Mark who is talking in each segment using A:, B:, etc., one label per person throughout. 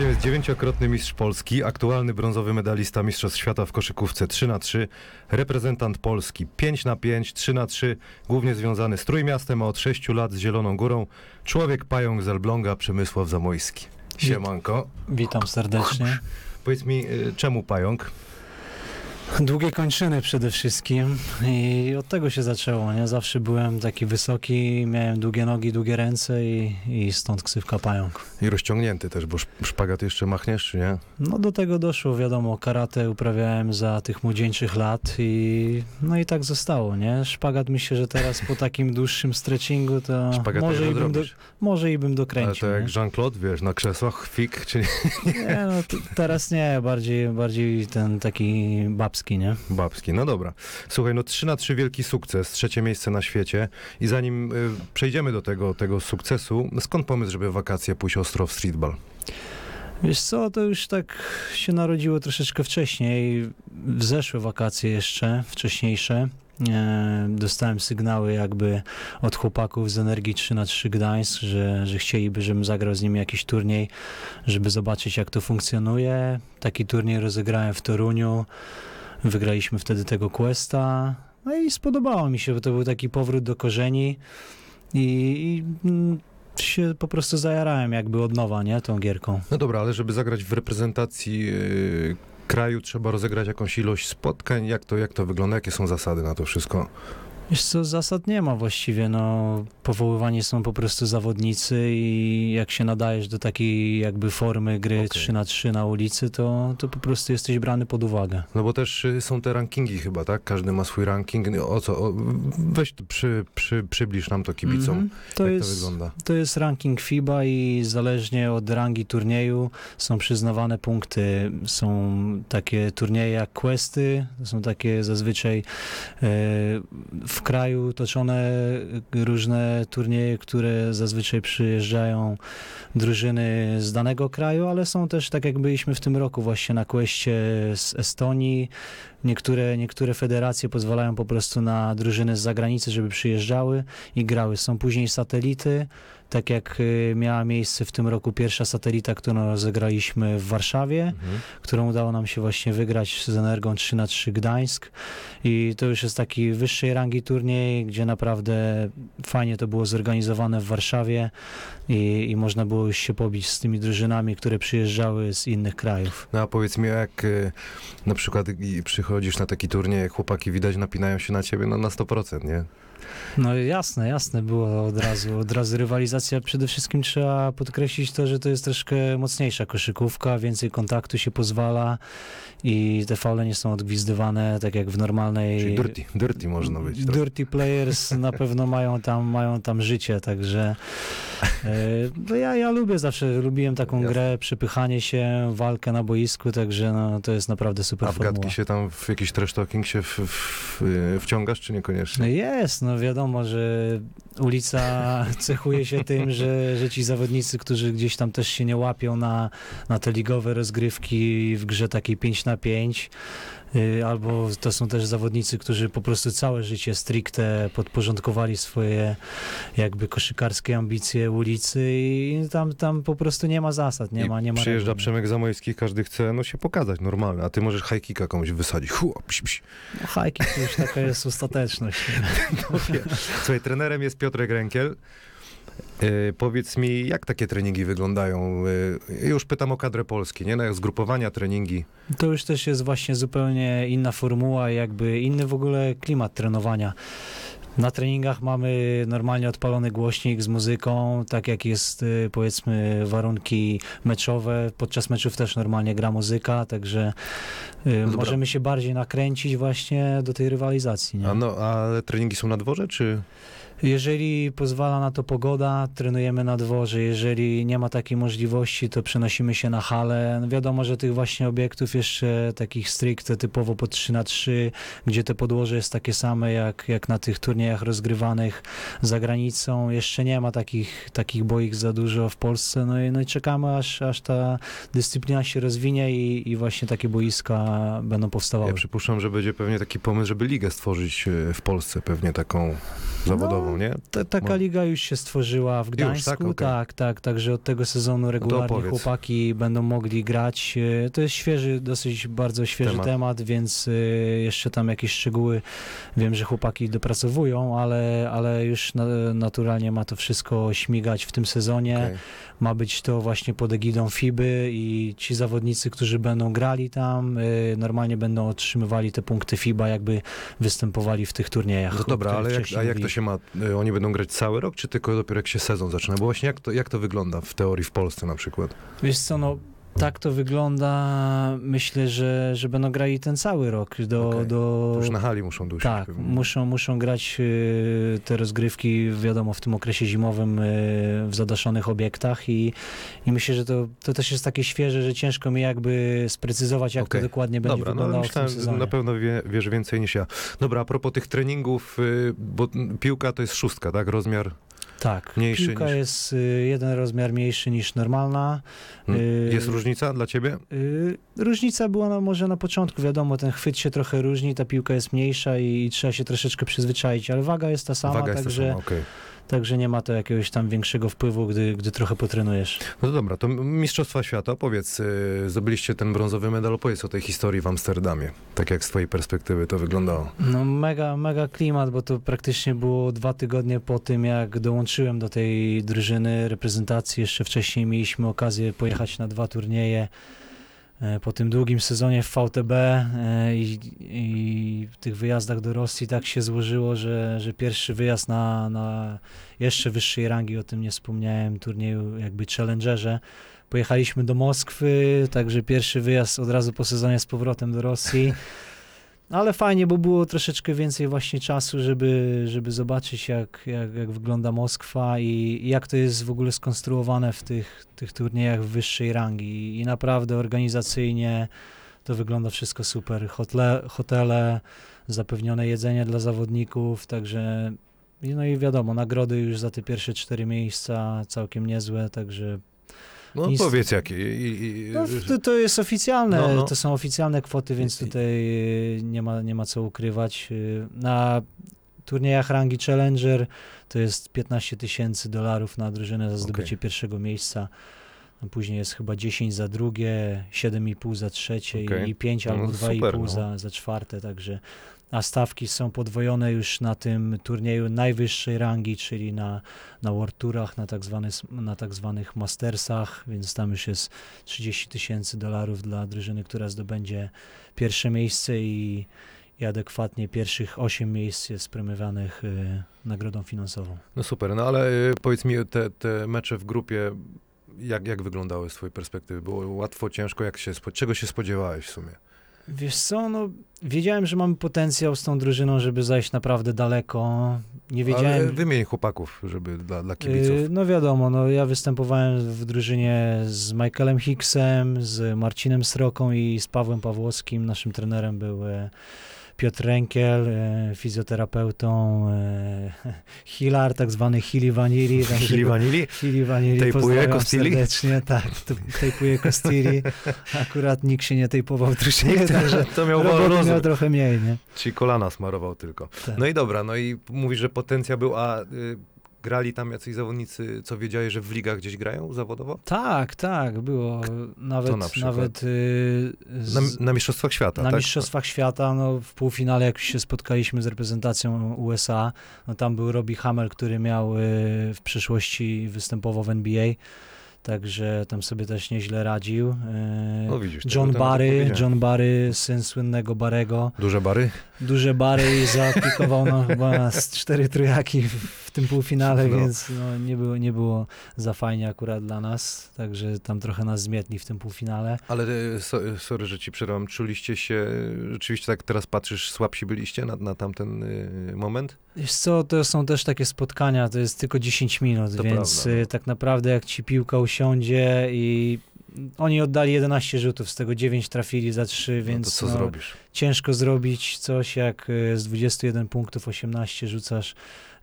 A: Gościem jest dziewięciokrotny mistrz Polski, aktualny brązowy medalista Mistrzostw Świata w koszykówce 3 na 3 reprezentant Polski 5 na 5 3 na 3 głównie związany z Trójmiastem, a od 6 lat z Zieloną Górą, człowiek pająk z Elbląga, Przemysław Zamojski. Siemanko.
B: Witam serdecznie.
A: Powiedz mi, y, czemu pająk?
B: Długie kończyny przede wszystkim i od tego się zaczęło, nie? Zawsze byłem taki wysoki, miałem długie nogi, długie ręce i, i stąd ksywka pająk.
A: I rozciągnięty też, bo sz- szpagat jeszcze machniesz, nie?
B: No do tego doszło, wiadomo, karate uprawiałem za tych młodzieńczych lat i no i tak zostało, nie? Szpagat myślę, że teraz po takim dłuższym stretchingu to
A: Szpagat
B: może, i bym do, może i bym
A: Ale
B: dokręcił.
A: to jak? Jean-Claude, wiesz, na krzesłach, fik, czy nie?
B: Nie, no teraz nie, bardziej, bardziej ten taki babski, nie?
A: Babski, no dobra. Słuchaj, no 3 na 3 wielki sukces, trzecie miejsce na świecie. I zanim y, przejdziemy do tego, tego sukcesu, skąd pomysł, żeby wakacje pójść ostro w streetball?
B: Wiesz co, to już tak się narodziło troszeczkę wcześniej, w zeszłe wakacje jeszcze, wcześniejsze. E, dostałem sygnały jakby od chłopaków z Energii 3 na 3 Gdańsk, że, że chcieliby, żebym zagrał z nimi jakiś turniej, żeby zobaczyć jak to funkcjonuje. Taki turniej rozegrałem w Toruniu, wygraliśmy wtedy tego Questa, no i spodobało mi się, bo to był taki powrót do korzeni i, i się po prostu zajarałem jakby od nowa, nie, tą gierką.
A: No dobra, ale żeby zagrać w reprezentacji y, kraju, trzeba rozegrać jakąś ilość spotkań. Jak to, jak to wygląda? Jakie są zasady na to wszystko?
B: Wiesz co, zasad nie ma właściwie, no powoływani są po prostu zawodnicy i jak się nadajesz do takiej jakby formy gry
A: Okej.
B: 3 na 3 na ulicy, to, to po prostu jesteś brany pod uwagę.
A: No bo też y, są te rankingi chyba, tak? Każdy ma swój ranking. O co? O, weź przy, przy, przybliż nam to kibicom.
B: Mhm. To,
A: jak
B: jest,
A: to wygląda?
B: to jest ranking FIBA i zależnie od rangi turnieju są przyznawane punkty. Są takie turnieje jak Questy, to są takie zazwyczaj e, w kraju toczone różne turnieje, które zazwyczaj przyjeżdżają drużyny z danego kraju, ale są też tak jak byliśmy w tym roku właśnie na Questie z Estonii. Niektóre, niektóre federacje pozwalają po prostu na drużyny z zagranicy, żeby przyjeżdżały i grały. Są później satelity, tak jak y, miała miejsce w tym roku pierwsza satelita, którą rozegraliśmy w Warszawie,
A: Mhm.
B: którą udało nam się właśnie wygrać z Energią 3 na 3 Gdańsk i to już jest taki wyższej rangi turniej, gdzie naprawdę fajnie to było zorganizowane w Warszawie i, i można było już się pobić z tymi drużynami, które przyjeżdżały z innych krajów.
A: No a powiedz mi, jak y, na przykład przychodzisz na taki turniej, chłopaki widać napinają się na ciebie no, na 100%, nie?
B: No jasne, jasne było od razu, od razu rywalizacja. Przede wszystkim trzeba podkreślić to, że to jest troszkę mocniejsza koszykówka, więcej kontaktu się pozwala i te faule nie są odgwizdywane tak jak w normalnej...
A: Czyli dirty, dirty można być.
B: Dirty players na pewno mają tam, mają tam życie, także e, no ja, ja lubię zawsze, lubiłem taką
A: Jasne.
B: grę, przepychanie się, walkę na boisku, także no, to jest naprawdę super
A: A w
B: formuła.
A: gadki się tam w jakiś trash talking się w, w, y, wciągasz, czy
B: No
A: niekoniecznie?
B: jest, no wiadomo, że ulica cechuje się tym, że, że ci zawodnicy, którzy gdzieś tam też się nie łapią na, na te ligowe rozgrywki w grze takiej 5 na 5, y, albo to są też zawodnicy, którzy po prostu całe życie stricte podporządkowali swoje jakby koszykarskie ambicje ulicy i tam, tam po prostu nie ma zasad, nie
A: I
B: ma, nie ma
A: Przyjeżdża
B: nie?
A: Przemek Zamojski, każdy chce no, się pokazać normalnie, a ty możesz high kicka komuś wysadzić. Hu, pś, pś.
B: No, hajki to już taka jest ostateczność.
A: Słuchaj, trenerem jest Piotrek Rękiel. Y, powiedz mi, jak takie treningi wyglądają? Y, już pytam o kadrę Polski, nie? No jak zgrupowania, treningi.
B: To już też jest właśnie zupełnie inna formuła, jakby inny w ogóle klimat trenowania. Na treningach mamy normalnie odpalony głośnik z muzyką, tak jak jest y, powiedzmy warunki meczowe. Podczas meczów też normalnie gra muzyka, także
A: No dobra.
B: możemy się bardziej nakręcić właśnie do tej rywalizacji. Nie?
A: A no, ale treningi są na dworze, czy...
B: Jeżeli pozwala na to pogoda, trenujemy na dworze. Jeżeli nie ma takiej możliwości, to przenosimy się na halę. No wiadomo, że tych właśnie obiektów jeszcze takich stricte typowo po 3 na 3 gdzie te podłoże jest takie same jak, jak na tych turniejach rozgrywanych za granicą. Jeszcze nie ma takich, takich boik za dużo w Polsce. No i, no i czekamy, aż, aż ta dyscyplina się rozwinie i, i właśnie takie boiska będą powstawały.
A: Ja przypuszczam, że będzie pewnie taki pomysł, żeby ligę stworzyć e, w Polsce, pewnie taką zawodową, nie?
B: Ta, taka
A: Mo-
B: liga już się stworzyła w Gdańsku,
A: tak? Okej.
B: tak, tak, także od tego sezonu regularnie
A: opowiedz.
B: chłopaki będą mogli grać. E, To jest świeży, dosyć bardzo świeży
A: Temat.
B: temat, więc e, jeszcze tam jakieś szczegóły wiem, że chłopaki dopracowują, ale, ale już na, naturalnie ma to wszystko śmigać w tym sezonie.
A: Okej.
B: Ma być to właśnie pod egidą FIBY i ci zawodnicy, którzy będą grali tam, y, normalnie będą otrzymywali te punkty FIBA, jakby występowali w tych turniejach.
A: No dobra, ale jak, a jak to się ma? y, Oni będą grać cały rok, czy tylko dopiero jak się sezon zaczyna? Bo właśnie jak to, jak to wygląda w teorii w Polsce na przykład?
B: Wiesz co, no tak to wygląda. Myślę, że, że będą grali ten cały rok. Do,
A: Okej.
B: do...
A: To już na hali muszą dusić.
B: Tak,
A: pewnie.
B: muszą, muszą grać y, te rozgrywki, wiadomo, w tym okresie zimowym y, w zadaszonych obiektach i, i myślę, że to, to też jest takie świeże, że ciężko mi jakby sprecyzować, jak
A: Okej.
B: to dokładnie będzie
A: Dobra, no
B: wyglądało
A: myślałem,
B: w tym sezonie.
A: na pewno wie, wiesz więcej niż ja. Dobra, a propos tych treningów, y, bo piłka to jest szóstka, tak? Rozmiar
B: Tak,
A: Mniejszy
B: piłka
A: niż-
B: jest y, jeden rozmiar mniejszy niż normalna.
A: mm,
B: Y,
A: jest różnica dla ciebie?
B: Y, Różnica była no, może na początku, wiadomo, ten chwyt się trochę różni, ta piłka jest mniejsza i, i trzeba się troszeczkę przyzwyczaić, ale waga jest ta sama,
A: Waga jest ta
B: także,
A: sama, okej.
B: Także nie ma to jakiegoś tam większego wpływu, gdy, gdy trochę potrenujesz.
A: No to dobra, to Mistrzostwa Świata, powiedz, y, zdobyliście ten brązowy medal, opowiedz o tej historii w Amsterdamie. Tak jak z twojej perspektywy to wyglądało.
B: No mega, mega klimat, bo to praktycznie było dwa tygodnie po tym, jak dołączyłem do tej drużyny reprezentacji. Jeszcze wcześniej mieliśmy okazję pojechać na dwa turnieje po tym długim sezonie w VTB e, i, i tych wyjazdach do Rosji tak się złożyło, że, że pierwszy wyjazd na, na jeszcze wyższej rangi, o tym nie wspomniałem, turnieju jakby Challengerze. Pojechaliśmy do Moskwy, także pierwszy wyjazd od razu po sezonie z powrotem do Rosji. Ale fajnie, bo było troszeczkę więcej właśnie czasu, żeby, żeby zobaczyć, jak, jak, jak wygląda Moskwa i jak to jest w ogóle skonstruowane w tych, tych turniejach wyższej rangi. I naprawdę organizacyjnie to wygląda wszystko super. Hotle, hotele, zapewnione jedzenie dla zawodników, także no i wiadomo, nagrody już za te pierwsze cztery miejsca całkiem niezłe, także
A: No
B: Nic-
A: powiedz jakie. I, i,
B: no, to, to jest oficjalne,
A: No, no.
B: to są oficjalne kwoty, więc tutaj y, nie ma, nie ma co ukrywać. Y, Na turniejach rangi Challenger to jest 15 tysięcy dolarów na drużynę za zdobycie pierwszego miejsca. No, Później jest chyba 10 za drugie, 7,5 za trzecie
A: Okej.
B: i 5
A: No,
B: albo
A: super,
B: 2,5
A: no.
B: za, za czwarte, także a stawki są podwojone już na tym turnieju najwyższej rangi, czyli na, na World Tourach, na tak, zwany, na tak zwanych Mastersach, więc tam już jest 30 tysięcy dolarów dla drużyny, która zdobędzie pierwsze miejsce i, i adekwatnie pierwszych 8 miejsc jest premiowanych y, nagrodą finansową.
A: No super, no ale y, powiedz mi, te, te mecze w grupie, jak, jak wyglądały z twojej perspektywy? Było łatwo, ciężko? Jak się, czego się spodziewałeś w sumie?
B: Wiesz co, no wiedziałem, że mamy potencjał z tą drużyną, żeby zajść naprawdę daleko. Nie
A: Ale
B: wiedziałem...
A: wymień chłopaków, żeby dla, dla kibiców.
B: Y, No wiadomo, no ja występowałem w drużynie z Michaelem Hicksem, z Marcinem Sroką i z Pawłem Pawłowskim. Naszym trenerem był e, Piotr Renkiel, e, fizjoterapeutą e, Hilar, tak zwany Hili Vanili. go-
A: Vanili?
B: Hili Vanili,
A: Tejpuje Costili?
B: serdecznie. Tak, tejpuje Costili. Akurat nikt się nie tejpował drużynie, także
A: to miał
B: miał trochę mniej, nie?
A: Ci kolana smarował tylko.
B: Tak.
A: No i dobra, no i mówisz, że potencjał był, a y, grali tam jacyś zawodnicy, co wiedziałeś, że w ligach gdzieś grają zawodowo?
B: Tak, tak, było. Nawet,
A: na przykład?
B: nawet y, z,
A: Na, na Mistrzostwach Świata,
B: na
A: tak?
B: Mistrzostwach Świata, no, w półfinale, jak się spotkaliśmy z reprezentacją USA, no, tam był Robbie Hamel, który miał y, w przyszłości występował w NBA, także tam sobie też nieźle radził. Y,
A: No widzisz.
B: John
A: nawet
B: Barry. John Barry, syn słynnego Barego,
A: Duże bary?
B: Duże Barry i zaaplikował no, chyba z cztery trójaki w, tym półfinale,
A: No.
B: więc no, nie, było, nie było za fajnie akurat dla nas, także tam trochę nas zmietli w tym półfinale.
A: Ale y, so, sorry, że ci przerwam. Czuliście się, rzeczywiście tak teraz patrzysz, słabsi byliście na, na tamten y, moment?
B: Wiesz co, to są też takie spotkania, to jest tylko 10 minut,
A: To
B: więc
A: prawda, no.
B: tak naprawdę jak ci piłka usiądzie i oni oddali 11 rzutów, z tego 9 trafili za 3, więc
A: no to co
B: no,
A: zrobisz?
B: ciężko zrobić coś, jak e, z 21 punktów 18 rzucasz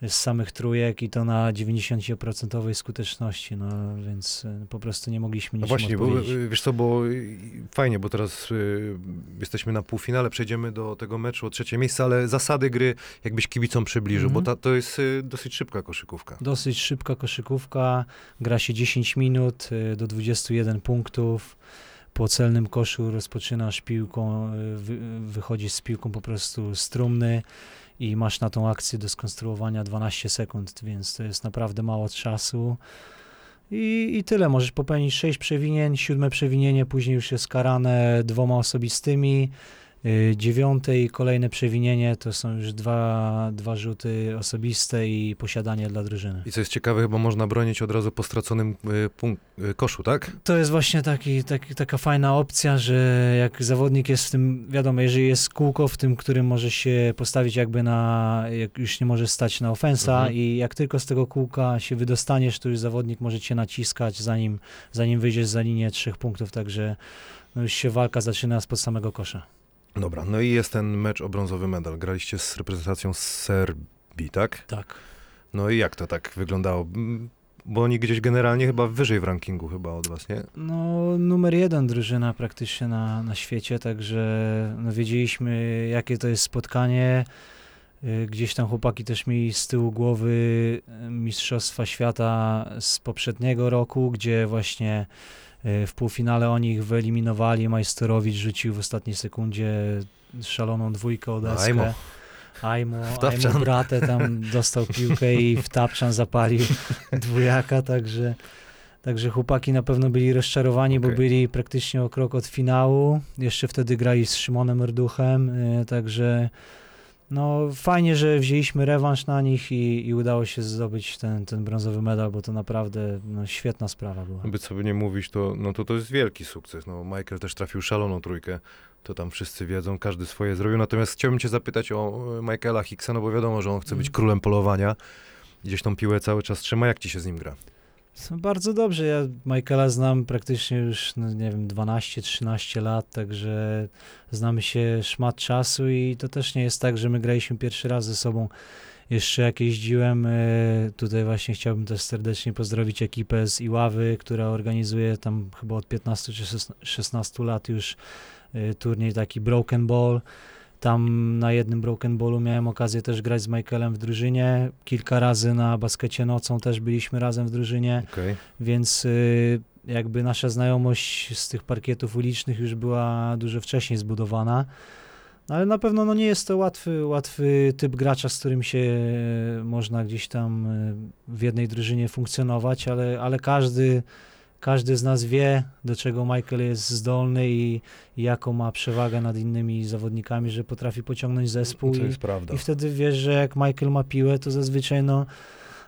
B: z samych trójek i to na 90% skuteczności, no więc e, po prostu nie mogliśmy
A: No
B: niczym
A: właśnie, bo, y, wiesz co, bo y, fajnie, bo teraz y, jesteśmy na półfinale, przejdziemy do tego meczu o trzecie miejsce, ale zasady gry jakbyś kibicom przybliżył,
B: Mhm.
A: bo ta, to jest y, dosyć szybka koszykówka.
B: Dosyć szybka koszykówka, gra się 10 minut y, do 21 punktów. Po celnym koszu rozpoczynasz piłką, y, wy, wychodzisz z piłką po prostu z trumny i masz na tą akcję do skonstruowania 12 sekund, więc to jest naprawdę mało czasu. I, I tyle, możesz popełnić 6 przewinień, siódme przewinienie później już jest karane dwoma osobistymi, y, dziewiąte i kolejne przewinienie to są już dwa, dwa rzuty osobiste i posiadanie dla drużyny.
A: I co jest ciekawe, chyba można bronić od razu po straconym y, y, koszu, tak?
B: To jest właśnie taki, taki, taka fajna opcja, że jak zawodnik jest w tym, wiadomo, jeżeli jest kółko w tym, którym może się postawić jakby na, jak już nie może stać na ofensa
A: Mhm.
B: i jak tylko z tego kółka się wydostaniesz, to już zawodnik może cię naciskać, zanim, zanim wyjdziesz za linię trzech punktów, także no już się walka zaczyna spod samego kosza.
A: Dobra, no i jest ten mecz o brązowy medal. Graliście z reprezentacją z Serbii, tak?
B: Tak.
A: No i jak to tak wyglądało? Mm, Bo oni gdzieś generalnie chyba wyżej w rankingu chyba od was, nie?
B: No, numer jeden drużyna praktycznie na, na świecie, także no, wiedzieliśmy, jakie to jest spotkanie. Y, Gdzieś tam chłopaki też mieli z tyłu głowy y, Mistrzostwa Świata z poprzedniego roku, gdzie właśnie w półfinale oni ich wyeliminowali. Majsterowicz rzucił w ostatniej sekundzie szaloną dwójkę o deskę.
A: Ajmo.
B: Ajmo bratę tam dostał piłkę i w tapczan zapalił dwójaka, także, także chłopaki na pewno byli rozczarowani, bo
A: Okej.
B: byli praktycznie o krok od finału. Jeszcze wtedy grali z Szymonem Erduchem, y, także no fajnie, że wzięliśmy rewanż na nich i, i udało się zdobyć ten, ten brązowy medal, bo to naprawdę no, świetna sprawa była.
A: By sobie nie mówić, to, no to to jest wielki sukces. No, Michael też trafił szaloną trójkę. To tam wszyscy wiedzą, każdy swoje zrobił. Natomiast chciałbym cię zapytać o e, Michaela Hicksa, no bo wiadomo, że on chce być królem polowania. Gdzieś tą piłę cały czas trzyma. Jak ci się z nim gra?
B: No, Bardzo dobrze. Ja Michaela znam praktycznie już, no nie wiem, 12-13 lat, także znamy się szmat czasu i to też nie jest tak, że my graliśmy pierwszy raz ze sobą. Jeszcze jak jeździłem, e, tutaj właśnie chciałbym też serdecznie pozdrowić ekipę z Iławy, która organizuje tam chyba od 15 czy 16 lat już e, turniej taki Broken Ball. Tam na jednym Broken Ballu miałem okazję też grać z Michaelem w drużynie. Kilka razy na baskecie nocą też byliśmy razem w drużynie,
A: Okej.
B: więc y, jakby nasza znajomość z tych parkietów ulicznych już była dużo wcześniej zbudowana. No, Ale na pewno no, nie jest to łatwy, łatwy typ gracza, z którym się e, można gdzieś tam e, w jednej drużynie funkcjonować, ale, ale każdy, każdy z nas wie, do czego Michael jest zdolny i, i jaką ma przewagę nad innymi zawodnikami, że potrafi pociągnąć zespół.
A: To
B: I,
A: jest prawda.
B: i wtedy wiesz, że jak Michael ma piłę, to zazwyczaj no,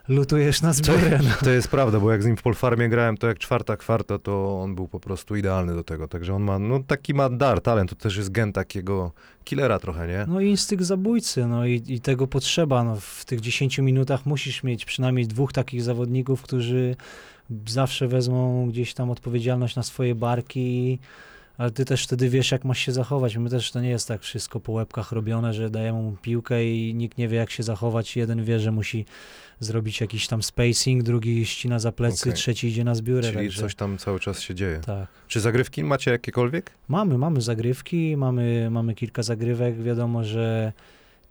B: lutujesz na zbiorę. No.
A: To jest prawda, bo jak z nim w Polfarmie grałem, to jak czwarta kwarta, to on był po prostu idealny do tego. Także on ma, no taki ma dar, talent, to też jest gen takiego killera trochę, nie?
B: No i instynkt zabójcy, no i, i tego potrzeba. No, w tych 10 minutach musisz mieć przynajmniej dwóch takich zawodników, którzy zawsze wezmą gdzieś tam odpowiedzialność na swoje barki, ale ty też wtedy wiesz, jak masz się zachować. My też to nie jest tak wszystko po łebkach robione, że dajemy mu piłkę i nikt nie wie, jak się zachować. Jeden wie, że musi zrobić jakiś tam spacing, drugi ścina za plecy,
A: Okej.
B: trzeci idzie na zbiórę.
A: Czyli
B: także,
A: coś tam cały czas się dzieje.
B: Tak.
A: Czy zagrywki macie jakiekolwiek?
B: Mamy, mamy zagrywki, mamy, mamy kilka zagrywek. Wiadomo, że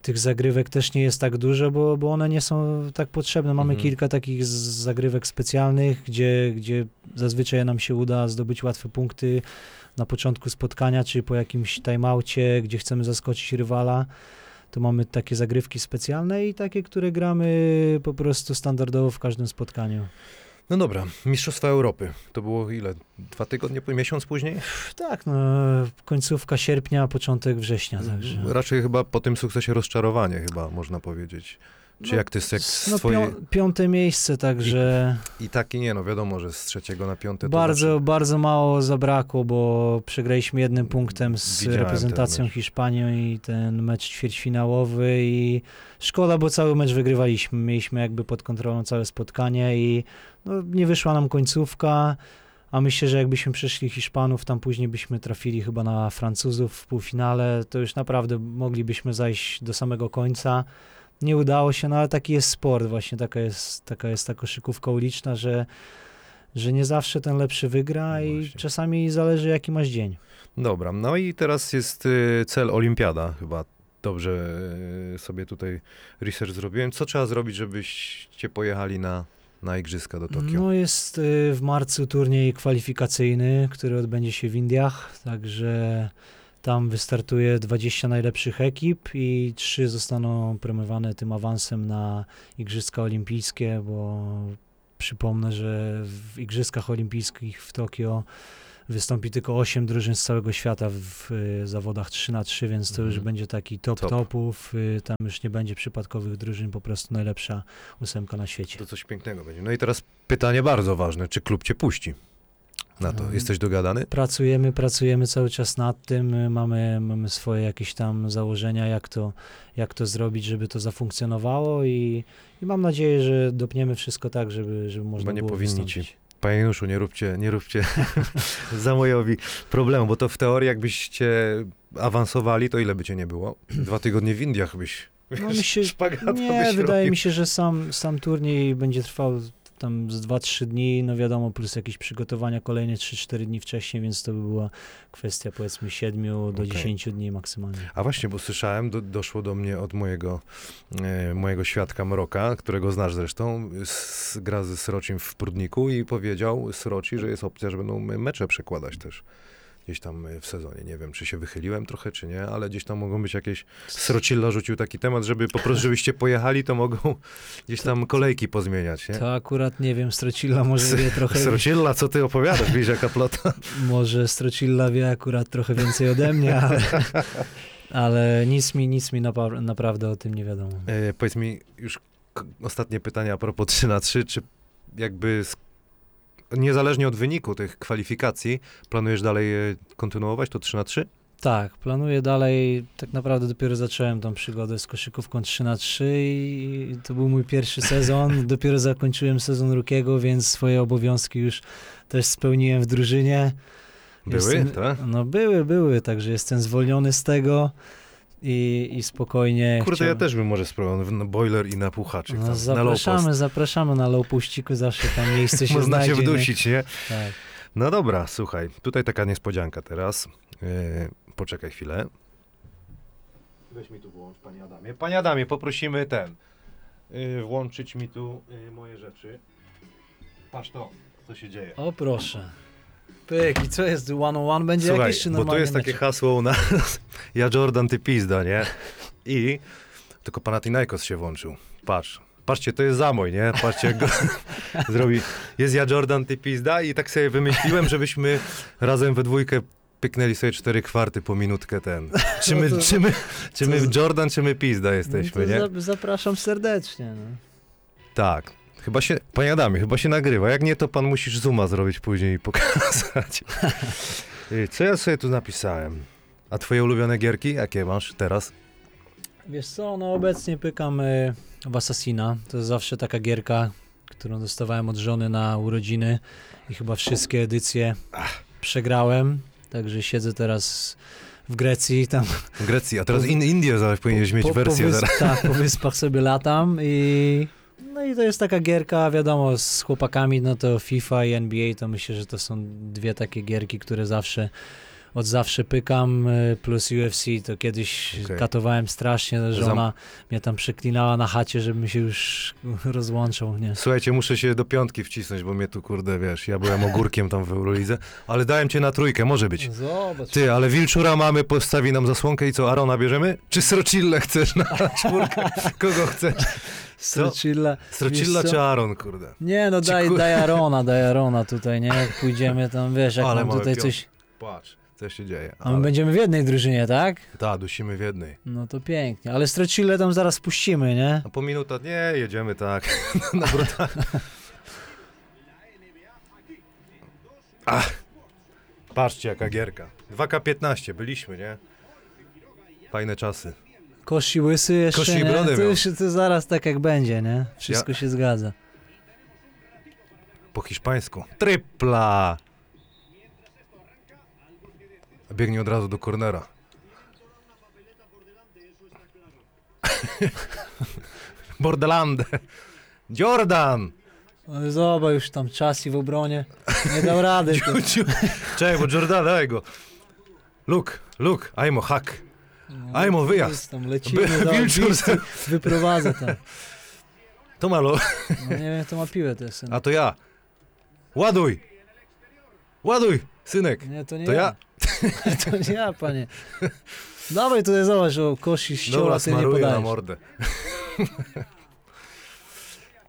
B: tych zagrywek też nie jest tak dużo, bo, bo one nie są tak potrzebne. Mamy
A: Mhm.
B: kilka takich zagrywek specjalnych, gdzie, gdzie zazwyczaj nam się uda zdobyć łatwe punkty na początku spotkania, czy po jakimś timeoutie, gdzie chcemy zaskoczyć rywala. To mamy takie zagrywki specjalne i takie, które gramy po prostu standardowo w każdym spotkaniu.
A: No dobra, Mistrzostwa Europy. To było ile? Dwa tygodnie, miesiąc później?
B: Tak, no, końcówka sierpnia, początek września, także.
A: Raczej chyba po tym sukcesie rozczarowanie chyba można powiedzieć. Czy
B: No,
A: jak ty z
B: No,
A: swoje...
B: pią, piąte miejsce, także
A: I tak i nie, no wiadomo, że z trzeciego na piąte
B: bardzo, bardzo mało zabrakło, bo przegraliśmy jednym punktem z
A: Widziałem
B: reprezentacją. Hiszpanią i ten mecz ćwierćfinałowy i szkoda, bo cały mecz wygrywaliśmy. Mieliśmy jakby pod kontrolą całe spotkanie i no, nie wyszła nam końcówka, A myślę, że jakbyśmy przeszli Hiszpanów, tam później byśmy trafili chyba na Francuzów w półfinale, to już naprawdę moglibyśmy zajść do samego końca. Nie udało się, no ale taki jest sport, właśnie taka jest, taka jest ta koszykówka uliczna, że, że nie zawsze ten lepszy wygra
A: No
B: i czasami zależy jaki masz dzień.
A: Dobra, no i teraz jest y, cel Olimpiada chyba. Dobrze y, sobie tutaj research zrobiłem. Co trzeba zrobić, żebyście pojechali na, na igrzyska do Tokio?
B: No jest y, w marcu turniej kwalifikacyjny, który odbędzie się w Indiach, także tam wystartuje 20 najlepszych ekip i trzy zostaną premiowane tym awansem na Igrzyska Olimpijskie, bo przypomnę, że w Igrzyskach Olimpijskich w Tokio wystąpi tylko 8 drużyn z całego świata w zawodach 3 na 3 więc to już
A: Mhm.
B: będzie taki top,
A: Top.
B: topów. Y, tam już nie będzie przypadkowych drużyn, po prostu najlepsza ósemka na świecie.
A: To coś pięknego będzie. No i teraz pytanie bardzo ważne. Czy klub cię puści na to?
B: Um,
A: Jesteś dogadany?
B: Pracujemy, pracujemy cały czas nad tym. Mamy, mamy swoje jakieś tam założenia, jak to, jak to zrobić, żeby to zafunkcjonowało i, i mam nadzieję, że dopniemy wszystko tak, żeby, żeby można
A: Bo nie
B: było
A: powinni
B: wystąpić.
A: Panie Januszu, nie róbcie, nie róbcie Zamojowi problemu, bo to w teorii jakbyście awansowali, to ile by cię nie było? Dwa tygodnie w Indiach byś...
B: No mi się,
A: szpagata
B: nie, wydaje
A: robił.
B: mi się, że sam, sam turniej będzie trwał tam z 2-3 dni, no wiadomo, plus jakieś przygotowania kolejne 3-4 dni wcześniej, więc to by była kwestia powiedzmy 7 do
A: Okej.
B: 10 dni maksymalnie.
A: A właśnie, bo słyszałem, do, doszło do mnie od mojego, e, mojego świadka Mroka, którego znasz zresztą, z, gra ze Srocim w Prudniku i powiedział Sroci, że jest opcja, że będą mecze przekładać też gdzieś tam e, w sezonie. Nie wiem, czy się wychyliłem trochę, czy nie, ale gdzieś tam mogą być jakieś... Srocilla rzucił taki temat, żeby po prostu, żebyście pojechali, to mogą gdzieś tam kolejki pozmieniać, nie?
B: To akurat nie wiem, Strocilla może wie trochę
A: Srocilla, co ty opowiadasz, widzisz jaka plota?
B: Może Strocilla wie akurat trochę więcej ode mnie, ale, ale nic mi, nic mi napa- naprawdę o tym nie wiadomo.
A: E, powiedz mi, już ostatnie pytanie a propos 3 na 3 czy jakby niezależnie od wyniku tych kwalifikacji, planujesz dalej e, kontynuować to 3 na 3
B: Tak, planuję dalej, tak naprawdę dopiero zacząłem tą przygodę z koszykówką 3 na 3 i to był mój pierwszy sezon, dopiero zakończyłem sezon Rukiego, więc swoje obowiązki już też spełniłem w drużynie.
A: Były,
B: Jestem-
A: tak?
B: No były, były, także jestem zwolniony z tego i, i spokojnie
A: Kurde, ja
B: chciałem-
A: też bym może spróbował na boiler i na puchaczyk,
B: No,
A: tam, na
B: zapraszamy, zapraszamy na low puściku, zawsze tam miejsce się
A: Można
B: znajdzie.
A: się
B: nie?
A: wdusić, nie?
B: Tak.
A: No dobra, słuchaj, tutaj taka niespodzianka teraz. E, poczekaj chwilę. Weź mi tu włącz, panie Adamie. Panie Adamie, poprosimy ten, y, włączyć mi tu y, moje rzeczy. Patrz to, co się dzieje.
B: O proszę. Pyk, i co jest? One on one będzie
A: Słuchaj,
B: jakieś, czy
A: bo to
B: normalnie
A: jest takie hasło u nas, ja Jordan, ty pizda, nie? I tylko Panathinaikos się włączył. Patrz, patrzcie, to jest zamoj, nie? Patrzcie, jak go zrobi. Jest ja Jordan, ty pizda i tak sobie wymyśliłem, żebyśmy razem we dwójkę pyknęli sobie cztery kwarty po minutkę ten. Czy my,
B: No to-
A: czy my, czy my Jordan, czy my pizda jesteśmy,
B: no
A: nie?
B: to za, zapraszam serdecznie. No.
A: Tak. Chyba się, panie Adamie, chyba się nagrywa. Jak nie, to pan musisz zooma zrobić później i pokazać. Y, Co ja sobie tu napisałem? A twoje ulubione gierki? Jakie masz teraz?
B: Wiesz co, no obecnie pykam y, w Assassina. To jest zawsze taka gierka, którą dostawałem od żony na urodziny i chyba wszystkie edycje przegrałem. Także siedzę teraz w Grecji, tam
A: W Grecji, a teraz in, Indie zaraz powinieneś mieć
B: po,
A: wersję
B: po,
A: zaraz.
B: wysp, tak, po wyspach sobie latam i no i to jest taka gierka, wiadomo, z chłopakami, no to FIFA i NBA, to myślę, że to są dwie takie gierki, które zawsze od zawsze pykam, y, plus UFC, to kiedyś
A: Okej.
B: katowałem strasznie,
A: Zam-
B: żona mnie tam przeklinała na chacie, żebym się już rozłączał, nie?
A: Słuchajcie, muszę się do piątki wcisnąć, bo mnie tu, kurde, wiesz, ja byłem ogórkiem tam w Eurolidze, ale dałem cię na trójkę, może być.
B: Zobacz.
A: Ty, ale Wilczura mamy, postawi nam zasłonkę i co, Arona bierzemy? Czy Srocillę chcesz na czwórkę? Kogo chcesz?
B: Strocilla. Co?
A: czy Aron, kurde?
B: Nie, no daj, daj Arona, daj Arona tutaj, nie? Jak pójdziemy tam, wiesz, jak
A: Ale
B: mam tutaj
A: piąt-
B: coś...
A: Patrz, co się dzieje.
B: A my
A: Ale...
B: będziemy w jednej drużynie, tak?
A: Tak, dusimy w jednej.
B: No to pięknie, ale Stracile tam zaraz puścimy, nie?
A: A po minuta, nie, jedziemy tak, na brutal. Ach, patrzcie jaka gierka. 2K15, byliśmy, nie? Fajne czasy.
B: Kości łysy jeszcze,
A: Kości i
B: nie?
A: brodę
B: To,
A: miał.
B: już, to zaraz tak jak będzie, nie? Wszystko się zgadza.
A: Po hiszpańsku. Trypla! Biegnie od razu do cornera. Bordelande. Jordan!
B: Ale zobacz, już tam czas w obronie. Nie dał rady. to.
A: Czekaj, bo Jordan, daj go. Look, look, Aimo, hak. Ajmo, wyjazd.
B: Jest Tam lecimy, do
A: Wilczur-
B: Wilcy, wyprowadza tam.
A: To malo,
B: No, nie wiem, kto ma piłę to
A: a to ja. Ładuj! Ładuj, synek.
B: Nie, to nie
A: To ja.
B: to nie ja, panie. Dawaj tutaj zobacz, o kosi ścioła,
A: Dobra,
B: ty nie
A: smaruję na
B: podajesz.
A: mordę.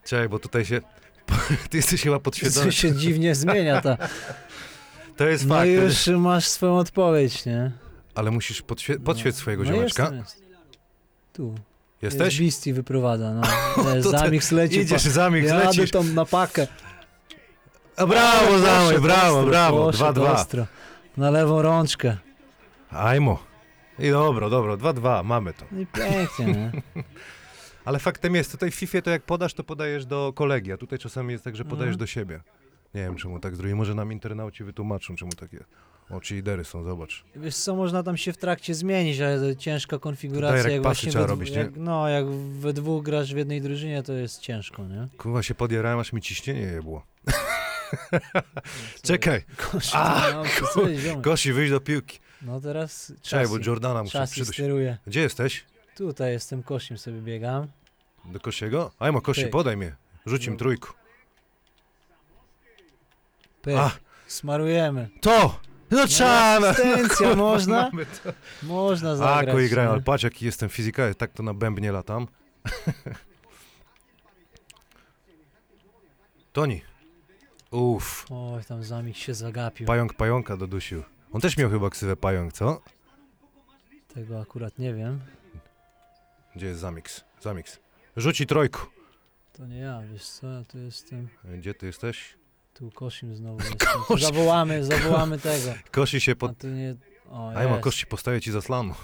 A: Czekaj, bo tutaj się... Ty jesteś chyba podświecony.
B: To się dziwnie zmienia ta.
A: To jest
B: No
A: fakt. to
B: już masz swoją odpowiedź, nie?
A: Ale musisz podświe... podświec swojego
B: no
A: ziomeczka.
B: Jest. Tu.
A: Jesteś?
B: Jest Beastie wyprowadza, no.
A: Ty
B: Zamix leci.
A: Idziesz,
B: pa-
A: zamik,
B: Jadę
A: lecisz.
B: tam na pakę.
A: Brawo,
B: poszedł
A: brawo, brawo.
B: poszedł
A: 2-2.
B: ostro. Na lewą rączkę.
A: Ajmo. I dobro, dobro, 2-2, mamy to.
B: No i pięknie, nie?
A: Ale faktem jest, tutaj w FIFA to jak podasz, to podajesz do kolegi, a tutaj czasami jest tak, że podajesz
B: Mhm.
A: do siebie. Nie wiem, czemu tak zrobili. Może nam internauci wytłumaczą, czemu tak jest. O, czy lidery są, zobacz.
B: Wiesz co, można tam się w trakcie zmienić, ale to ciężka konfiguracja.
A: Direct
B: jak
A: pasy
B: właśnie
A: trzeba
B: we
A: robić, nie?
B: jak, No, jak we dwóch grasz w jednej drużynie, to jest ciężko, nie?
A: Kurwa się podjarałem, aż mi ciśnienie je było. Czekaj,
B: Kości,
A: A,
B: no, ziomek?
A: Gosi, wyjść do piłki.
B: No teraz
A: Czekaj, bo Jordana muszę
B: steruje.
A: Gdzie jesteś?
B: Tutaj jestem kościem sobie biegam.
A: Do Kosiego? Ajmo, Kosi,
B: Ty.
A: podaj mnie. Rzuć im
B: No.
A: trójku.
B: Pyk,
A: A,
B: smarujemy.
A: to! No czana!
B: Asystencja, można? Można
A: A,
B: zagrać.
A: kui grają,
B: nie?
A: ale patrz jaki jestem fizyka, tak to na bębnie latam. Toni. Uff,
B: Oj, tam zamik się zagapił.
A: pająk pająka dodusił. On też miał chyba ksywę pająk, co?
B: Tego akurat nie wiem.
A: Gdzie jest Zamix? Zamix. Rzuci trojku.
B: To nie ja, wiesz co, ja tu jestem.
A: Gdzie ty jesteś?
B: Tu kosim znowu jestem. Tu
A: Kosi-
B: zawołamy, zawołamy tego.
A: Kosi się pod...
B: A tu nie... O,
A: Ajma,
B: jest.
A: kości postawię ci zaslanu.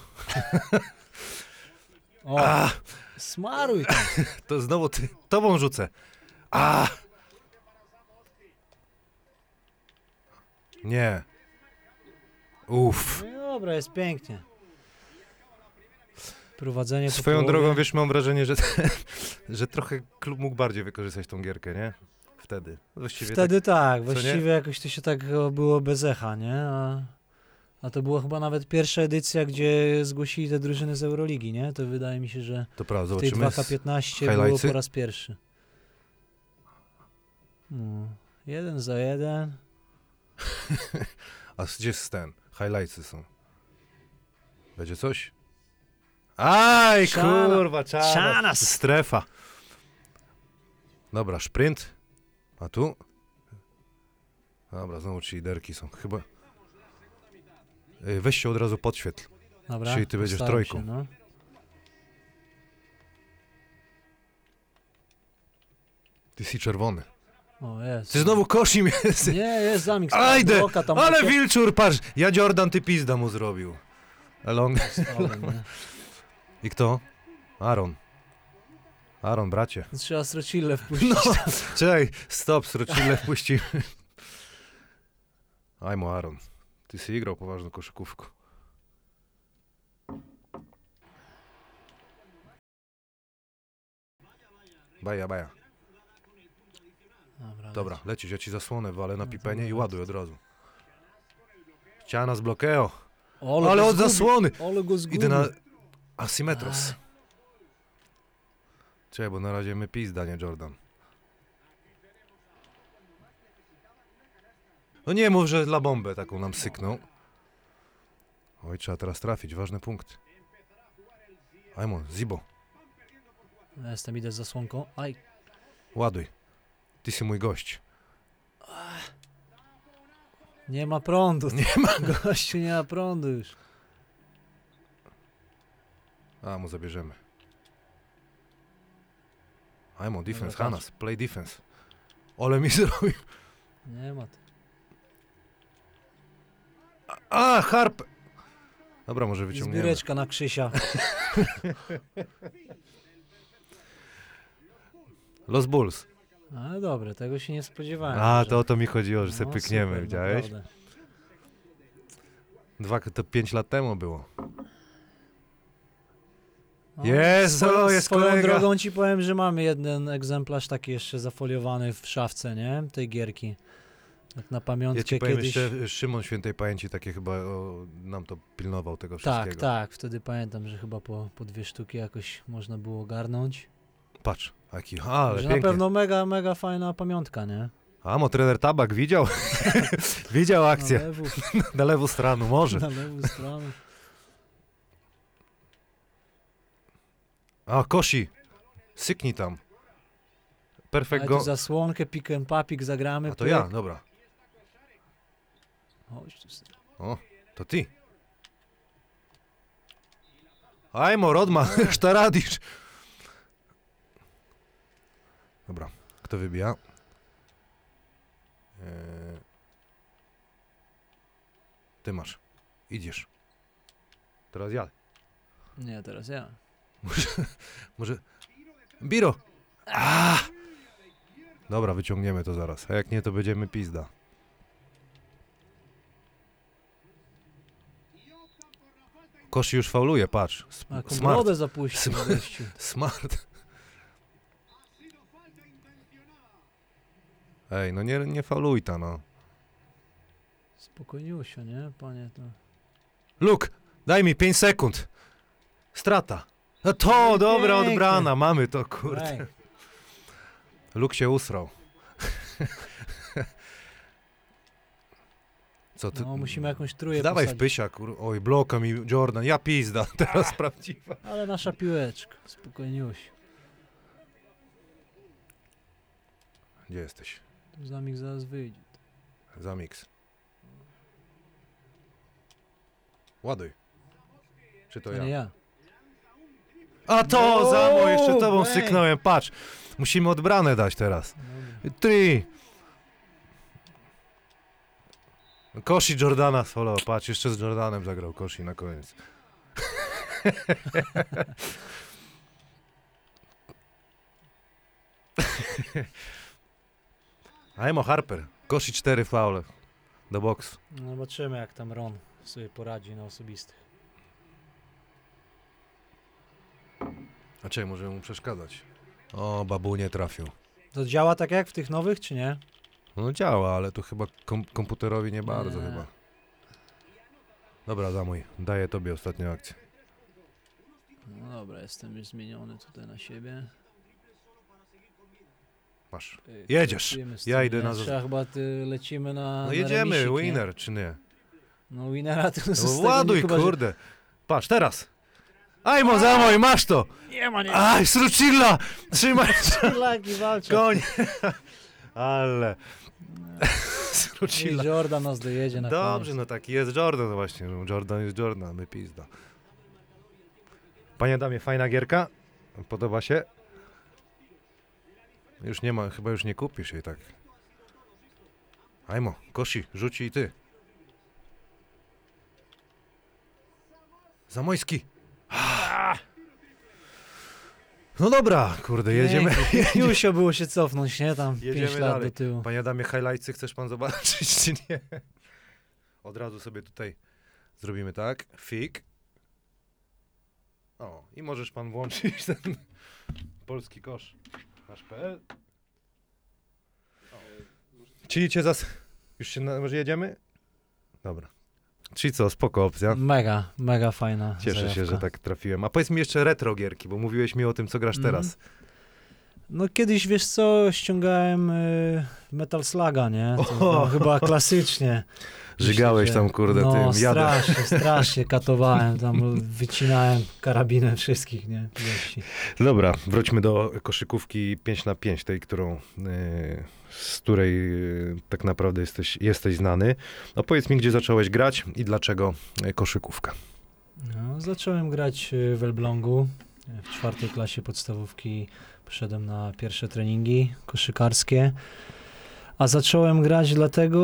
B: O,
A: A,
B: smaruj tam.
A: to znowu ty. Tobą rzucę. A! Nie. Uff.
B: No i dobra, jest pięknie. Prowadzenie po
A: Swoją
B: połowie.
A: drogą, wiesz, mam wrażenie, że, że trochę klub mógł bardziej wykorzystać tą gierkę, nie? Wtedy. Właściwie
B: Wtedy tak,
A: nie?
B: właściwie jakoś to się tak o, było bez echa, nie? A, a to była chyba nawet pierwsza edycja, gdzie zgłosili te drużyny z Euroligi, nie? To wydaje mi się, że
A: Tak, to prawda,
B: w tej
A: zobaczymy.
B: 2K15 było
A: highlightsy?
B: po raz pierwszy. No, jeden za jeden.
A: A gdzie jest ten? Highlightsy są. Będzie coś? Aj,
B: Czana.
A: kurwa, czana.
B: Czanas.
A: Strefa. Dobra, sprint. A tu? Dobra, znowu ci liderki są. Chyba... Ej, Weź się od razu podświetl.
B: Dobra,
A: Czyli ty będziesz
B: postaram
A: trojką.
B: No.
A: Ty jesteś czerwony.
B: O, jest.
A: Ty znowu kosim jest.
B: Nie, jest zamik.
A: Ajde!
B: Bloka tam
A: Ale
B: uciekł.
A: wilczur, patrz! Ja Jordan, ty pizda mu zrobił. Long.
B: Stałem, nie?
A: I kto? Aaron. Aaron, bracie.
B: Trzeba Strocille wpuścić.
A: No, czekaj, stop, srocille wpuścimy. Ajmo, Aaron. Ty si igrał poważną koszykówkę. Baja, baja.
B: Dobra,
A: Dobra, lecisz, ja ci zasłonę walę na pipenie i ładuj od razu. Ściana z blokeo. Ale od zasłony!
B: Ole go zgubił.
A: Idę na asymetros. Czekaj, bo na razie my pizda, nie Jordan. No nie mów, że dla bombę taką nam syknął. Oj, trzeba teraz trafić, ważny punkt. Ajmo, Zibo,
B: Ja Jestem, idę z zasłonką. Aj,
A: ładuj. Ty si mój gość.
B: nie ma prądu.
A: Nie ma.
B: Gościu, nie ma prądu już.
A: A, mu zabierzemy. Ajmo, defense,
B: patrz.
A: Hanas, play defense. Ole mi zrobił.
B: Nie ma. tu.
A: A, harp! Dobra, może wyciągniemy.
B: Zbireczka na Krzysia.
A: Los Bulls.
B: Ale dobre, tego się nie spodziewałem.
A: A,
B: że-
A: to o to mi chodziło, że se
B: No,
A: pykniemy,
B: super,
A: widziałeś?
B: naprawdę.
A: Dwa, to pięć lat temu było.
B: No,
A: Jest, o, jest
B: swoją
A: kolega.
B: drogą ci powiem, że mamy jeden egzemplarz taki jeszcze zafoliowany w szafce, nie? Tej gierki. Tak na pamiątkę
A: Ja ci powiem
B: kiedyś.
A: jeszcze, Szymon Świętej Pamięci takie chyba o, nam to pilnował tego
B: Tak,
A: wszystkiego.
B: tak, wtedy pamiętam, że chyba po, po dwie sztuki jakoś można było ogarnąć.
A: Patrz, jaki, ale
B: że
A: pięknie.
B: na pewno mega, mega fajna pamiątka, nie?
A: A, mo trener Tabak widział? widział akcję.
B: Na lewą,
A: Na lewą stronę, może.
B: na lewą stronę.
A: A, Kosi, syknij tam. Perfekt
B: Ale
A: go...
B: tu zasłonkę, pick and papik zagramy.
A: A to
B: pyk.
A: ja, dobra.
B: Chodź tu.
A: O, to ty. Ajmo, Rodman, šta radisz? Dobra, kto wybija? Eee, Ty masz. Idziesz. Teraz ja.
B: Nie, teraz ja.
A: Może... Biro! A! Dobra, wyciągniemy to zaraz. A jak nie, to będziemy pizda. Koszy już fauluje, patrz. S-
B: A,
A: smart.
B: zapuścił.
A: Smart. Ej, no nie, nie fauluj ta, no.
B: Spokojniusio, nie, panie? To...
A: Luke, daj mi 5 sekund. Strata. No to,
B: No
A: dobra,
B: pięknie.
A: odbrana, mamy to, kurde.
B: Ej,
A: Luke się usrał. Co ty?
B: no, musimy jakąś trójkę
A: Dawaj w
B: posadzić.
A: pysia, kur... Oj, bloka mi Jordan, ja pizda, teraz prawdziwa.
B: Ale nasza piłeczka, spokojniusio.
A: Gdzie jesteś?
B: Zamik zaraz wyjdzie.
A: Zamix. Ładuj. Czy to
B: To
A: ja?
B: nie ja.
A: A to,
B: No,
A: Zamo, jeszcze tobą
B: bang.
A: syknąłem, patrz. Musimy odbranę dać teraz.
B: Dobra.
A: Trzy. Koshi Jordana solo, patrz, jeszcze z Jordanem zagrał Koshi na koniec. Aimo Harper, Koshi 4 faule do boksu.
B: No, zobaczymy, jak tam Ron sobie poradzi na osobistych.
A: A czemu, może mu przeszkadzać? O, babu nie trafił.
B: To działa tak jak w tych nowych, czy nie?
A: No działa, ale tu chyba kom komputerowi nie bardzo
B: Nie.
A: chyba. Dobra, Zamuj, daję tobie ostatnią akcję.
B: No dobra, jestem już zmieniony tutaj na siebie.
A: Masz.
B: Ej,
A: Jedziesz. Ja idę na-
B: ty, lecimy na
A: No
B: na
A: jedziemy,
B: remisik, nie?
A: winner, czy nie?
B: No winnera to
A: No
B: z tego
A: ładuj,
B: nie chyba, że-
A: kurde. Patrz, teraz. Ajmo, Zamuj, masz to!
B: Nie ma, nie
A: Aj, Srucilla! Trzymaj
B: Laki walczą.
A: koń! Ale...
B: I
A: Srucilla.
B: Jordan nas dojedzie na
A: Dobrze,
B: koniec.
A: no taki jest Jordan właśnie. no, Jordan jest Jordan, my pizda. Panie damie, fajna gierka? Podoba się? Już nie ma, chyba już nie kupisz jej tak. Ajmo, Kosi, rzuci i ty. Zamojski. Ah! No dobra, kurde, jedziemy.
B: Jusio było się cofnąć, nie? Tam
A: Jedziemy
B: 5 lat
A: dalej.
B: do tyłu.
A: Panie Adamie, highlightsy chcesz pan zobaczyć, czy nie? Od razu sobie tutaj zrobimy tak. Fik. O, i możesz pan włączyć ten polski kosz. Nasz PL. Czyli cię zas... Już się, na... może jedziemy? Dobra. Czyli co, spoko opcja.
B: Mega, mega fajna
A: Cieszę się,
B: zajawka.
A: że tak trafiłem. A powiedz mi jeszcze retro gierki, bo mówiłeś mi o tym, co grasz
B: Mhm.
A: teraz.
B: No kiedyś, wiesz co, ściągałem y, Metal Sluga, nie? To, chyba klasycznie.
A: Żygałeś tam, kurde,
B: no,
A: tym jadem.
B: strasznie, strasznie katowałem, tam wycinałem karabinem wszystkich, nie?
A: Dobra, wróćmy do koszykówki 5 na 5 tej, którą, e, z której e, tak naprawdę jesteś, jesteś znany. No powiedz mi, gdzie zacząłeś grać i dlaczego e, koszykówka?
B: No, zacząłem grać y, w Elblągu. W czwartej klasie podstawówki poszedłem na pierwsze treningi koszykarskie. A zacząłem grać dlatego,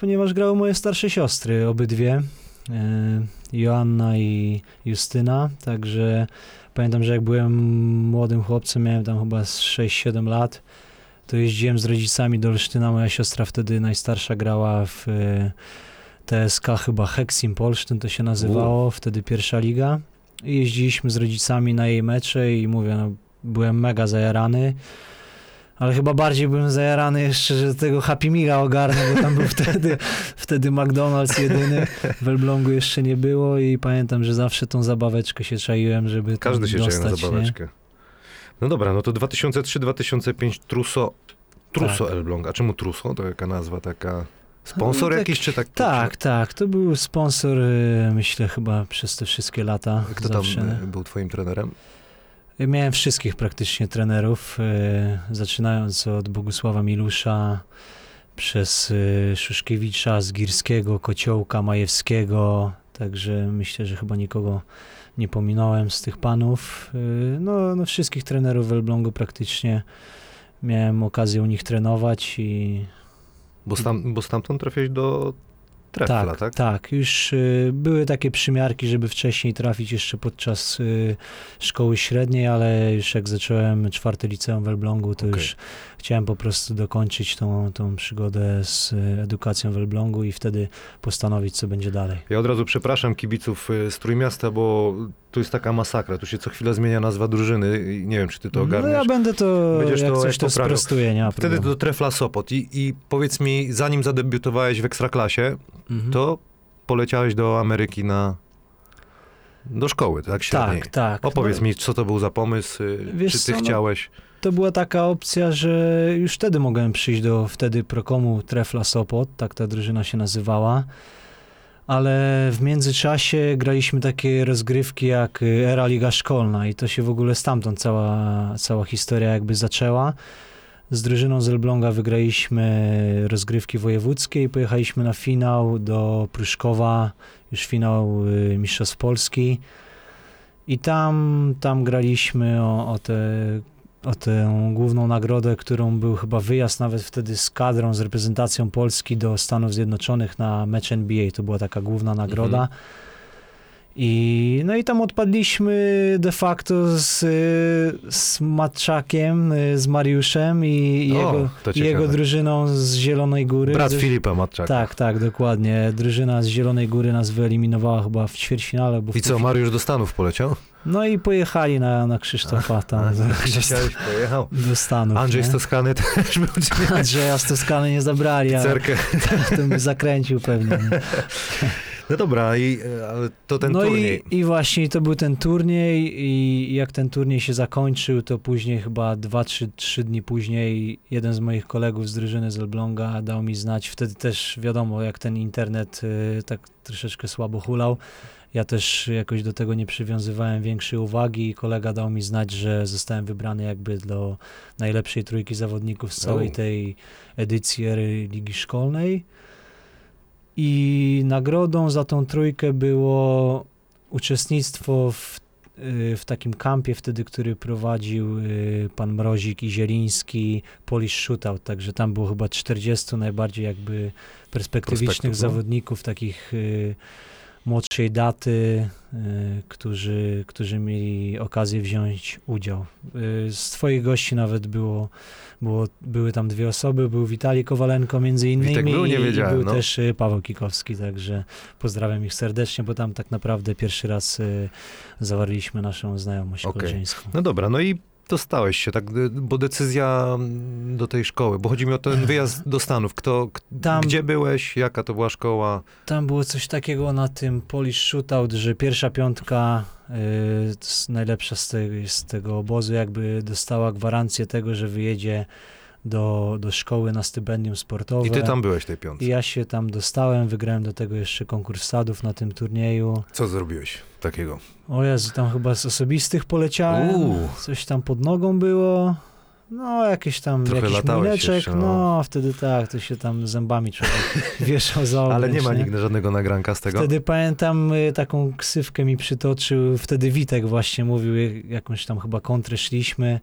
B: ponieważ grały moje starsze siostry, obydwie. y, Joanna i Justyna. Także pamiętam, że jak byłem młodym chłopcem, miałem tam chyba z 6-7 lat, to jeździłem z rodzicami do Olsztyna. Moja siostra wtedy najstarsza grała w y, TSK chyba Hexim Polsztyn to się nazywało, wtedy pierwsza liga. I jeździliśmy z rodzicami na jej mecze i mówię, no, byłem mega zajarany. Ale chyba bardziej byłem zajarany jeszcze, że tego Happy Meala ogarnę, bo tam był wtedy, wtedy McDonald's jedyny. W Elblągu jeszcze nie było i pamiętam, że zawsze tą zabaweczkę się czaiłem, żeby tam
A: Każdy się
B: dostać,
A: na
B: nie?
A: zabaweczkę. No dobra, no to 2003-2005 Truso, Truso
B: Tak.
A: Elbląg. A czemu Truso? To jaka nazwa taka... Sponsor
B: No, tak-
A: jakiś, czy tak?
B: Tak, tak. To był sponsor, y, myślę, chyba przez te wszystkie lata.
A: Kto tam
B: zawsze.
A: e, był twoim trenerem?
B: Miałem wszystkich praktycznie trenerów, y, zaczynając od Bogusława Milusza, przez y, Szuszkiewicza, Zgirskiego, Kociołka, Majewskiego, także myślę, że chyba nikogo nie pominąłem z tych panów. Y, No, no wszystkich trenerów w Elblągu praktycznie miałem okazję u nich trenować i
A: Bo, stam, bo stamtąd trafiłeś do Trefla, tak?
B: tak, tak. Już y, były takie przymiarki, żeby wcześniej trafić jeszcze podczas y, szkoły średniej, ale już jak zacząłem czwarte liceum w Elblągu, to
A: Okej.
B: już chciałem po prostu dokończyć tą, tą przygodę z y, edukacją w Elblągu i wtedy postanowić, co będzie dalej.
A: Ja od razu przepraszam kibiców y, z Trójmiasta, bo tu jest taka masakra. Tu się co chwilę zmienia nazwa drużyny i nie wiem, czy ty to
B: No
A: ogarniesz.
B: ja będę to,
A: Będziesz
B: jak
A: to
B: coś to
A: poprawiał.
B: sprostuję, nie ma
A: Wtedy do Trefla Sopot I, i powiedz mi, zanim zadebiutowałeś w Ekstraklasie,
B: Mhm.
A: to poleciałeś do Ameryki na... do szkoły, tak? Średniej.
B: Tak, tak.
A: Opowiedz
B: No,
A: mi, co to był za pomysł,
B: Wiesz
A: czy ty
B: co, no-
A: chciałeś...
B: To była taka opcja, że już wtedy mogłem przyjść do wtedy Prokomu Trefla Sopot, tak ta drużyna się nazywała. Ale w międzyczasie graliśmy takie rozgrywki jak y, Era Liga Szkolna i to się w ogóle stamtąd cała, cała historia jakby zaczęła. Z drużyną z Elbląga wygraliśmy rozgrywki wojewódzkie i pojechaliśmy na finał do Pruszkowa, już finał y, Mistrzostw Polski. I tam, tam graliśmy o, o, te, o tę główną nagrodę, którą był chyba wyjazd nawet wtedy z kadrą, z reprezentacją Polski do Stanów Zjednoczonych na mecz NBA. To była taka główna nagroda.
A: Mhm.
B: I, no i tam odpadliśmy de facto z, z Matczakiem, z Mariuszem i,
A: O,
B: jego, jego drużyną z Zielonej Góry.
A: Brat Filipa Matczaka.
B: Tak, tak, dokładnie. Drużyna z Zielonej Góry nas wyeliminowała chyba w ćwierćfinale. Bo w
A: I co, Mariusz do Stanów poleciał?
B: No i pojechali na, na Krzysztofa tam do,
A: Chciałeś, pojechał.
B: do Stanów.
A: Andrzej
B: nie?
A: Stoskany też był?
B: Andrzeja z Toskany nie zabrali, ale
A: Cerkę.
B: to by zakręcił pewnie. Nie?
A: No dobra, i, ale to ten
B: no
A: turniej.
B: I, i właśnie to był ten turniej i jak ten turniej się zakończył, to później chyba dwa, trzy, trzy dni później jeden z moich kolegów z drużyny z Elbląga dał mi znać, wtedy też wiadomo, jak ten internet y, tak troszeczkę słabo hulał, ja też jakoś do tego nie przywiązywałem większej uwagi i kolega dał mi znać, że zostałem wybrany jakby do najlepszej trójki zawodników z całej tej edycji ery Ligi Szkolnej. I nagrodą za tą trójkę było uczestnictwo w, y, w takim kampie wtedy, który prowadził y, pan Mrozik i Zieliński, Polish Shootout, także tam było chyba 40 najbardziej jakby perspektywicznych
A: no.
B: zawodników, takich y, młodszej daty, y, którzy, którzy mieli okazję wziąć udział. Y, Z twoich gości nawet było, było, były tam dwie osoby, był Witalij Kowalenko między innymi
A: Witek był? Nie
B: i- był
A: no.
B: też y, Paweł Kikowski, także pozdrawiam ich serdecznie, bo tam tak naprawdę pierwszy raz zawarliśmy naszą znajomość
A: Okej.
B: koleżeńską.
A: No dobra, no i dostałeś się, tak, y, bo decyzja mm, do tej szkoły, bo chodzi mi o ten wyjazd do Stanów. Kto,
B: Tam-
A: gdzie byłeś, jaka to była szkoła?
B: Tam było coś takiego na tym Polish Shootout, że pierwsza piątka y, najlepsza z, te, z tego obozu jakby dostała gwarancję tego, że wyjedzie do, do szkoły na stypendium sportowe.
A: I ty tam byłeś tej piątce.
B: I ja się tam dostałem, wygrałem do tego jeszcze konkurs sadów na tym turnieju.
A: Co zrobiłeś takiego?
B: O Jezu, tam chyba z osobistych poleciałem,
A: Uuu.
B: coś tam pod nogą było. No, jakieś tam,
A: Trochę
B: jakiś młyneczek,
A: jeszcze,
B: no.
A: no.
B: wtedy tak, to się tam zębami człowiek wieszał za obręcz,
A: Ale nie ma nigdy żadnego nagranka z tego?
B: Wtedy pamiętam, y, taką ksywkę mi przytoczył, wtedy Witek właśnie mówił, y, jakąś tam chyba kontrę szliśmy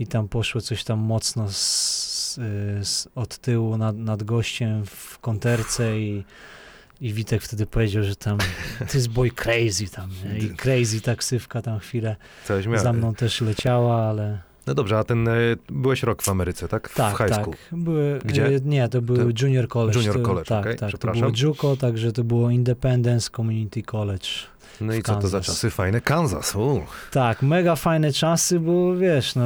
B: i tam poszło coś tam mocno z, z, od tyłu nad, nad gościem w konterce i, i Witek wtedy powiedział, że tam to jest boy crazy tam, nie? i crazy ta ksywka tam chwilę
A: Coś
B: za mną też leciała, ale
A: No dobrze, a ten, e, byłeś rok w Ameryce, tak? W
B: Tak,
A: high
B: tak.
A: school.
B: Były,
A: Gdzie?
B: e, Nie, to był
A: To-
B: junior college.
A: Junior
B: to,
A: college,
B: tak,
A: okej,
B: tak. To było JUCO, także to było Independence Community College.
A: No i
B: w
A: co to za
B: Kansas.
A: czasy fajne? Kansas, u.
B: Tak, mega fajne czasy, bo wiesz, no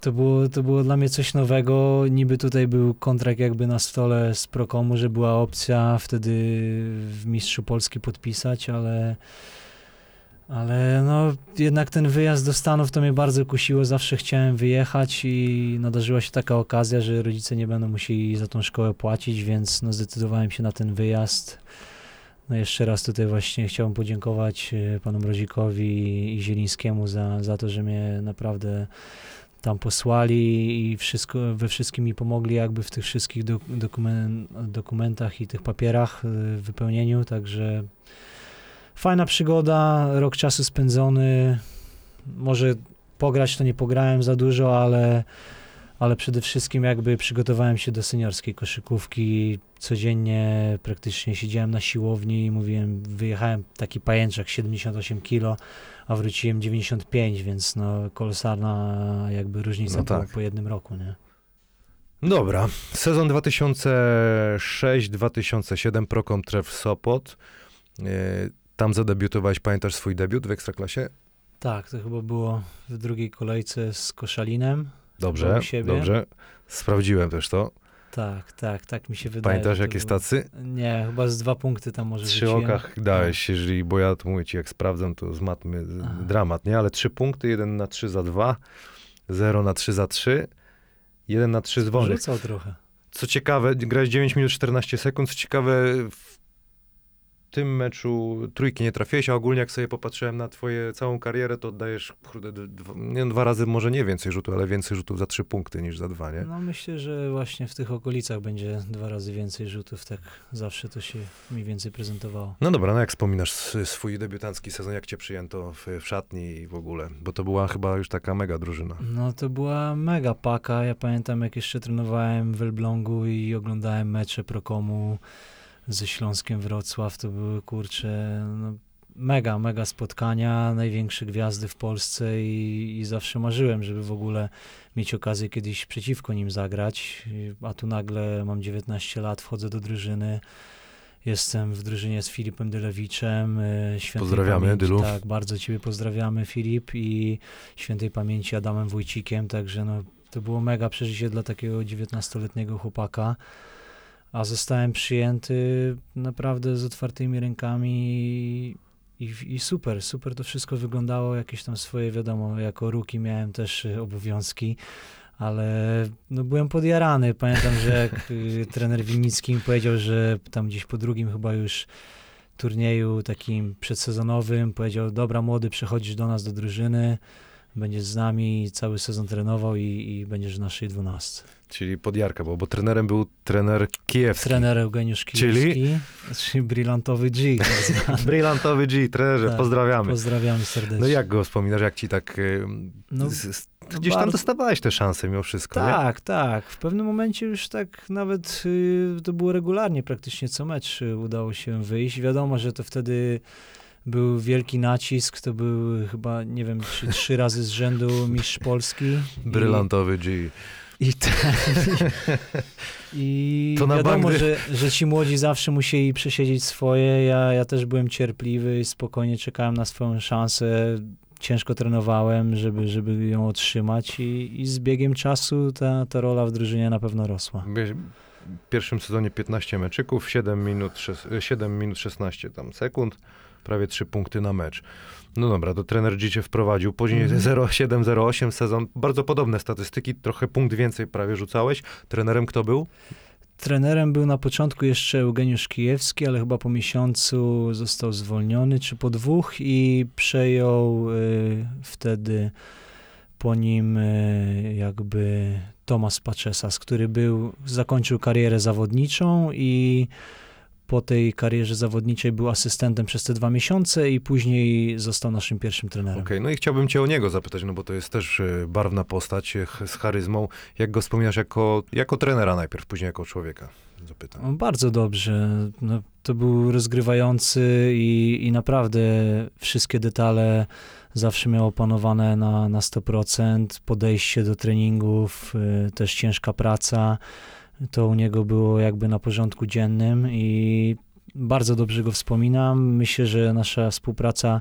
B: to było, to było dla mnie coś nowego. Niby tutaj był kontrakt jakby na stole z Prokomu, że była opcja wtedy w Mistrzu Polski podpisać, ale ale no jednak ten wyjazd do Stanów to mnie bardzo kusiło. Zawsze chciałem wyjechać i nadarzyła się taka okazja, że rodzice nie będą musieli za tą szkołę płacić, więc no zdecydowałem się na ten wyjazd. No jeszcze raz tutaj właśnie chciałbym podziękować e, panu Mrozikowi i Zielińskiemu za, za to, że mnie naprawdę tam posłali i wszystko, we wszystkim mi pomogli jakby w tych wszystkich dok- dokumen, dokumentach i tych papierach e, w wypełnieniu, także fajna przygoda, rok czasu spędzony, może pograć to nie pograłem za dużo, ale, ale przede wszystkim jakby przygotowałem się do seniorskiej koszykówki, codziennie praktycznie siedziałem na siłowni i mówiłem, wyjechałem taki pajęczak 78 kilo, a wróciłem 95, więc no kolosalna jakby różnica
A: No tak.
B: po jednym roku, nie?
A: Dobra, sezon 2006-2007 Prokom Tref Sopot. E, Tam zadebiutowałeś, pamiętasz swój debiut w Ekstraklasie?
B: Tak, to chyba było w drugiej kolejce z Koszalinem.
A: Dobrze, dobrze. Sprawdziłem też to.
B: Tak, tak, tak mi się wydaje.
A: Pamiętasz jakie
B: było-
A: stacy?
B: Nie, chyba z dwa punkty tam może
A: Trzy
B: rzuciłem.
A: okach dałeś, jeżeli, bo ja mówię ci, jak sprawdzam, to z matmy
B: Aha.
A: dramat, nie? Ale trzy punkty, jeden na trzy za dwa, zero na trzy za trzy, jeden na trzy z wolnych.
B: Rzucał trochę.
A: Co ciekawe, grałeś 9 minut 14 sekund, co ciekawe, w tym meczu trójki nie trafiłeś, a ogólnie jak sobie popatrzyłem na twoje całą karierę, to oddajesz kurde, dwa, nie, dwa razy, może nie więcej rzutów, ale więcej rzutów za trzy punkty niż za dwa, nie?
B: No myślę, że właśnie w tych okolicach będzie dwa razy więcej rzutów, tak zawsze to się mniej więcej prezentowało.
A: No dobra, no jak wspominasz swój debiutancki sezon, jak cię przyjęto w, w szatni i w ogóle? Bo to była chyba już taka mega drużyna.
B: No to była mega paka. Ja pamiętam, jak jeszcze trenowałem w Elblągu i oglądałem mecze Prokomu ze Śląskiem Wrocław. To były, kurcze, no, mega, mega spotkania, największe gwiazdy w Polsce i, i zawsze marzyłem, żeby w ogóle mieć okazję kiedyś przeciwko nim zagrać. A tu nagle mam 19 lat, wchodzę do drużyny. Jestem w drużynie z Filipem Dylewiczem. y, Świętej
A: Pozdrawiamy,
B: pamięci,
A: Dylu.
B: Tak, bardzo Ciebie pozdrawiamy, Filip. I świętej pamięci Adamem Wójcikiem, także no, to było mega przeżycie dla takiego 19-letniego chłopaka. A zostałem przyjęty naprawdę z otwartymi rękami i, i, super, super to wszystko wyglądało. Jakieś tam swoje, wiadomo, jako ruki miałem też obowiązki, ale no, byłem podjarany. Pamiętam, że jak y, trener Winnicki mi powiedział, że tam gdzieś po drugim chyba już turnieju takim przedsezonowym powiedział, dobra młody, przechodzisz do nas do drużyny, będziesz z nami cały sezon trenował i, i będziesz w naszej dwunastce.
A: Czyli podjarka, bo, bo trenerem był trener kijewski.
B: Trener Eugeniusz
A: Czyli?
B: Kijewski, czyli brylantowy G. tak.
A: Brylantowy G, trenerze,
B: Tak,
A: pozdrawiamy.
B: Pozdrawiamy serdecznie.
A: No jak go wspominasz, jak ci tak... y,
B: No,
A: z, z, gdzieś tam dostawałeś te szanse mimo wszystko, nie?
B: Tak, tak. W pewnym momencie już tak nawet y, to było regularnie, praktycznie co mecz y, udało się wyjść. Wiadomo, że to wtedy był wielki nacisk, to był chyba, nie wiem, czy trzy razy z rzędu mistrz Polski. I-
A: Brylantowy G.
B: I, ten, i
A: To na
B: wiadomo, że, że ci młodzi zawsze musieli przesiedzieć swoje. Ja, ja też byłem cierpliwy i spokojnie czekałem na swoją szansę. Ciężko trenowałem, żeby, żeby ją otrzymać i, i z biegiem czasu ta, ta rola w drużynie na pewno rosła.
A: W pierwszym sezonie 15 meczyków, 7 minut, szes- 7 minut 16 tam sekund, prawie 3 punkty na mecz. No dobra, to trener G cię wprowadził. Później
B: Mhm.
A: 0,7-0,8 sezon. Bardzo podobne statystyki, trochę punkt więcej prawie rzucałeś. Trenerem kto był?
B: Trenerem był na początku jeszcze Eugeniusz Kijewski, ale chyba po miesiącu został zwolniony, czy po dwóch i przejął y, wtedy po nim y, jakby Tomasz Paczesas, który był, zakończył karierę zawodniczą i po tej karierze zawodniczej był asystentem przez te dwa miesiące i później został naszym pierwszym trenerem.
A: Okej, no i chciałbym cię o niego zapytać, no bo to jest też e, barwna postać e, z charyzmą. Jak go wspominasz jako, jako trenera najpierw, później jako człowieka? Zapytam.
B: No, Bardzo dobrze. No, to był rozgrywający i, i naprawdę wszystkie detale zawsze miał opanowane na, na 100%. Podejście do treningów, y, też ciężka praca. To u niego było jakby na porządku dziennym i bardzo dobrze go wspominam. Myślę, że nasza współpraca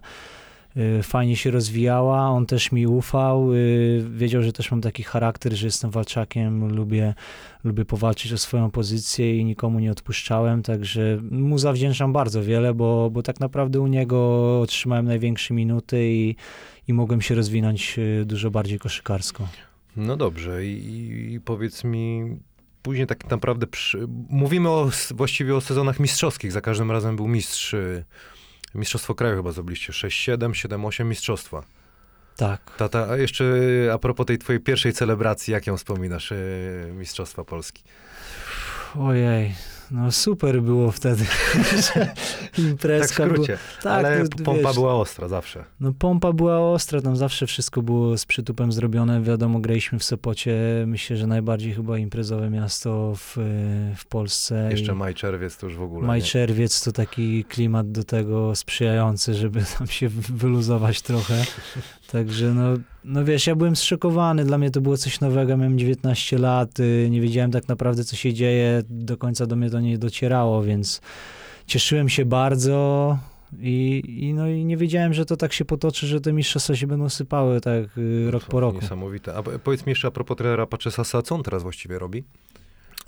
B: y, fajnie się rozwijała. On też mi ufał. y, Wiedział, że też mam taki charakter, że jestem walczakiem, lubię lubię powalczyć o swoją pozycję i nikomu nie odpuszczałem, także mu zawdzięczam bardzo wiele, bo, bo tak naprawdę u niego otrzymałem największe minuty i, i mogłem się rozwinąć y, dużo bardziej koszykarsko.
A: No dobrze i, i powiedz mi, później tak naprawdę przy, mówimy o, właściwie o sezonach mistrzowskich, za każdym razem był mistrz, y, mistrzostwo kraju chyba zdobyliście, 6-7, 7-8 mistrzostwa.
B: Tak.
A: Tata, a jeszcze y, a propos tej twojej pierwszej celebracji, jak ją wspominasz, y, mistrzostwa Polski?
B: Ojej, no super było wtedy.
A: Tak w
B: Imprezka była.
A: skrócie,
B: Tak,
A: ale
B: no,
A: pompa
B: wiesz,
A: była ostra zawsze.
B: No pompa była ostra, tam zawsze wszystko było z przytupem zrobione. Wiadomo, graliśmy w Sopocie, myślę, że najbardziej chyba imprezowe miasto w, w Polsce.
A: Jeszcze
B: i-
A: maj, czerwiec to już w ogóle.
B: Maj,
A: nie?
B: czerwiec to taki klimat do tego sprzyjający, żeby tam się wyluzować trochę. Także no, no wiesz, ja byłem zszokowany, dla mnie to było coś nowego, miałem 19 lat, y, nie wiedziałem tak naprawdę co się dzieje, do końca do mnie to nie docierało, więc cieszyłem się bardzo i, i, no, i nie wiedziałem, że to tak się potoczy, że te mistrzostwa się będą sypały tak y, rok po roku.
A: Niesamowite. A po- powiedz mi jeszcze a propos trenera Paczesasa, co on teraz właściwie robi?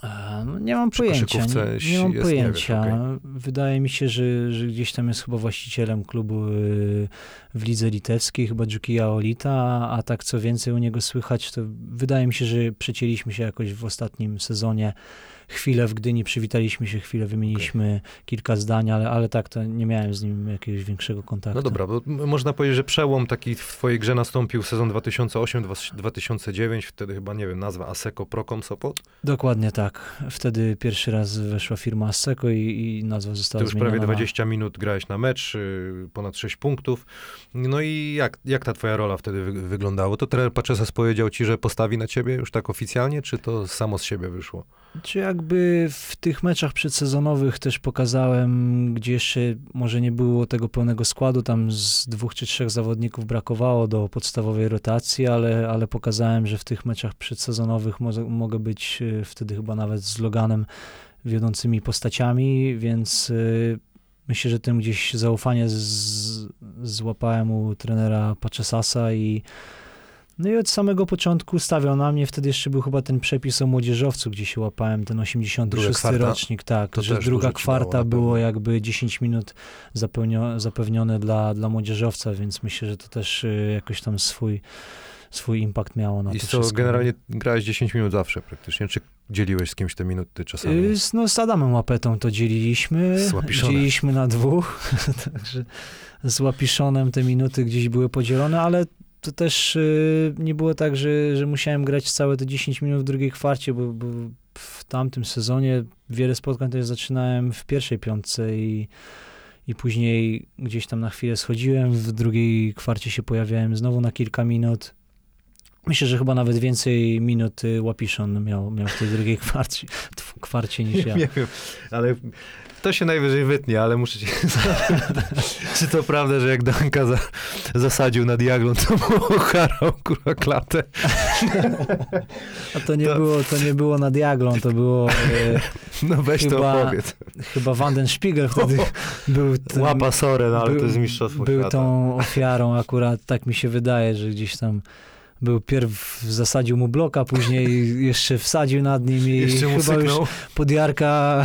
B: A, No, nie mam
A: Przy
B: pojęcia. Nie, nie mam
A: jest, nie wiesz,
B: pojęcia.
A: okej.
B: Wydaje mi się, że, że gdzieś tam jest chyba właścicielem klubu y, w lidze litewskiej, chyba Dżukija Olita, a tak co więcej u niego słychać, to wydaje mi się, że przecięliśmy się jakoś w ostatnim sezonie. Chwilę w Gdyni przywitaliśmy się, chwilę wymieniliśmy kilka zdań, ale, ale tak, to nie miałem z nim jakiegoś większego kontaktu.
A: No dobra, bo można powiedzieć, że przełom taki w twojej grze nastąpił sezon 2008-2009, wtedy chyba, nie wiem, nazwa Aseko Procom Sopot.
B: Dokładnie tak. Wtedy pierwszy raz weszła firma Asseco i, i nazwa została
A: Ty już
B: zmieniona.
A: prawie
B: na-
A: 20 minut grałeś na mecz, y, ponad 6 punktów. No i jak, jak ta twoja rola wtedy wy, wyglądało? To trener Paczesas powiedział ci, że postawi na ciebie już tak oficjalnie, czy to samo z siebie wyszło?
B: Czy jakby w tych meczach przedsezonowych też pokazałem, gdzie jeszcze może nie było tego pełnego składu, tam z dwóch czy trzech zawodników brakowało do podstawowej rotacji, ale, ale pokazałem, że w tych meczach przedsezonowych mo- mogę być y, wtedy chyba nawet z Loganem wiodącymi postaciami, więc y, myślę, że tym gdzieś zaufanie z, złapałem u trenera Paczesasa i no i od samego początku stawiał na mnie, wtedy jeszcze był chyba ten przepis o młodzieżowcu, gdzie się łapałem, ten 86
A: Druga kwarta.
B: rocznik, tak,
A: To
B: że druga kwarta było jakby 10 minut zapełnio, zapewnione dla, dla młodzieżowca, więc myślę, że to też y, jakoś tam swój, swój impact miało na
A: I
B: to
A: co,
B: wszystko.
A: generalnie grałeś 10 minut zawsze praktycznie, czy dzieliłeś z kimś te minuty czasami?
B: Y, z- No z Adamem Łapetą to dzieliliśmy, dzieliliśmy na dwóch, także z Łapiszonem te minuty gdzieś były podzielone, ale to też y, nie było tak, że, że musiałem grać całe te 10 minut w drugiej kwarcie, bo, bo w tamtym sezonie wiele spotkań też zaczynałem w pierwszej piątce i, i później gdzieś tam na chwilę schodziłem, w drugiej kwarcie się pojawiałem znowu na kilka minut. Myślę, że chyba nawet więcej minut y, Łapiszon miał, miał w tej drugiej kwarcie, kwarcie niż ja.
A: Nie wiem, ale to się najwyżej wytnie, ale muszę cię Czy to prawda, że jak Danka za, zasadził na diaglon, to było harał, kurwa, klatę?
B: A to nie,
A: To-
B: było, to nie było nad Jaglą, to było e,
A: No weź to
B: Chyba-
A: opowiedz.
B: chyba Vanden Spiegel wtedy był tym,
A: Łapa sorę, no ale
B: był-
A: to jest mistrzostwo
B: był
A: świata.
B: tą ofiarą akurat, tak mi się wydaje, że gdzieś tam był pierw zasadził mu bloka, później jeszcze wsadził nad nim i chyba już podjarka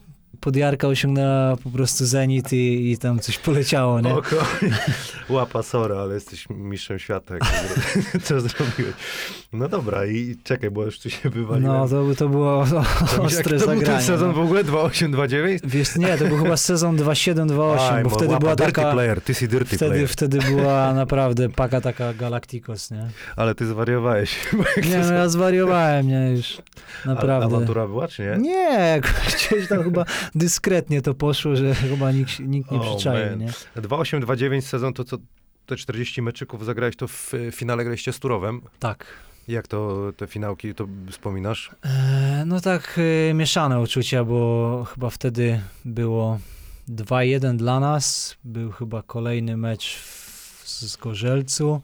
B: podjarka osiągnęła po prostu zenit i, i tam coś poleciało, nie?
A: Oko. Łapa sora, ale jesteś mistrzem świata. To co zrobiłeś? No dobra, i czekaj, bo już tu się wywaliłem.
B: No, to, to było
A: To
B: ostre
A: to był ten
B: zagranie.
A: sezon w ogóle? 2829?
B: Wiesz, nie, to był chyba sezon 2728,
A: Aj,
B: bo wtedy
A: łapa,
B: była
A: dirty
B: taka...
A: player, ty si dirty
B: Wtedy,
A: player.
B: wtedy była naprawdę paka taka Galacticos, nie?
A: Ale ty zwariowałeś.
B: Nie,
A: to-
B: no ja zwariowałem, nie, już
A: A-
B: naprawdę.
A: Awantura była, czy nie?
B: Nie, gdzieś tam chyba dyskretnie to poszło, że chyba nikt, nikt nie
A: Oh,
B: przyczaił, nie?
A: 2829 sezon, to co te 40 meczyków zagrałeś, to w e, finale graliście z Turowem.
B: Tak.
A: Jak to te finałki to wspominasz?
B: E, No tak e, mieszane uczucia, bo chyba wtedy było 2-1 dla nas. Był chyba kolejny mecz w, z Gorzelcu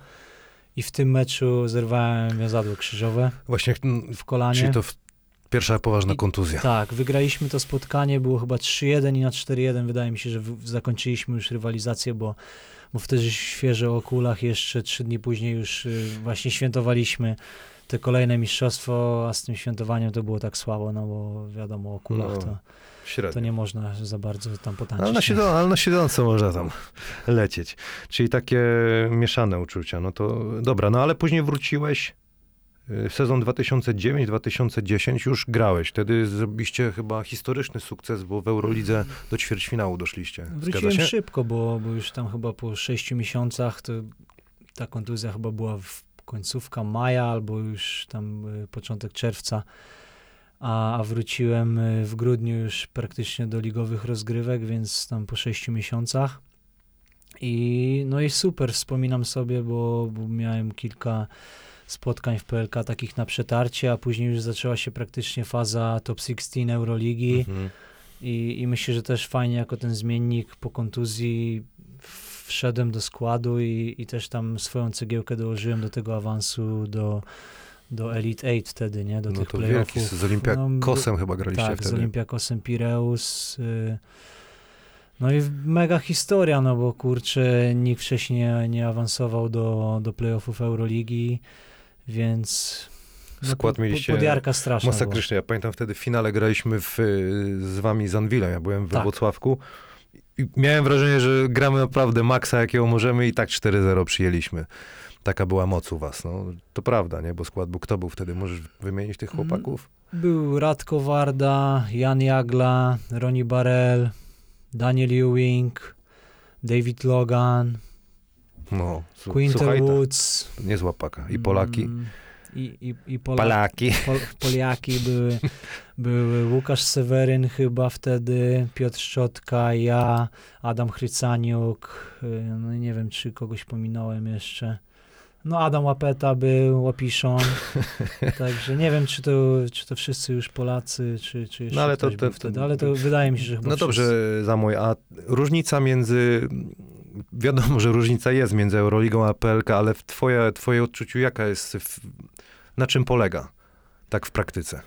B: i w tym meczu zerwałem wiązadło krzyżowe
A: Właśnie,
B: w kolanie.
A: czyli to w, pierwsza poważna
B: I-
A: kontuzja.
B: Tak, wygraliśmy to spotkanie, było chyba 3-1 i na 4-1 wydaje mi się, że w, zakończyliśmy już rywalizację, bo, bo wtedy świeżo o kulach jeszcze trzy dni później już y, właśnie świętowaliśmy te kolejne mistrzostwo, a z tym świętowaniem to było tak słabo, no bo wiadomo o kulach
A: No,
B: to,
A: Średnio.
B: to nie można za bardzo tam potańczyć.
A: Ale na, siedząco, ale na siedząco można tam lecieć. Czyli takie mieszane uczucia. No to dobra, no ale później wróciłeś. Y, Sezon 2009-2010 już grałeś. Wtedy zrobiliście chyba historyczny sukces, bo w Eurolidze do ćwierćfinału doszliście.
B: Wróciłem szybko, bo, bo już tam chyba po sześciu miesiącach to ta kontuzja chyba była w końcówka maja albo już tam y, początek czerwca, a, a wróciłem y, w grudniu już praktycznie do ligowych rozgrywek, więc tam po sześciu miesiącach. I no i super, wspominam sobie, bo, bo miałem kilka spotkań w PLK takich na przetarcie, a później już zaczęła się praktycznie faza top 16 Euroligi.
A: Mhm.
B: I, I myślę, że też fajnie jako ten zmiennik po kontuzji wszedłem do składu i, i też tam swoją cegiełkę dołożyłem do tego awansu do, do Elite 8 wtedy, nie? Do
A: No
B: tych
A: to wielki,
B: playoffów.
A: z Olympiakosem chyba graliście
B: tak, z
A: wtedy.
B: Olympiakosem Pireus. Y, no i mega historia, no bo kurczę, nikt wcześniej nie, nie awansował do, do playoffów Euroligi, więc no,
A: Skład mieliście
B: Podjarka straszna była.
A: Masakrycznie. Ja pamiętam wtedy w finale graliśmy w, y, z wami z Anwilem. Ja byłem we
B: Tak.
A: Włocławku. I miałem wrażenie, że gramy naprawdę maksa, jakiego możemy i tak 4-0 przyjęliśmy. Taka była moc u was. No, to prawda, nie? Bo skład był, kto był wtedy? Możesz wymienić tych
B: Mm.
A: chłopaków?
B: Był Radko Warda, Jan Jagla, Ronnie Barel, Daniel Ewing, David Logan,
A: No, su-
B: Quinter
A: słuchaj,
B: Woods.
A: niezła paka. I Polaki.
B: mm, I, i, i Pola-
A: Polaki.
B: Pol, Poliaki były, były Łukasz Seweryn chyba wtedy, Piotr Szczotka, ja, Adam Chrycaniuk, y, no nie wiem, czy kogoś pominąłem jeszcze. No Adam Łapeta był, Łapiszon, także nie wiem, czy to, czy to wszyscy już Polacy, czy, czy jeszcze
A: No, ale to
B: był wtedy, ale to wydaje mi się, że chyba
A: No
B: wszyscy.
A: dobrze, Zamoj, a różnica między... Wiadomo, że różnica jest między Euroligą a PLK, ale w twoje, twoje odczuciu jaka jest... W, na czym polega? Tak w praktyce.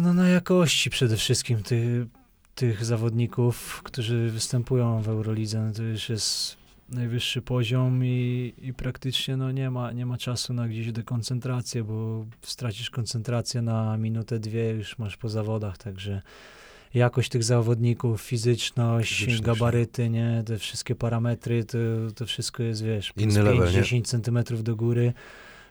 B: No na jakości przede wszystkim ty, tych zawodników, którzy występują w Eurolidze, no to już jest najwyższy poziom i, i praktycznie no nie, ma, nie ma czasu na gdzieś dekoncentrację, bo stracisz koncentrację na minutę, dwie, już masz po zawodach, także jakość tych zawodników, fizyczność,
A: Fizyczność,
B: gabaryty, nie, te wszystkie parametry, to, to wszystko jest, wiesz, plus
A: Inny level, nie?
B: 5-10 centymetrów do góry,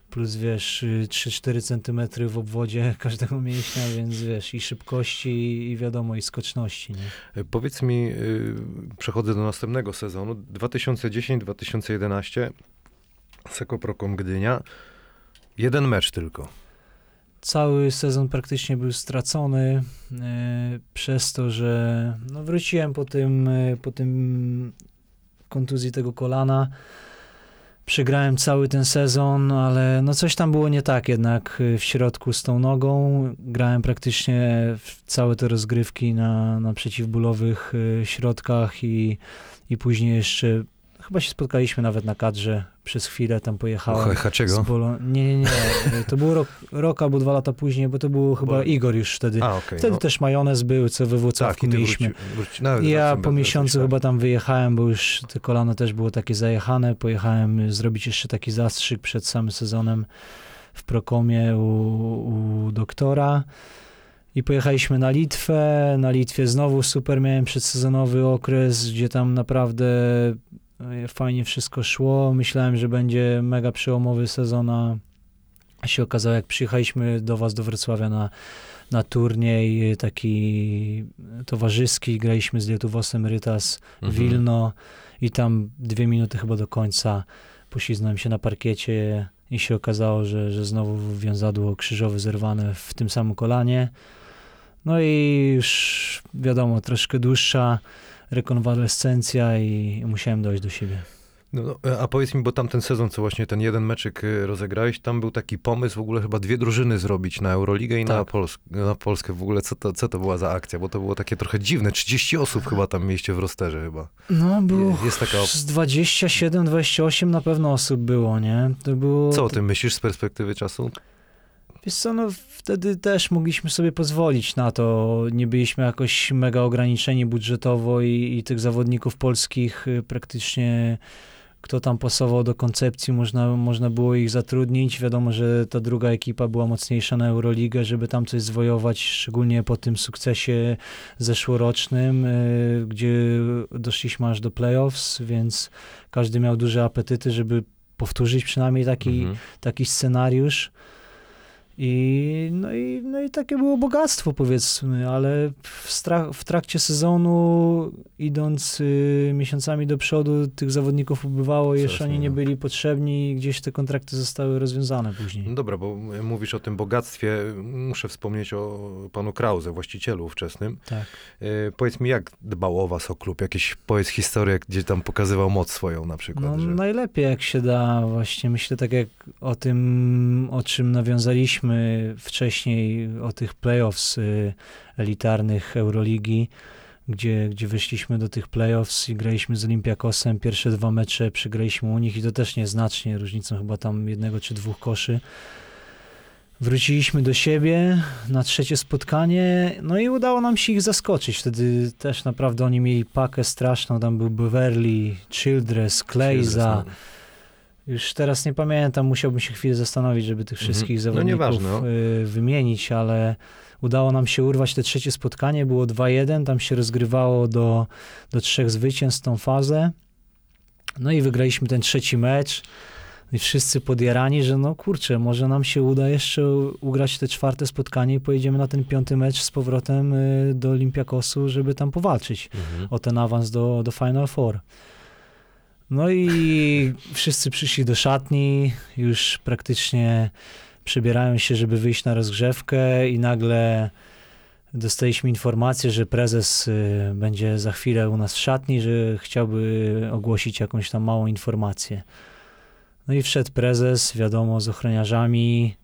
B: plus wiesz, y, 3-4 centymetry w obwodzie każdego mięśnia, więc wiesz, i szybkości, i wiadomo, i skoczności, nie?
A: E, Powiedz mi, y, przechodzę do następnego sezonu, 2010-2011, Sekoprokom Gdynia, jeden mecz tylko.
B: Cały sezon praktycznie był stracony e, przez to, że no wróciłem po tym, e, po tym kontuzji tego kolana. Przegrałem cały ten sezon, ale no coś tam było nie tak jednak e, w środku z tą nogą. Grałem praktycznie całe te rozgrywki na, na przeciwbólowych środkach i, i później jeszcze chyba się spotkaliśmy nawet na kadrze przez chwilę, tam pojechałem. Z
A: Haczego?
B: Bolo... Nie, nie, nie. To był rok, rok albo dwa lata później, bo to był chyba
A: Bo-
B: Igor już wtedy.
A: A, okej.
B: Wtedy
A: no.
B: też majonez był, co we
A: tak,
B: Włocławku mieliśmy.
A: wróci, wróci, nawet
B: I ja po miesiącu chyba tam wyjechałem, bo już te kolano też było takie zajechane. Pojechałem zrobić jeszcze taki zastrzyk przed samym sezonem w Prokomie u, u doktora. I pojechaliśmy na Litwę. Na Litwie znowu super miałem przedsezonowy okres, gdzie tam naprawdę fajnie wszystko szło. Myślałem, że będzie mega przełomowy sezon, a się okazało, jak przyjechaliśmy do was, do Wrocławia na, na turniej e, taki towarzyski, graliśmy z Lietuvosem Rytas
A: Mhm.
B: Wilno i tam dwie minuty chyba do końca poślizgnąłem się na parkiecie i się okazało, że, że znowu wiązadło krzyżowe zerwane w tym samym kolanie. No i już wiadomo, troszkę dłuższa rekonwalescencja i musiałem dojść do siebie.
A: No, no, a powiedz mi, bo tamten sezon, co właśnie ten jeden meczyk y, rozegrałeś, tam był taki pomysł w ogóle chyba dwie drużyny zrobić na Euroligę i na,
B: Tak.
A: Pols na Polskę. W ogóle co to, co to była za akcja? Bo to było takie trochę dziwne. 30 osób chyba tam mieliście w rosterze chyba.
B: No, było
A: Jest taka
B: z 27, 28 na pewno osób było, nie? To było...
A: Co o tym myślisz z perspektywy czasu?
B: Wiesz co, no wtedy też mogliśmy sobie pozwolić na to. Nie byliśmy jakoś mega ograniczeni budżetowo i, i tych zawodników polskich y, praktycznie kto tam pasował do koncepcji, można, można było ich zatrudnić. Wiadomo, że ta druga ekipa była mocniejsza na Euroligę, żeby tam coś zwojować, szczególnie po tym sukcesie zeszłorocznym, y, gdzie doszliśmy aż do playoffs, więc każdy miał duże apetyty, żeby powtórzyć przynajmniej taki,
A: Mhm.
B: taki scenariusz. I, no, i, no i takie było bogactwo, powiedzmy, ale w, w trakcie sezonu, idąc y, miesiącami do przodu, tych zawodników ubywało, jeszcze oni nie
A: mniej.
B: byli potrzebni i gdzieś te kontrakty zostały rozwiązane później.
A: No dobra, bo mówisz o tym bogactwie. Muszę wspomnieć o panu Krause, właścicielu ówczesnym.
B: Tak.
A: Y, powiedz mi, jak dbał o was o klub? Jakieś, powiedz historię, gdzie tam pokazywał moc swoją na przykład.
B: No,
A: że...
B: najlepiej jak się da, właśnie myślę tak jak o tym, o czym nawiązaliśmy wcześniej, o tych playoffs y, elitarnych Euroligi, gdzie, gdzie wyszliśmy do tych playoffs i graliśmy z Olympiakosem, pierwsze dwa mecze przegraliśmy u nich i to też nieznacznie, różnicą chyba tam jednego czy dwóch koszy. Wróciliśmy do siebie na trzecie spotkanie, no i udało nam się ich zaskoczyć. Wtedy też naprawdę oni mieli pakę straszną, tam był Beverly, Childress, Klejza, już teraz nie pamiętam, musiałbym się chwilę zastanowić, żeby tych
A: Mhm.
B: wszystkich
A: No
B: zawodników
A: no.
B: y, wymienić, ale udało nam się urwać te trzecie spotkanie, było 2-1, tam się rozgrywało do, do trzech zwycięstw tą fazę. No i wygraliśmy ten trzeci mecz i wszyscy podjarani, że no kurczę, może nam się uda jeszcze ugrać te czwarte spotkanie i pojedziemy na ten piąty mecz z powrotem y, do Olympiakosu, żeby tam powalczyć
A: Mhm.
B: o ten awans do, do Final Four. No i wszyscy przyszli do szatni, już praktycznie przebierają się, żeby wyjść na rozgrzewkę i nagle dostaliśmy informację, że prezes y, będzie za chwilę u nas w szatni, że chciałby ogłosić jakąś tam małą informację. No i wszedł prezes, wiadomo, z ochroniarzami,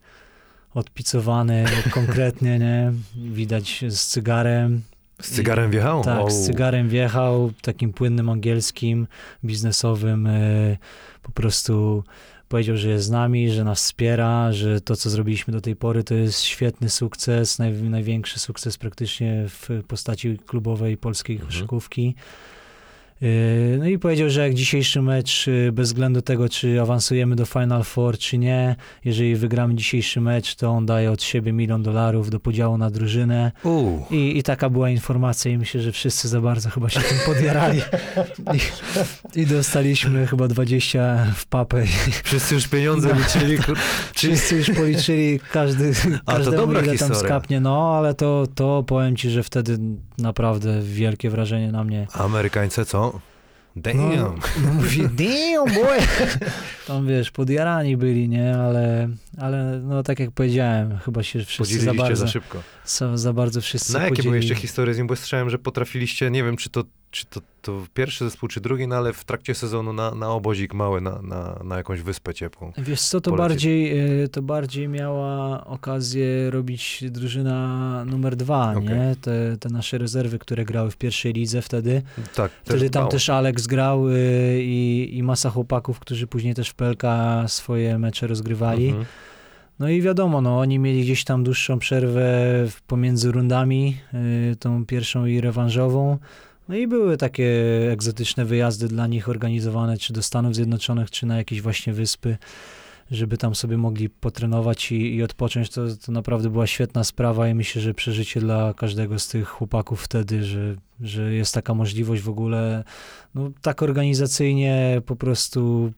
B: odpicowany konkretnie, nie? Widać z cygarem.
A: Z cygarem wjechał?
B: Tak,
A: O,
B: z cygarem wjechał, takim płynnym angielskim, biznesowym. e, Po prostu powiedział, że jest z nami, że nas wspiera, że to, co zrobiliśmy do tej pory, to jest świetny sukces, naj, największy sukces praktycznie w postaci klubowej polskiej
A: Mhm.
B: koszykówki. E, No i powiedział, że jak dzisiejszy mecz, e, bez względu tego, czy awansujemy do Final Four, czy nie, jeżeli wygramy dzisiejszy mecz, to on daje od siebie milion dolarów do podziału na drużynę. I, I taka była informacja i myślę, że wszyscy za bardzo chyba się tym podjarali. I, i dostaliśmy chyba 20 w papę.
A: wszyscy już pieniądze
B: No.
A: liczyli. Czy...
B: Wszyscy już policzyli każdy,
A: A,
B: każdemu ile tam
A: historia.
B: skapnie. No, ale to, to powiem ci, że wtedy naprawdę wielkie wrażenie na mnie.
A: Amerykańce co? Damn.
B: No, no mówi, damn boy! Tam wiesz, podjarani byli, nie? Ale, ale no tak jak powiedziałem, chyba się wszyscy za bardzo,
A: za szybko.
B: za, za bardzo wszyscy
A: Na jakie były
B: podzielili.
A: jeszcze historie z nim? Bo słyszałem, że potrafiliście, nie wiem, czy to, czy to, to pierwszy zespół, czy drugi, no ale w trakcie sezonu na, na obozik mały, na, na, na jakąś wyspę ciepłą.
B: Wiesz co, to bardziej, y, to bardziej miała okazję robić drużyna numer dwa,
A: Okej.
B: nie? Te, te nasze rezerwy, które grały w pierwszej lidze wtedy.
A: Tak,
B: Wtedy tam
A: dbało.
B: też Alex grał y, i, i masa chłopaków, którzy później też w PLK swoje mecze rozgrywali.
A: Mhm.
B: No i wiadomo, no, oni mieli gdzieś tam dłuższą przerwę pomiędzy rundami, y, tą pierwszą i rewanżową. No i były takie egzotyczne wyjazdy dla nich organizowane, czy do Stanów Zjednoczonych, czy na jakieś właśnie wyspy. żeby tam sobie mogli potrenować i, i odpocząć, to, to naprawdę była świetna sprawa i myślę, że przeżycie dla każdego z tych chłopaków wtedy, że, że jest taka możliwość w ogóle, no tak organizacyjnie po prostu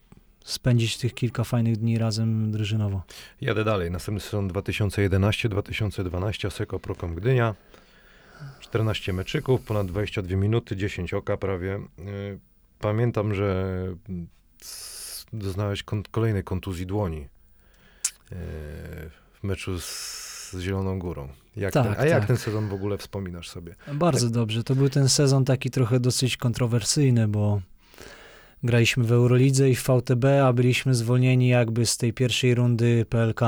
B: spędzić tych kilka fajnych dni razem drużynowo.
A: Jadę dalej. Następny sezon 2011-2012 Aseko Prokom Gdynia. 14 meczyków, ponad 22 minuty, 10 oka prawie. Y, Pamiętam, że doznałeś kon- kolejnej kontuzji dłoni y, w meczu z, Zieloną Górą. Jak
B: Tak,
A: ten, a jak
B: tak.
A: ten sezon w ogóle wspominasz sobie?
B: Bardzo dobrze. To był ten sezon taki trochę dosyć kontrowersyjny, bo graliśmy w Eurolidze i w VTB, a byliśmy zwolnieni jakby z tej pierwszej rundy PLK,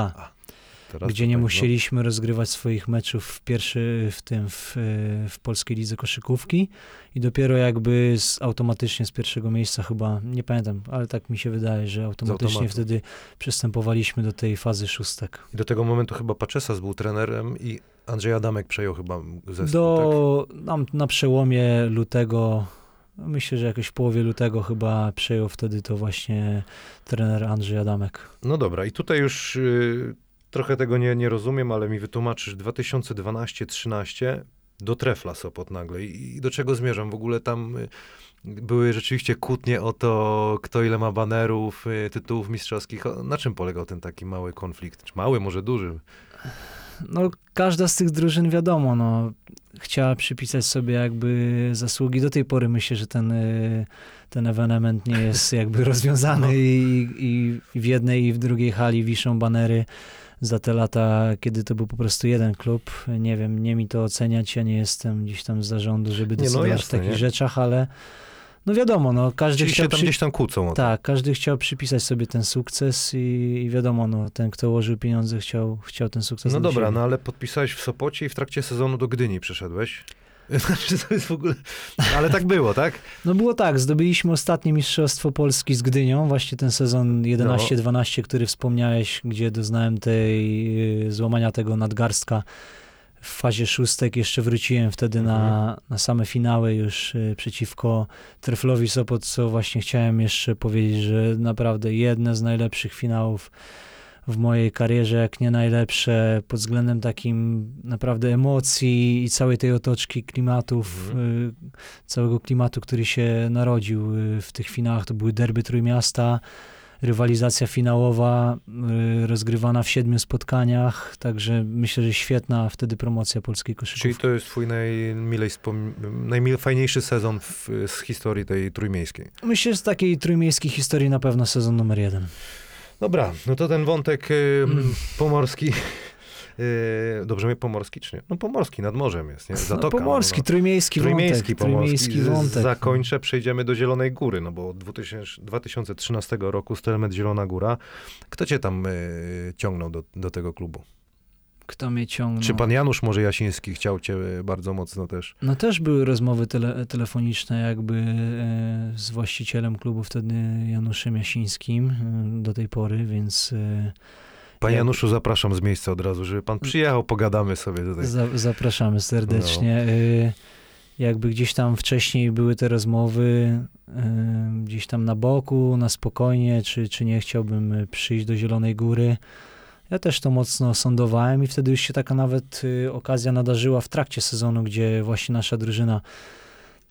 A: Teraz
B: gdzie nie musieliśmy rozgrywać swoich meczów w pierwszy, w tym, w, e, w Polskiej Lidze Koszykówki i dopiero jakby z, automatycznie z pierwszego miejsca chyba, nie pamiętam, ale tak mi się wydaje, że automatycznie wtedy przystępowaliśmy do tej fazy szóstek.
A: I do tego momentu chyba Paczesas był trenerem i Andrzej Adamek przejął chyba zespół, tak?
B: Do, nam na przełomie lutego, myślę, że jakoś w połowie lutego chyba przejął wtedy to właśnie trener Andrzej Adamek.
A: No dobra, i tutaj już y, trochę tego nie, nie rozumiem, ale mi wytłumaczysz 2012-13 do Trefla Sopot nagle. I, I do czego zmierzam? W ogóle tam y, były rzeczywiście kłótnie o to, kto ile ma banerów, y, tytułów mistrzowskich. Na czym polegał ten taki mały konflikt? Czy mały, może duży?
B: No, każda z tych drużyn, wiadomo, no, chciała przypisać sobie jakby zasługi. Do tej pory myślę, że ten, y, ten ewenement nie jest jakby rozwiązany
A: No.
B: i, i w jednej i w drugiej hali wiszą banery za te lata, kiedy to był po prostu jeden klub. Nie wiem, nie mi to oceniać, ja nie jestem gdzieś tam z zarządu, żeby
A: no
B: decydować w
A: jasne,
B: takich
A: nie?
B: rzeczach, ale no wiadomo, no, każdy
A: Czyli się
B: chciał
A: tam
B: przy...
A: gdzieś tam kłócą.
B: Tak, każdy chciał przypisać sobie ten sukces i, i wiadomo, no, ten, kto łożył pieniądze, chciał, chciał ten sukces
A: No dobra,
B: siebie.
A: no ale podpisałeś w Sopocie i w trakcie sezonu do Gdyni przyszedłeś. Znaczy, to jest w ogóle... Ale tak było, tak?
B: No było tak, zdobyliśmy ostatnie Mistrzostwo Polski z Gdynią, właśnie ten sezon 11-12, który wspomniałeś, gdzie doznałem tej y, złamania tego nadgarstka w fazie szóstek. Jeszcze wróciłem wtedy na, na same finały już y, przeciwko Treflowi Sopot, co właśnie chciałem jeszcze powiedzieć, że naprawdę jedne z najlepszych finałów w mojej karierze, jak nie najlepsze, pod względem takim naprawdę emocji i całej tej otoczki klimatów, y, całego klimatu, który się narodził y, w tych finałach. To były derby Trójmiasta, rywalizacja finałowa y, rozgrywana w siedmiu spotkaniach, także myślę, że świetna wtedy promocja polskiej koszykówki.
A: Czyli to jest twój najmilej najfajniejszy sezon w, z historii tej trójmiejskiej.
B: Myślę, że z takiej trójmiejskiej historii na pewno sezon numer jeden.
A: Dobra, no to ten wątek y,
B: Mm.
A: pomorski. Y, dobrze mnie pomorski, czy nie? No pomorski, nad morzem jest, nie?
B: No,
A: Zatoka.
B: pomorski,
A: no,
B: trójmiejski,
A: Trójmiejski
B: wątek.
A: pomorski.
B: Trójmiejski wątek.
A: Zakończę, przejdziemy do Zielonej Góry, no bo od 2000, 2013 roku Stelmet Zielona Góra. Kto cię tam y, ciągnął do, do tego klubu?
B: Kto mnie ciągnął?
A: Czy pan Janusz może Jasiński chciał cię y, bardzo mocno też?
B: No też były rozmowy tele, telefoniczne jakby e, z właścicielem klubu wtedy Januszem Jasińskim e, do tej pory, więc e,
A: Panie
B: Ja-
A: Januszu, zapraszam z miejsca od razu, żeby pan przyjechał, pogadamy sobie tutaj.
B: za, zapraszamy serdecznie. E, Jakby gdzieś tam wcześniej były te rozmowy, e, gdzieś tam na boku, na spokojnie, czy, czy nie chciałbym e, przyjść do Zielonej Góry. Ja też to mocno sądowałem i wtedy już się taka nawet y, okazja nadarzyła w trakcie sezonu, gdzie właśnie nasza drużyna,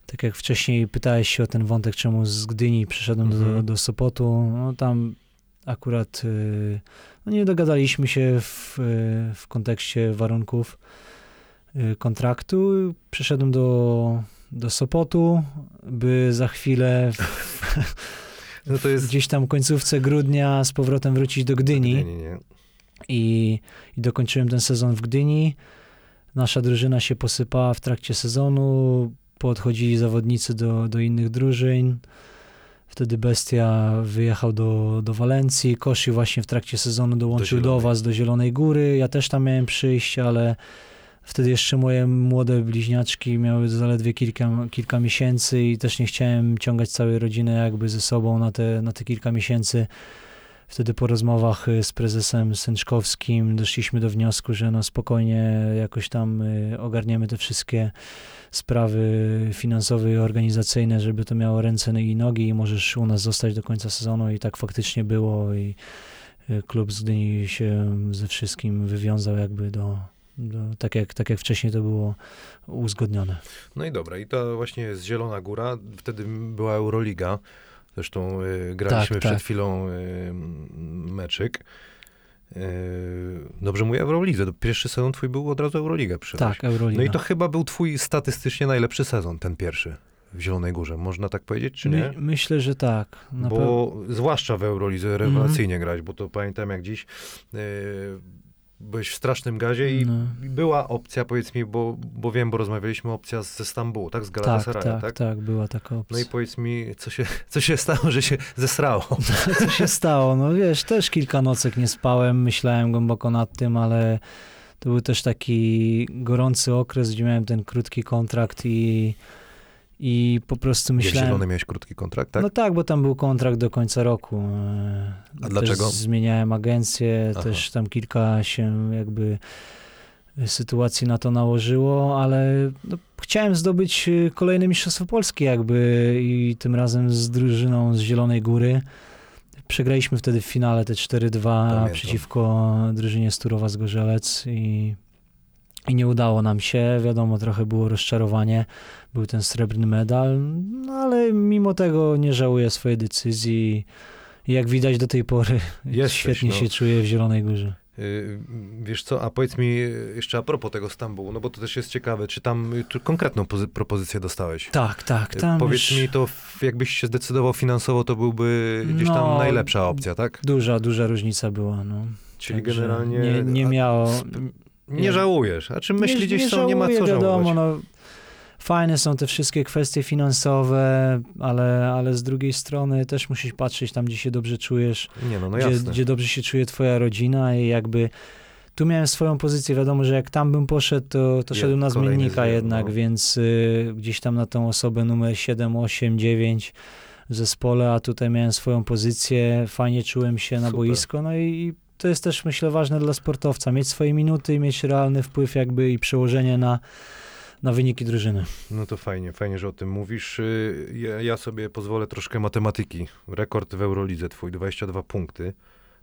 B: tak jak wcześniej pytałeś się o ten wątek, czemu z Gdyni przyszedłem do,
A: Mhm.
B: do Sopotu, no tam akurat y, no nie dogadaliśmy się w, y, w kontekście warunków kontraktu. Przyszedłem do, do Sopotu, by za chwilę w,
A: No to jest...
B: gdzieś tam końcówce grudnia z powrotem wrócić do Gdyni
A: nie, nie.
B: I, i dokończyłem ten sezon w Gdyni. Nasza drużyna się posypała w trakcie sezonu, podchodzili zawodnicy do, do innych drużyn. Wtedy Bestia wyjechał do, do Walencji, Koszy właśnie w trakcie sezonu dołączył do,
A: Zielonej.
B: was, do Zielonej Góry. Ja też tam miałem przyjść, ale wtedy jeszcze moje młode bliźniaczki miały zaledwie kilka, kilka miesięcy i też nie chciałem ciągać całej rodziny jakby ze sobą na te, na te kilka miesięcy. Wtedy po rozmowach y, z prezesem Sęczkowskim doszliśmy do wniosku, że no spokojnie jakoś tam y, ogarniemy te wszystkie sprawy finansowe i organizacyjne, żeby to miało ręce i nogi i możesz u nas zostać do końca sezonu. I tak faktycznie było i y, klub z Gdyni się ze wszystkim wywiązał jakby do, tak, jak, tak jak wcześniej to było uzgodnione.
A: No i dobra, i to właśnie jest Zielona Góra, wtedy była Euroliga, zresztą y, graliśmy
B: Tak,
A: przed
B: tak.
A: chwilą y, meczyk. Y, dobrze mówię, Eurolidze, to pierwszy sezon twój był od razu Euroliga przyszedłeś.
B: Tak, Euroliga.
A: No i to chyba był twój statystycznie najlepszy sezon, ten pierwszy w Zielonej Górze, można tak powiedzieć, czy nie?
B: My, myślę, że tak.
A: Bo zwłaszcza w Eurolidze rewelacyjnie grać, bo to pamiętam jak dziś yy, byłeś w strasznym gazie i
B: No.
A: była opcja, powiedz mi, bo, bo wiem, bo rozmawialiśmy, opcja ze Stambułu, tak? Z
B: Tak,
A: Galatasaraya,
B: tak,
A: tak?
B: tak, była taka opcja.
A: No i powiedz mi, co się, co się stało, że się zesrało?
B: Co się stało? No wiesz, też kilka nocek nie spałem, myślałem głęboko nad tym, ale to był też taki gorący okres, gdzie miałem ten krótki kontrakt i, i po prostu
A: Myślałem... Zielony miałeś krótki kontrakt, tak?
B: No tak, bo tam był kontrakt do końca roku. E,
A: A
B: też
A: dlaczego?
B: Zmieniałem agencję,
A: Aha.
B: też tam kilka się jakby sytuacji na to nałożyło, ale no, chciałem zdobyć e, kolejne Mistrzostwo Polski jakby i tym razem z drużyną z Zielonej Góry. Przegraliśmy wtedy w finale te 4-2
A: Pamiętam.
B: przeciwko drużynie Sturowa z Gorzelec i, i nie udało nam się. Wiadomo, trochę było rozczarowanie. Był ten srebrny medal, no ale mimo tego nie żałuję swojej decyzji. Jak widać do tej pory
A: Jesteś,
B: świetnie
A: no.
B: się czuję w Zielonej Górze.
A: Yy, Wiesz co, a powiedz mi jeszcze a propos tego Stambułu, no bo to też jest ciekawe, czy tam tu konkretną pozy- propozycję dostałeś?
B: Tak, tak.
A: Yy,
B: Tam
A: Powiedz
B: już
A: mi, to jakbyś się zdecydował finansowo, to byłby gdzieś tam
B: No,
A: najlepsza opcja, tak?
B: Duża, duża różnica była. No.
A: Czyli
B: Także
A: generalnie
B: Nie, nie miało.
A: Nie
B: nie-
A: żałujesz. A czym myśli
B: nie,
A: gdzieś
B: nie
A: są, nie ma co
B: wiadomo,
A: żałować.
B: no, Fajne są te wszystkie kwestie finansowe, ale, ale z drugiej strony też musisz patrzeć tam, gdzie się dobrze czujesz,
A: Nie no, no
B: gdzie, gdzie dobrze się czuje twoja rodzina i jakby tu miałem swoją pozycję, wiadomo, że jak tam bym poszedł, to, to szedłem na zmiennika jednak,
A: no.
B: więc y, gdzieś tam na tą osobę numer 7, 8, 9 w zespole, a tutaj miałem swoją pozycję, fajnie czułem się na
A: Super.
B: boisko, no i to jest też myślę ważne dla sportowca, mieć swoje minuty i mieć realny wpływ jakby i przełożenie na, na wyniki drużyny.
A: No to fajnie, fajnie, że o tym mówisz. Y, Ja, ja sobie pozwolę troszkę matematyki. Rekord w Eurolidze twój, 22 punkty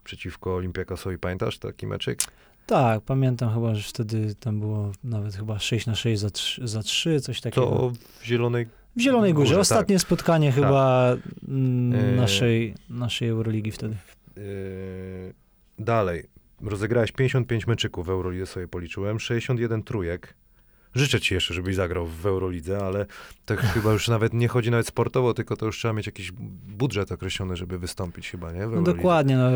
A: przeciwko Olimpiakosowi. Pamiętasz taki meczek?
B: Tak, pamiętam chyba, że wtedy tam było nawet chyba 6 na 6 za 3, za 3 coś takiego.
A: To w Zielonej...
B: W Zielonej Górze,
A: Górze, tak.
B: ostatnie spotkanie chyba mm,
A: Yy.
B: naszej, naszej Euroligi wtedy.
A: Yy, dalej. Rozegrałeś 55 meczyków w Eurolidze, sobie policzyłem. 61 trójek. Życzę ci jeszcze, żebyś zagrał w Eurolidze, ale to chyba już nawet nie chodzi nawet sportowo, tylko to już trzeba mieć jakiś budżet określony, żeby wystąpić chyba, nie?
B: No dokładnie, no,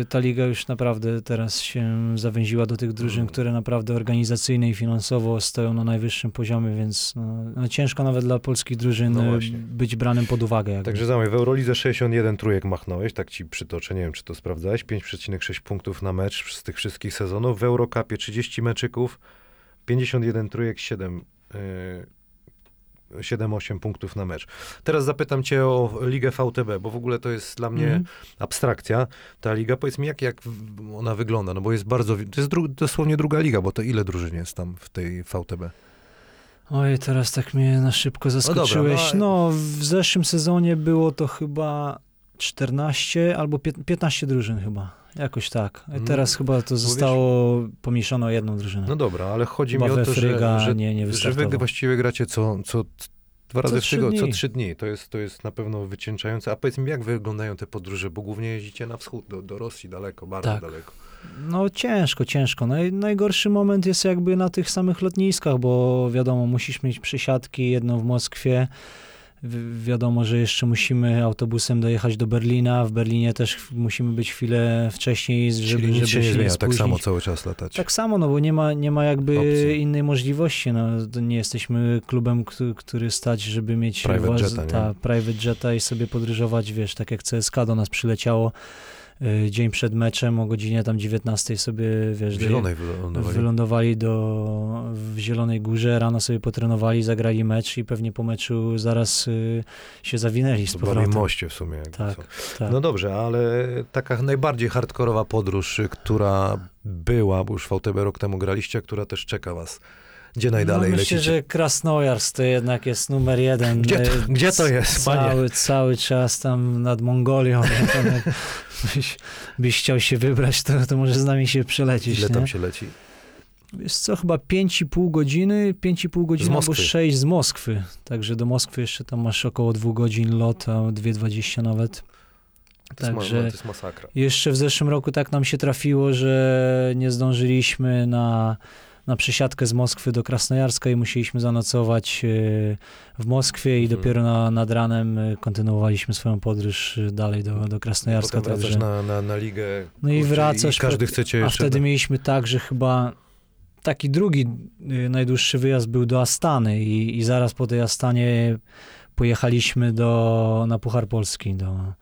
B: y, ta liga już naprawdę teraz się zawęziła do tych drużyn,
A: Mm.
B: które naprawdę organizacyjnie i finansowo stoją na najwyższym poziomie, więc no, no, ciężko nawet dla polskich drużyn
A: No
B: y, być branym pod uwagę. Jakby.
A: Także zamówię, w Eurolidze 61 trójek machnąłeś, tak ci przytoczę, nie wiem czy to sprawdzałeś, 5,6 punktów na mecz z tych wszystkich sezonów. W Eurocupie 30 meczyków, 51 trójek, 7, yy, 7-8 punktów na mecz. Teraz zapytam cię o Ligę VTB, bo w ogóle to jest dla mnie
B: Mhm.
A: abstrakcja. Ta liga, powiedz mi, jak, jak ona wygląda? No bo jest bardzo, to jest dru, dosłownie druga liga, bo to ile drużyn jest tam w tej VTB?
B: Oj, teraz tak mnie na szybko zaskoczyłeś.
A: no,
B: No, w zeszłym sezonie było to chyba 14 albo pię- 15 drużyn chyba. Jakoś tak.
A: Mm.
B: Teraz chyba to zostało pomniejszone o jedną drużynę.
A: No dobra, ale chodzi
B: Chyba
A: mi o to,
B: Fryga
A: że
B: nie, nie
A: Że wy właściwie gracie co, co dwa razy w
B: trzy
A: tygodniu, co trzy dni. To jest, to jest na pewno wycieńczające. A powiedz mi, jak wyglądają te podróże? Bo głównie jeździcie na wschód, do, do Rosji, daleko, bardzo
B: Tak.
A: daleko.
B: No ciężko, ciężko. Naj, najgorszy moment jest jakby na tych samych lotniskach, bo wiadomo, musisz mieć przesiadki, jedną w Moskwie. Wi- wiadomo, że jeszcze musimy autobusem dojechać do Berlina. W Berlinie też musimy być chwilę wcześniej, żeby,
A: Czyli nic
B: żeby
A: się nie zmienia, tak samo cały czas latać.
B: Tak samo, no bo nie ma, nie ma jakby
A: Opcji.
B: innej możliwości. No, nie jesteśmy klubem, który, który stać, żeby mieć
A: Private jeta, nie?
B: ta, private jeta i sobie podróżować, wiesz, tak jak CSK do nas przyleciało dzień przed meczem o godzinie tam 19 sobie, wiesz,
A: W
B: do-
A: Zielonej wylądowali.
B: wylądowali do, w Zielonej Górze, rano sobie potrenowali, zagrali mecz i pewnie po meczu zaraz y, się zawinęli z powrotem.
A: moście w sumie.
B: Tak, tak.
A: No dobrze, ale taka najbardziej hardkorowa podróż, y, która była, bo już w VTB rok temu graliście, która też czeka was Gdzie najdalej
B: no, myślę,
A: lecicie?
B: że Krasnojarsk to jednak jest numer jeden.
A: Gdzie to,
B: E,
A: gdzie to jest, panie?
B: Cały, cały czas tam nad Mongolią. byś, byś chciał się wybrać, to, to może z nami się przelecieć.
A: Ile
B: nie?
A: tam się leci?
B: Wiesz co, chyba 5,5 godziny, 5,5 godziny albo
A: Moskwy.
B: 6 z Moskwy. Także do Moskwy jeszcze tam masz około 2 godzin lot, a 2,20 nawet.
A: To, jest,
B: Także-
A: to jest masakra.
B: Jeszcze w zeszłym roku tak nam się trafiło, że nie zdążyliśmy na, na przesiadkę z Moskwy do Krasnojarska i musieliśmy zanocować e, w Moskwie i
A: Mhm.
B: dopiero na, nad ranem e, kontynuowaliśmy swoją podróż e, dalej do, do Krasnojarska.
A: Potem wracasz
B: Także...
A: na, na, na ligę.
B: No i wracasz
A: I każdy chce cię
B: A
A: jeszcze...
B: wtedy mieliśmy tak, że chyba taki drugi najdłuższy wyjazd był do Astany i, i zaraz po tej Astanie pojechaliśmy do, na Puchar Polski, do,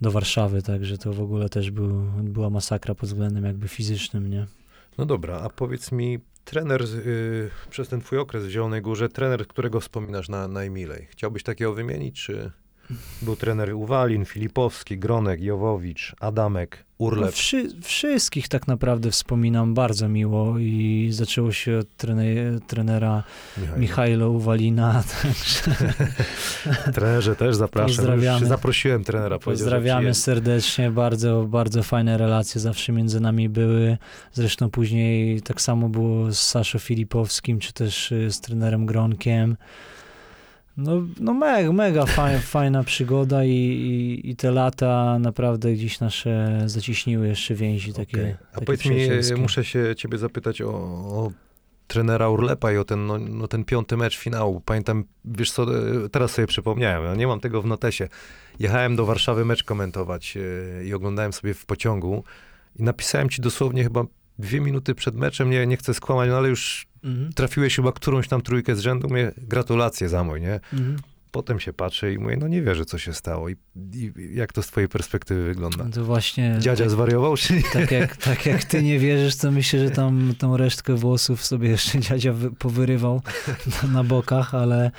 B: do Warszawy, także to w ogóle też był, była masakra pod względem jakby fizycznym, nie?
A: No dobra, a powiedz mi, trener y, przez ten twój okres w Zielonej Górze, trener, którego wspominasz na, najmilej? Chciałbyś takiego wymienić, czy był trener Uwalin, Filipowski, Gronek, Jowowicz, Adamek, Urlep?
B: wszy, wszystkich tak naprawdę wspominam bardzo miło i zaczęło się od trene, trenera. Michajlo Uwalina, także
A: Trenerze też zapraszam.
B: Pozdrawiamy.
A: Zaprosiłem trenera.
B: Pozdrawiamy serdecznie, bardzo, bardzo fajne relacje zawsze między nami były. Zresztą później tak samo było z Saszo Filipowskim, czy też y, z trenerem Gronkiem. No, no mega, mega fajna, fajna przygoda i, i, i te lata naprawdę gdzieś nasze zaciśniły jeszcze więzi takie,
A: Okej. A
B: takie
A: powiedz mi, muszę się ciebie zapytać o, o trenera Urlepa i o ten, no, no, ten piąty mecz finału. Pamiętam, wiesz co, e, teraz sobie przypomniałem, ja nie mam tego w notesie. Jechałem do Warszawy mecz komentować e, i oglądałem sobie w pociągu i napisałem ci dosłownie chyba dwie minuty przed meczem, nie, nie chcę skłamać, no ale już
B: Mhm,
A: trafiłeś chyba którąś tam trójkę z rzędu, mnie gratulacje za mój, nie?
B: mhm.
A: Potem się patrzę i mówię, no nie wierzę, co się stało i, i jak to z twojej perspektywy wygląda.
B: To właśnie
A: Dziadzia zwariował, czy nie?
B: tak jak, tak jak ty nie wierzysz, to myślę, że tam tą resztkę włosów sobie jeszcze dziadzia wy, powyrywał na, na bokach, ale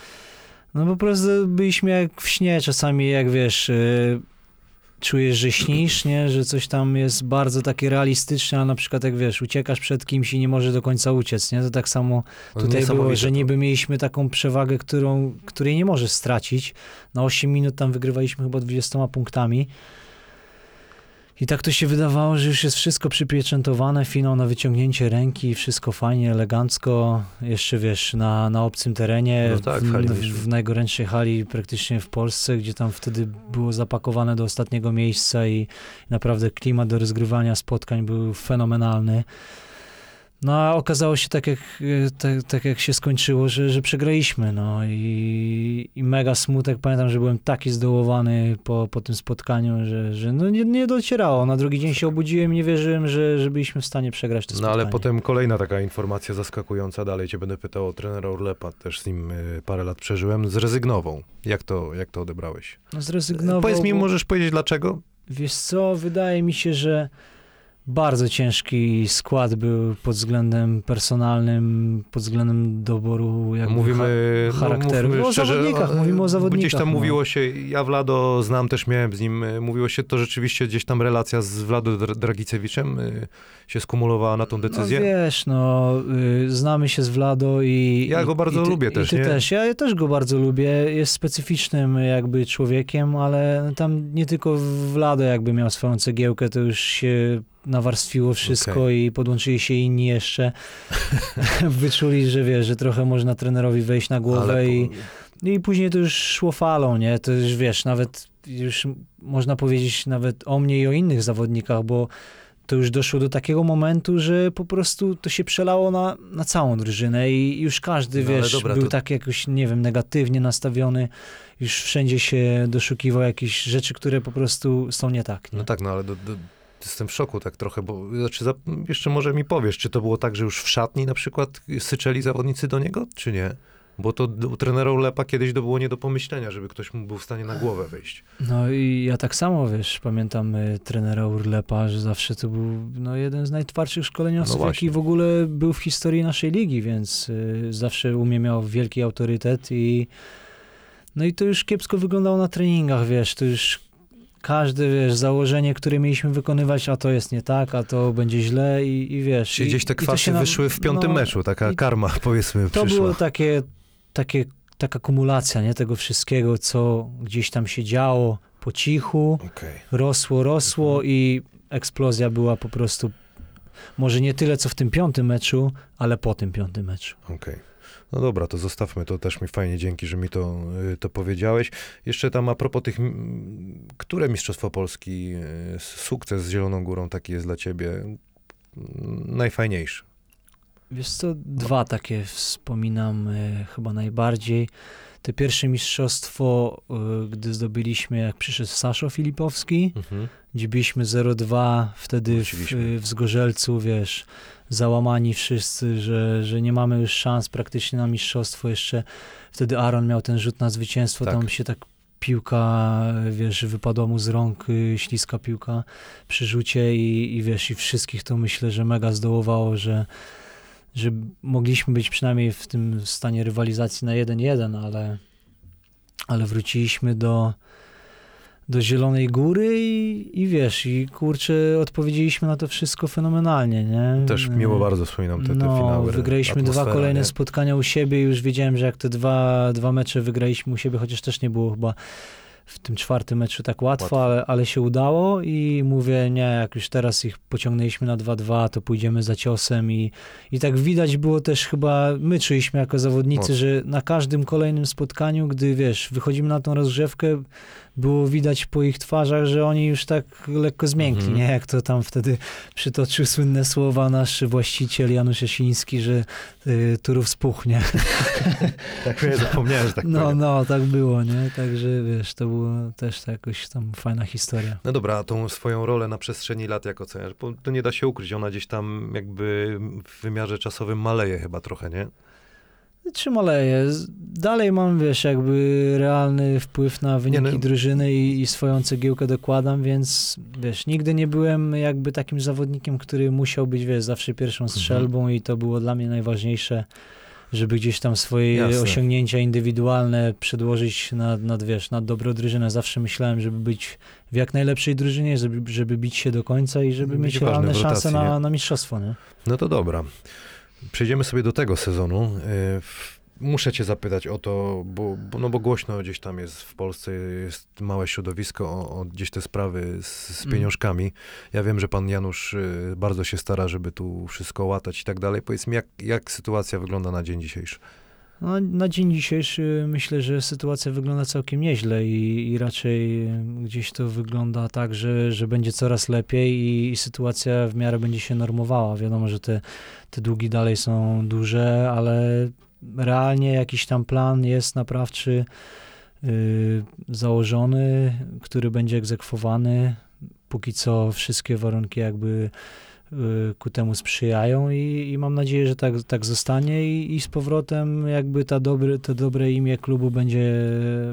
B: no po prostu byliśmy jak w śnie czasami, jak wiesz, y, czujesz, że śnisz, nie? że coś tam jest bardzo takie realistyczne, a na przykład jak wiesz, uciekasz przed kimś i nie możesz do końca uciec, nie? To tak samo Tutaj było, że niby mieliśmy taką przewagę, którą, której nie możesz stracić. Na 8 minut tam wygrywaliśmy chyba 20 punktami. I tak to się wydawało, że już jest wszystko przypieczętowane, finał na wyciągnięcie ręki, wszystko fajnie, elegancko. Jeszcze wiesz, na, na obcym terenie,
A: No tak, w
B: w, w najgorętszej hali praktycznie w Polsce, gdzie tam wtedy było zapakowane do ostatniego miejsca i naprawdę klimat do rozgrywania spotkań był fenomenalny. No a okazało się tak jak, e, tak, tak jak się skończyło, że, że przegraliśmy, no i, i mega smutek. Pamiętam, że byłem taki zdołowany po, po tym spotkaniu, że, że no nie, nie docierało. Na drugi dzień się obudziłem i nie wierzyłem, że, że byliśmy w stanie przegrać to
A: No
B: spotkanie.
A: ale potem kolejna taka informacja zaskakująca, dalej cię będę pytał o trenera Urlepa, też z nim y, parę lat przeżyłem, zrezygnował. Jak to, jak to odebrałeś?
B: No zrezygnował.
A: Powiedz mi, możesz powiedzieć dlaczego?
B: Wiesz co, wydaje mi się, że bardzo ciężki skład był pod względem personalnym, pod względem doboru jakby
A: Mówimy,
B: cha- charakteru.
A: No, mówmy
B: o
A: szczerze,
B: zawodnikach, mówimy o zawodnikach.
A: Gdzieś tam
B: no.
A: mówiło się, ja Vlado znam, też miałem z nim, y, mówiło się to rzeczywiście gdzieś tam relacja z Vlado Dra- Dragicewiczem y, się skumulowała na tą decyzję.
B: No wiesz, no, y, znamy się z Vlado i...
A: Ja go bardzo
B: ty,
A: lubię
B: i
A: też,
B: ty
A: nie?
B: też, ja, ja też go bardzo lubię, jest specyficznym jakby człowiekiem, ale tam nie tylko Vlado jakby miał swoją cegiełkę, to już się nawarstwiło wszystko i podłączyli się inni jeszcze. Wyczuli, że wiesz, że trochę można trenerowi wejść na głowę
A: Ale
B: i...
A: po,
B: I później to już szło falą, nie? To już wiesz, nawet już można powiedzieć nawet o mnie i o innych zawodnikach, bo to już doszło do takiego momentu, że po prostu to się przelało na, na całą drużynę i już każdy,
A: No,
B: wiesz,
A: dobra,
B: był
A: to-
B: tak jakoś, nie wiem, negatywnie nastawiony. Już wszędzie się doszukiwał jakichś rzeczy, które po prostu są nie tak. Nie?
A: no tak, no ale do, do, jestem w szoku tak trochę, bo znaczy, za, jeszcze może mi powiesz, czy to było tak, że już w szatni na przykład syczeli zawodnicy do niego, czy nie? Bo to u trenera Urlepa kiedyś to było nie do pomyślenia, żeby ktoś mu był w stanie na głowę wejść.
B: No i ja tak samo, wiesz, pamiętam y, trenera Urlepa, że zawsze to był no, jeden z najtwardszych szkoleniowców,
A: No
B: jaki w ogóle był w historii naszej ligi, więc y, zawsze u mnie miał wielki autorytet i no i to już kiepsko wyglądało na treningach, wiesz, to już każde, wiesz, założenie, które mieliśmy wykonywać, a to jest nie tak, a to będzie źle i, i wiesz.
A: Czyli gdzieś te
B: to
A: kwasy
B: nam-
A: wyszły w piątym
B: no,
A: meczu, taka
B: i-
A: karma powiedzmy
B: To
A: przyszła.
B: było takie, takie, taka kumulacja, nie, tego wszystkiego, co gdzieś tam się działo po cichu,
A: Okej.
B: rosło, rosło
A: Mhm.
B: i eksplozja była po prostu, może nie tyle, co w tym piątym meczu, ale po tym piątym meczu.
A: Okej. No dobra, to zostawmy to też mi fajnie, dzięki, że mi to, y, to powiedziałeś. Jeszcze tam a propos tych, które Mistrzostwo Polski, y, sukces z Zieloną Górą taki jest dla ciebie mm, najfajniejszy?
B: Wiesz co, dwa takie wspominam e, chyba najbardziej. Te pierwsze mistrzostwo, e, gdy zdobyliśmy, jak przyszedł Saszo Filipowski, gdzie byliśmy 0-2, wtedy w, w Zgorzelcu, wiesz, załamani wszyscy, że, że nie mamy już szans praktycznie na mistrzostwo. Jeszcze wtedy Aaron miał ten rzut na zwycięstwo,
A: Tak.
B: tam się tak piłka, wiesz, wypadła mu z rąk, y, śliska piłka przy rzucie i, i wiesz, i wszystkich to myślę, że mega zdołowało, że, że mogliśmy być przynajmniej w tym stanie rywalizacji na 1-1, ale, ale wróciliśmy do, do Zielonej Góry i, i wiesz, i kurczę, odpowiedzieliśmy na to wszystko fenomenalnie, nie?
A: Też miło bardzo wspominam te, te
B: no,
A: finały.
B: wygraliśmy dwa kolejne
A: nie?
B: spotkania u siebie i już wiedziałem, że jak te dwa, dwa mecze wygraliśmy u siebie, chociaż też nie było chyba w tym czwartym meczu tak łatwo,
A: Łatwo.
B: Ale, ale się udało i mówię, nie, jak już teraz ich pociągnęliśmy na 2-2, to pójdziemy za ciosem i, i tak widać było też chyba, my czuliśmy jako zawodnicy,
A: Mocno.
B: że na każdym kolejnym spotkaniu, gdy wiesz, wychodzimy na tą rozgrzewkę, było widać po ich twarzach, że oni już tak lekko zmiękli,
A: Mhm.
B: nie? Jak to tam wtedy przytoczył słynne słowa nasz właściciel Janusz Jasiński, że y, Turów spuchnie.
A: Tak, nie zapomniałem, że tak
B: no,
A: powiem.
B: no, tak było, nie? Także wiesz, to była też to jakoś tam fajna historia.
A: No dobra, a tą swoją rolę na przestrzeni lat jak oceniasz? Bo to nie da się ukryć, ona gdzieś tam jakby w wymiarze czasowym maleje chyba trochę, nie?
B: Czym Dalej mam, wiesz, jakby realny wpływ na wyniki
A: no-
B: drużyny i, i swoją cegiełkę dokładam, więc wiesz, nigdy nie byłem jakby takim zawodnikiem, który musiał być, wiesz, zawsze pierwszą
A: Mhm.
B: strzelbą i to było dla mnie najważniejsze, żeby gdzieś tam swoje
A: Jasne.
B: osiągnięcia indywidualne przedłożyć nad, nad, wiesz, nad dobrą drużynę. Zawsze myślałem, żeby być w jak najlepszej drużynie, żeby, żeby bić się do końca i żeby
A: Być
B: mieć realne szanse
A: nie?
B: na, na mistrzostwo, nie?
A: No to dobra. Przejdziemy sobie do tego sezonu. Y, Muszę cię zapytać o to, bo, bo, no bo głośno gdzieś tam jest w Polsce, jest małe środowisko o, o gdzieś te sprawy z, z
B: Mm.
A: pieniążkami. Ja wiem, że pan Janusz y, bardzo się stara, żeby tu wszystko łatać i tak dalej. Powiedz mi, jak, jak sytuacja wygląda na dzień dzisiejszy?
B: No, na dzień dzisiejszy myślę, że sytuacja wygląda całkiem nieźle i, i raczej gdzieś to wygląda tak, że, że będzie coraz lepiej i, i sytuacja w miarę będzie się normowała. Wiadomo, że te, te długi dalej są duże, ale realnie jakiś tam plan jest naprawczy yy, założony, który będzie egzekwowany. Póki co wszystkie warunki jakby ku temu sprzyjają i, i mam nadzieję, że tak, tak zostanie i, i z powrotem jakby ta dobry, to dobre imię klubu będzie,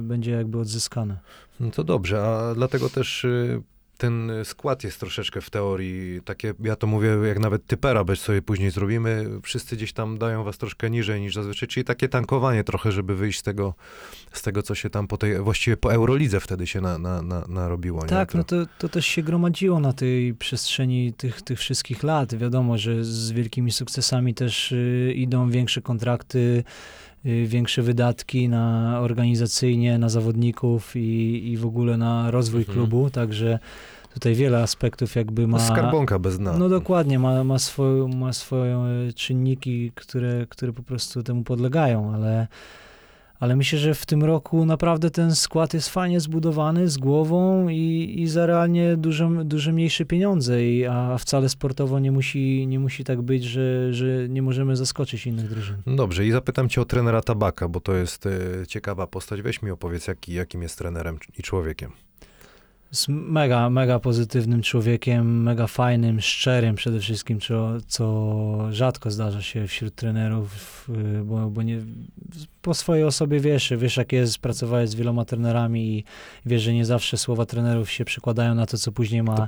B: będzie jakby odzyskane.
A: No to dobrze, a dlatego też y, ten skład jest troszeczkę w teorii takie, ja to mówię, jak nawet typera bez sobie później zrobimy, wszyscy gdzieś tam dają was troszkę niżej niż zazwyczaj, czyli takie tankowanie trochę, żeby wyjść z tego, z tego co się tam po tej, właściwie po Eurolidze wtedy się na, na, na, narobiło. nie?
B: Tak,
A: To-
B: no to, to też się gromadziło na tej przestrzeni tych, tych wszystkich lat. Wiadomo, że z wielkimi sukcesami też y, idą większe kontrakty, większe wydatki na organizacyjnie, na zawodników i, i w ogóle na rozwój
A: Mhm.
B: klubu, także tutaj wiele aspektów jakby ma...
A: no, skarbonka bez dna.
B: No dokładnie, ma, ma, swoją, ma swoje czynniki, które, które po prostu temu podlegają, ale, ale myślę, że w tym roku naprawdę ten skład jest fajnie zbudowany, z głową i, i za realnie dużo, dużo mniejsze pieniądze, i, a wcale sportowo nie musi, nie musi tak być, że, że nie możemy zaskoczyć innych drużyn.
A: No Dobrze, i zapytam cię o trenera Tabaka, bo to jest e, ciekawa postać. Weź mi opowiedz, jaki, jakim jest trenerem i człowiekiem.
B: Jest mega, mega pozytywnym człowiekiem, mega fajnym, szczerym przede wszystkim, co, co rzadko zdarza się wśród trenerów, y, bo, bo nie, po swojej osobie wiesz, wiesz jak jest, pracowałeś z wieloma trenerami i wiesz, że nie zawsze słowa trenerów się przekładają na to, co później ma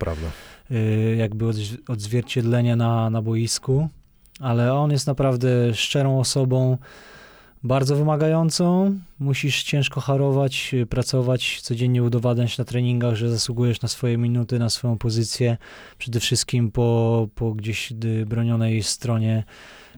B: y, jakby odzwierciedlenie na, na boisku, ale on jest naprawdę szczerą osobą, bardzo wymagającą. Musisz ciężko harować, pracować, codziennie udowadniać na treningach, że zasługujesz na swoje minuty, na swoją pozycję. Przede wszystkim po, po gdzieś bronionej stronie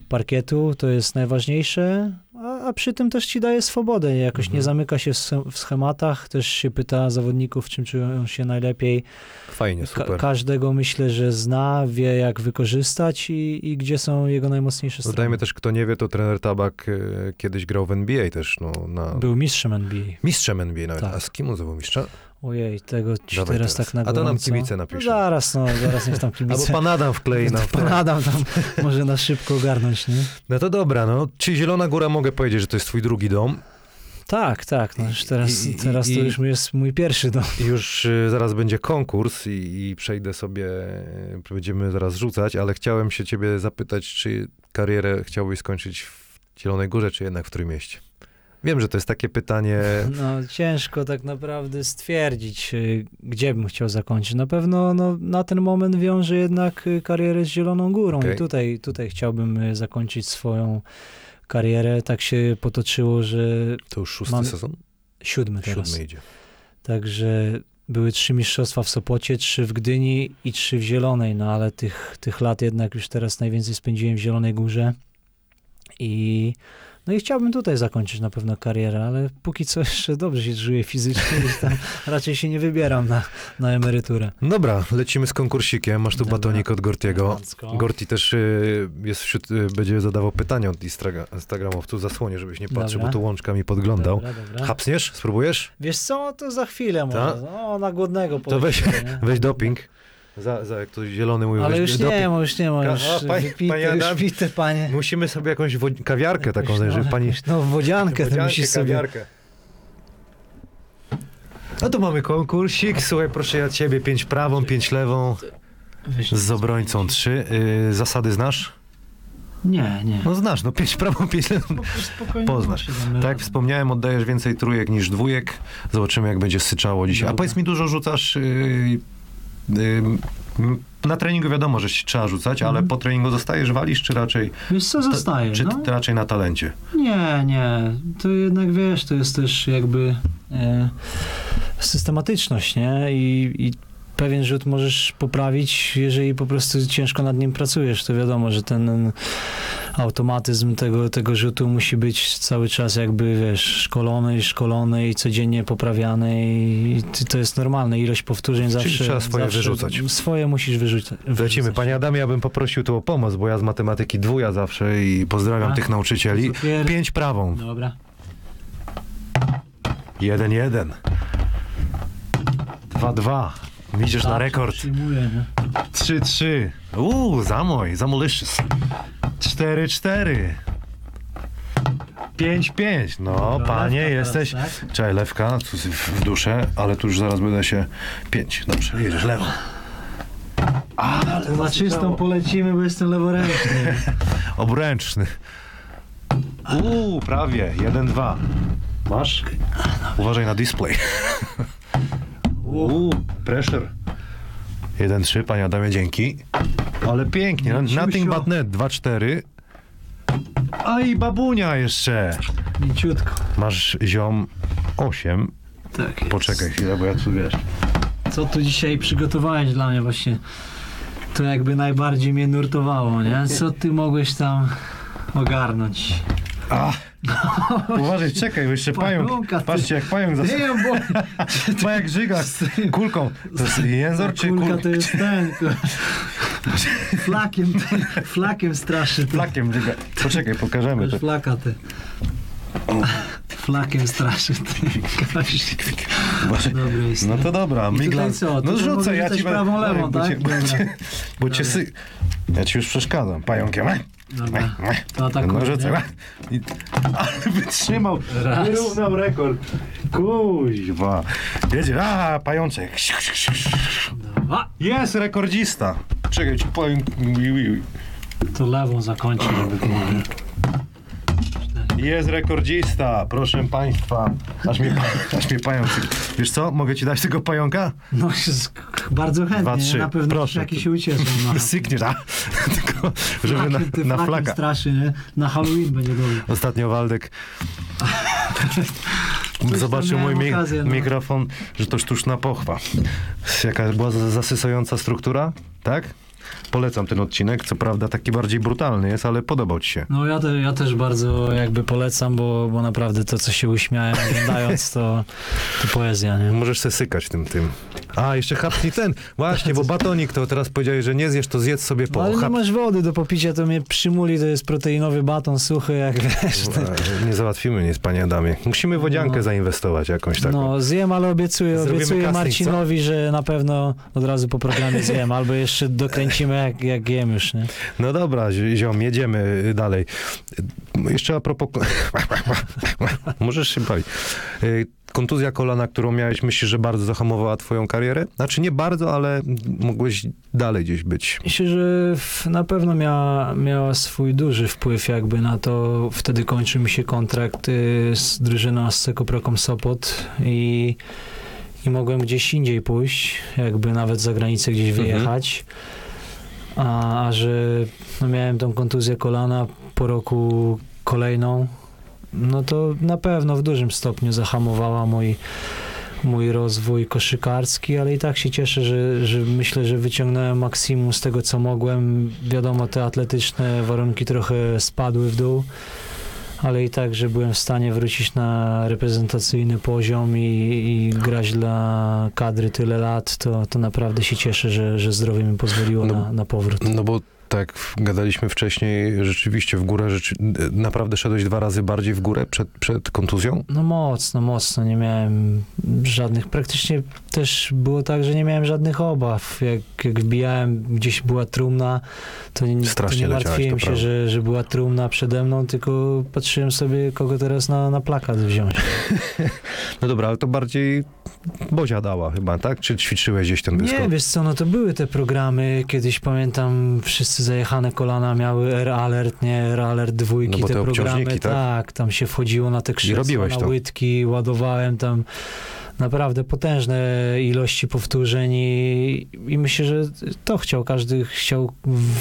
B: parkietu, to jest najważniejsze, a, a przy tym też ci daje swobodę. Jakoś
A: Mhm.
B: nie zamyka się w sch- w schematach, też się pyta zawodników, czym czują się najlepiej.
A: Fajnie,
B: Ka-
A: super.
B: każdego myślę, że zna, wie jak wykorzystać i, i gdzie są jego najmocniejsze strony.
A: Dodajmy też, kto nie wie, to trener Tabak e, kiedyś grał w NBA też, no, na...
B: Był mistrzem NBA.
A: Mistrzem NBA nawet.
B: Tak.
A: A z kim on mistrza?
B: Ojej, tego ci
A: Dawaj
B: teraz, tak na
A: A to nam kibice
B: No
A: napiszą.
B: zaraz, no, zaraz niech tam
A: Albo
B: kibice.
A: pan Adam wklei nam.
B: Pan Adam tam może na szybko ogarnąć, nie?
A: No to dobra, no. Czy Zielona Góra mogę powiedzieć, że to jest twój drugi dom?
B: Tak, tak, no już teraz,
A: I- i-
B: teraz to
A: i-
B: już jest mój pierwszy dom.
A: Już y, zaraz będzie konkurs i, i przejdę sobie, y, będziemy zaraz rzucać, ale chciałem się ciebie zapytać, czy karierę chciałbyś skończyć w Zielonej Górze, czy jednak w Trójmieście? Wiem, że to jest takie pytanie,
B: No ciężko tak naprawdę stwierdzić, y, gdzie bym chciał zakończyć. Na pewno no, na ten moment wiąże jednak y, karierę z Zieloną Górą
A: Okej.
B: i tutaj, tutaj chciałbym y, zakończyć swoją karierę. Tak się potoczyło, że
A: to już szósty
B: Mam-
A: sezon?
B: siódmy teraz.
A: Siódmy idzie.
B: Także były trzy mistrzostwa w Sopocie, trzy w Gdyni i trzy w Zielonej, no ale tych, tych lat jednak już teraz najwięcej spędziłem w Zielonej Górze i no i chciałbym tutaj zakończyć na pewno karierę, ale póki co jeszcze dobrze się czuję fizycznie i tam raczej się nie wybieram na, na emeryturę.
A: Dobra, lecimy z konkursikiem. Masz tu
B: Dobra.
A: batonik od Gortiego. Gorti też y, jest wśród, y, będzie zadawał pytania od Instagra- Instagramowców. Zasłonię, żebyś nie patrzył,
B: Dobra.
A: bo tu łączka mi podglądał.
B: Dobra, dobra.
A: Hapsniesz? Spróbujesz?
B: Wiesz co, to za chwilę może.
A: Ta?
B: No, na głodnego
A: To weź-? Weź doping. Za, za jak to zielony mówił,
B: Ale już nie ma, już nie ma, już
A: a, panie-
B: wypite,
A: panie
B: już
A: Adam-
B: pite, panie.
A: Musimy sobie jakąś wod- kawiarkę taką znaleźć, żeby
B: no,
A: pani...
B: No, wodziankę
A: Wodziankę,
B: musisz sobie...
A: kawiarkę. No to mamy konkursik. Słuchaj, proszę ja ciebie, pięć prawą, pięć lewą, z obrońcą trzy. Y, zasady znasz?
B: Nie, nie.
A: No znasz, no pięć prawą, pięć lewą. Poznasz. Tak jak wspomniałem, oddajesz więcej trójek niż dwójek. Zobaczymy, jak będzie syczało dzisiaj. A powiedz mi, dużo rzucasz... Yy, yy, na treningu wiadomo, że się trzeba rzucać, ale
B: Mhm.
A: po treningu zostajesz, walisz, czy raczej,
B: Wiesz co, zostaje,
A: czy
B: no?
A: raczej na talencie?
B: Nie, nie. To jednak, wiesz, to jest też jakby e, systematyczność, nie? I, I pewien rzut możesz poprawić, jeżeli po prostu ciężko nad nim pracujesz. To wiadomo, że ten automatyzm tego, tego rzutu musi być cały czas jakby, wiesz, szkolony szkolony i codziennie poprawiany i to jest normalne. Ilość powtórzeń zawsze...
A: trzeba swoje
B: zawsze
A: wyrzucać.
B: Swoje musisz wyrzucać.
A: Lecimy. Panie Adamie, ja bym poprosił tu o pomoc, bo ja z matematyki dwuja zawsze i pozdrawiam
B: A?
A: tych nauczycieli.
B: Cukier.
A: Pięć prawą.
B: Dobra.
A: Jeden, jeden. Dwa, dwa. Idziesz na
B: Tak,
A: rekord.
B: Przyjmuję, nie?
A: Trzy, trzy. Uuu, za mój, za malicious. Cztery, cztery. Pięć, pięć. No,
B: Dobra,
A: panie,
B: lewka
A: jesteś...
B: teraz, tak?
A: Czekaj, lewka, tu w w duszę, ale tu już zaraz będę się... Pięć, dobrze, jedziesz lewą.
B: To na czystą polecimy, bo jestem leworęczny.
A: Obręczny. Uuu, prawie, jeden, dwa. Masz? Uważaj na display. Uuu, pressure. Jeden, trzy, panie Adamie, dzięki. Ale pięknie,
B: Mięciusio.
A: nothing but net, dwa, cztery. A i babunia jeszcze.
B: Mięciutko.
A: Masz ziom osiem.
B: Tak jest.
A: Poczekaj chwilę, bo ja tu wiesz.
B: Co tu dzisiaj przygotowałeś dla mnie właśnie? To jakby najbardziej mnie nurtowało, nie? Co ty mogłeś tam ogarnąć?
A: A! Uważaj, czekaj, bo jeszcze pająk.
B: Pająka, ty.
A: Patrzcie, jak pająk zas...
B: Nie, bo
A: Pająk żyga z kulką. To jest jęzor czy
B: kulka
A: kulka?
B: to jest ten. Flakiem, flakiem straszy. Ty.
A: Flakiem żyga. Poczekaj, pokażemy to.
B: Flaka ty. Flakiem straszy. Dobry jest.
A: No to dobra,
B: tutaj co?
A: No
B: Tutaj
A: rzucę,
B: mogę
A: ja
B: rzucać
A: ci
B: prawą,
A: będę-
B: lewą,
A: bo
B: tak?
A: cię, bo
B: Dobra.
A: cię, bo cię
B: Dobra.
A: sy... Ja ci już przeszkadzam, pająkiem.
B: Dobra. To atakuję,
A: No rzucę. I... Ale wytrzymał,
B: Raz.
A: wyrównał rekord. Kuźwa. Jedzie, a pajączek.
B: Dwa.
A: Jest rekordzista. Czekaj, ci pająk...
B: To lewą zakończę, żeby było.
A: Jest rekordzista, proszę państwa. Aż mnie, aż mnie pająk... Wiesz co, mogę ci dać tego pająka?
B: No, bardzo chętnie.
A: Dwa, trzy.
B: Na pewno
A: Proszę.
B: jakiś się ucieszą. No.
A: Sykniesz, a? Tylko żeby na,
B: Flakiem-
A: na
B: flakiem
A: flaka.
B: straszy, nie? Na Halloween będzie dobry.
A: Ostatnio Waldek
B: tam
A: zobaczył mój
B: miałem
A: mi-
B: okazję, no.
A: mikrofon, że to sztuczna pochwa. Jaka była za- zasysująca struktura, tak? Polecam ten odcinek, co prawda taki bardziej brutalny jest, ale podobał ci się.
B: No ja, te, ja też bardzo jakby polecam, bo, bo naprawdę to, co się uśmiałem oglądając, to, to poezja, nie?
A: Możesz se sykać tym, tym. A, jeszcze chapnij ten. Właśnie, bo batonik to teraz powiedziałeś, że nie zjesz, to zjedz sobie
B: No,
A: po.
B: ale nie
A: Chap...
B: masz wody do popicia, to mnie przymuli, to jest proteinowy baton suchy, jak wiesz.
A: A, Nie załatwimy nic, panie Adamie. Musimy wodziankę
B: No.
A: zainwestować jakąś taką.
B: no zjem, ale obiecuję,
A: Zrobimy
B: obiecuję
A: casting,
B: Marcinowi, że na pewno od razu po programie zjem, albo jeszcze dokręcimy, jak, jak jem już, nie?
A: No dobra, zi- ziom, jedziemy dalej. Jeszcze a propos... Możesz się bawić. Y, Kontuzja kolana, którą miałeś, myślisz, że bardzo zahamowała twoją karierę? Znaczy nie bardzo, ale mogłeś dalej gdzieś być.
B: Myślę, że na pewno miała, miała swój duży wpływ jakby na to. Wtedy kończył mi się kontrakt y, z drużyną z Sekoprokom Sopot i, i mogłem gdzieś indziej pójść, jakby nawet za granicę gdzieś
A: Mhm.
B: wyjechać. A, a że no miałem tą kontuzję kolana po roku kolejną, no to na pewno w dużym stopniu zahamowała mój, mój rozwój koszykarski, ale i tak się cieszę, że, że myślę, że wyciągnąłem maksimum z tego, co mogłem. Wiadomo, te atletyczne warunki trochę spadły w dół, ale i tak, że byłem w stanie wrócić na reprezentacyjny poziom i, i grać dla kadry tyle lat, to, to naprawdę się cieszę, że, że zdrowie mi pozwoliło
A: No,
B: na, na powrót.
A: No bo tak gadaliśmy wcześniej, rzeczywiście w górę, rzeczy, naprawdę szedłeś dwa razy bardziej w górę przed, przed kontuzją?
B: No mocno, mocno. Nie miałem żadnych, praktycznie też było tak, że nie miałem żadnych obaw. Jak, jak wbijałem, gdzieś była trumna, to nie, to
A: Strasznie
B: nie
A: leciałeś,
B: martwiłem
A: to
B: się, że, że była trumna przede mną, tylko patrzyłem sobie, kogo teraz na, na plakat wziąć.
A: No dobra, ale to bardziej Bozia dała chyba, tak? Czy ćwiczyłeś gdzieś ten wyskok?
B: Nie, wiesz co, no to były te programy, kiedyś pamiętam, wszyscy zajechane kolana miały R-Alert, nie, R-Alert dwójki,
A: No
B: te
A: te
B: programy,
A: obciążniki, tak?
B: tam się wchodziło na te krzesła, na
A: to.
B: łydki, ładowałem tam naprawdę potężne ilości powtórzeń i, i myślę, że to chciał, każdy chciał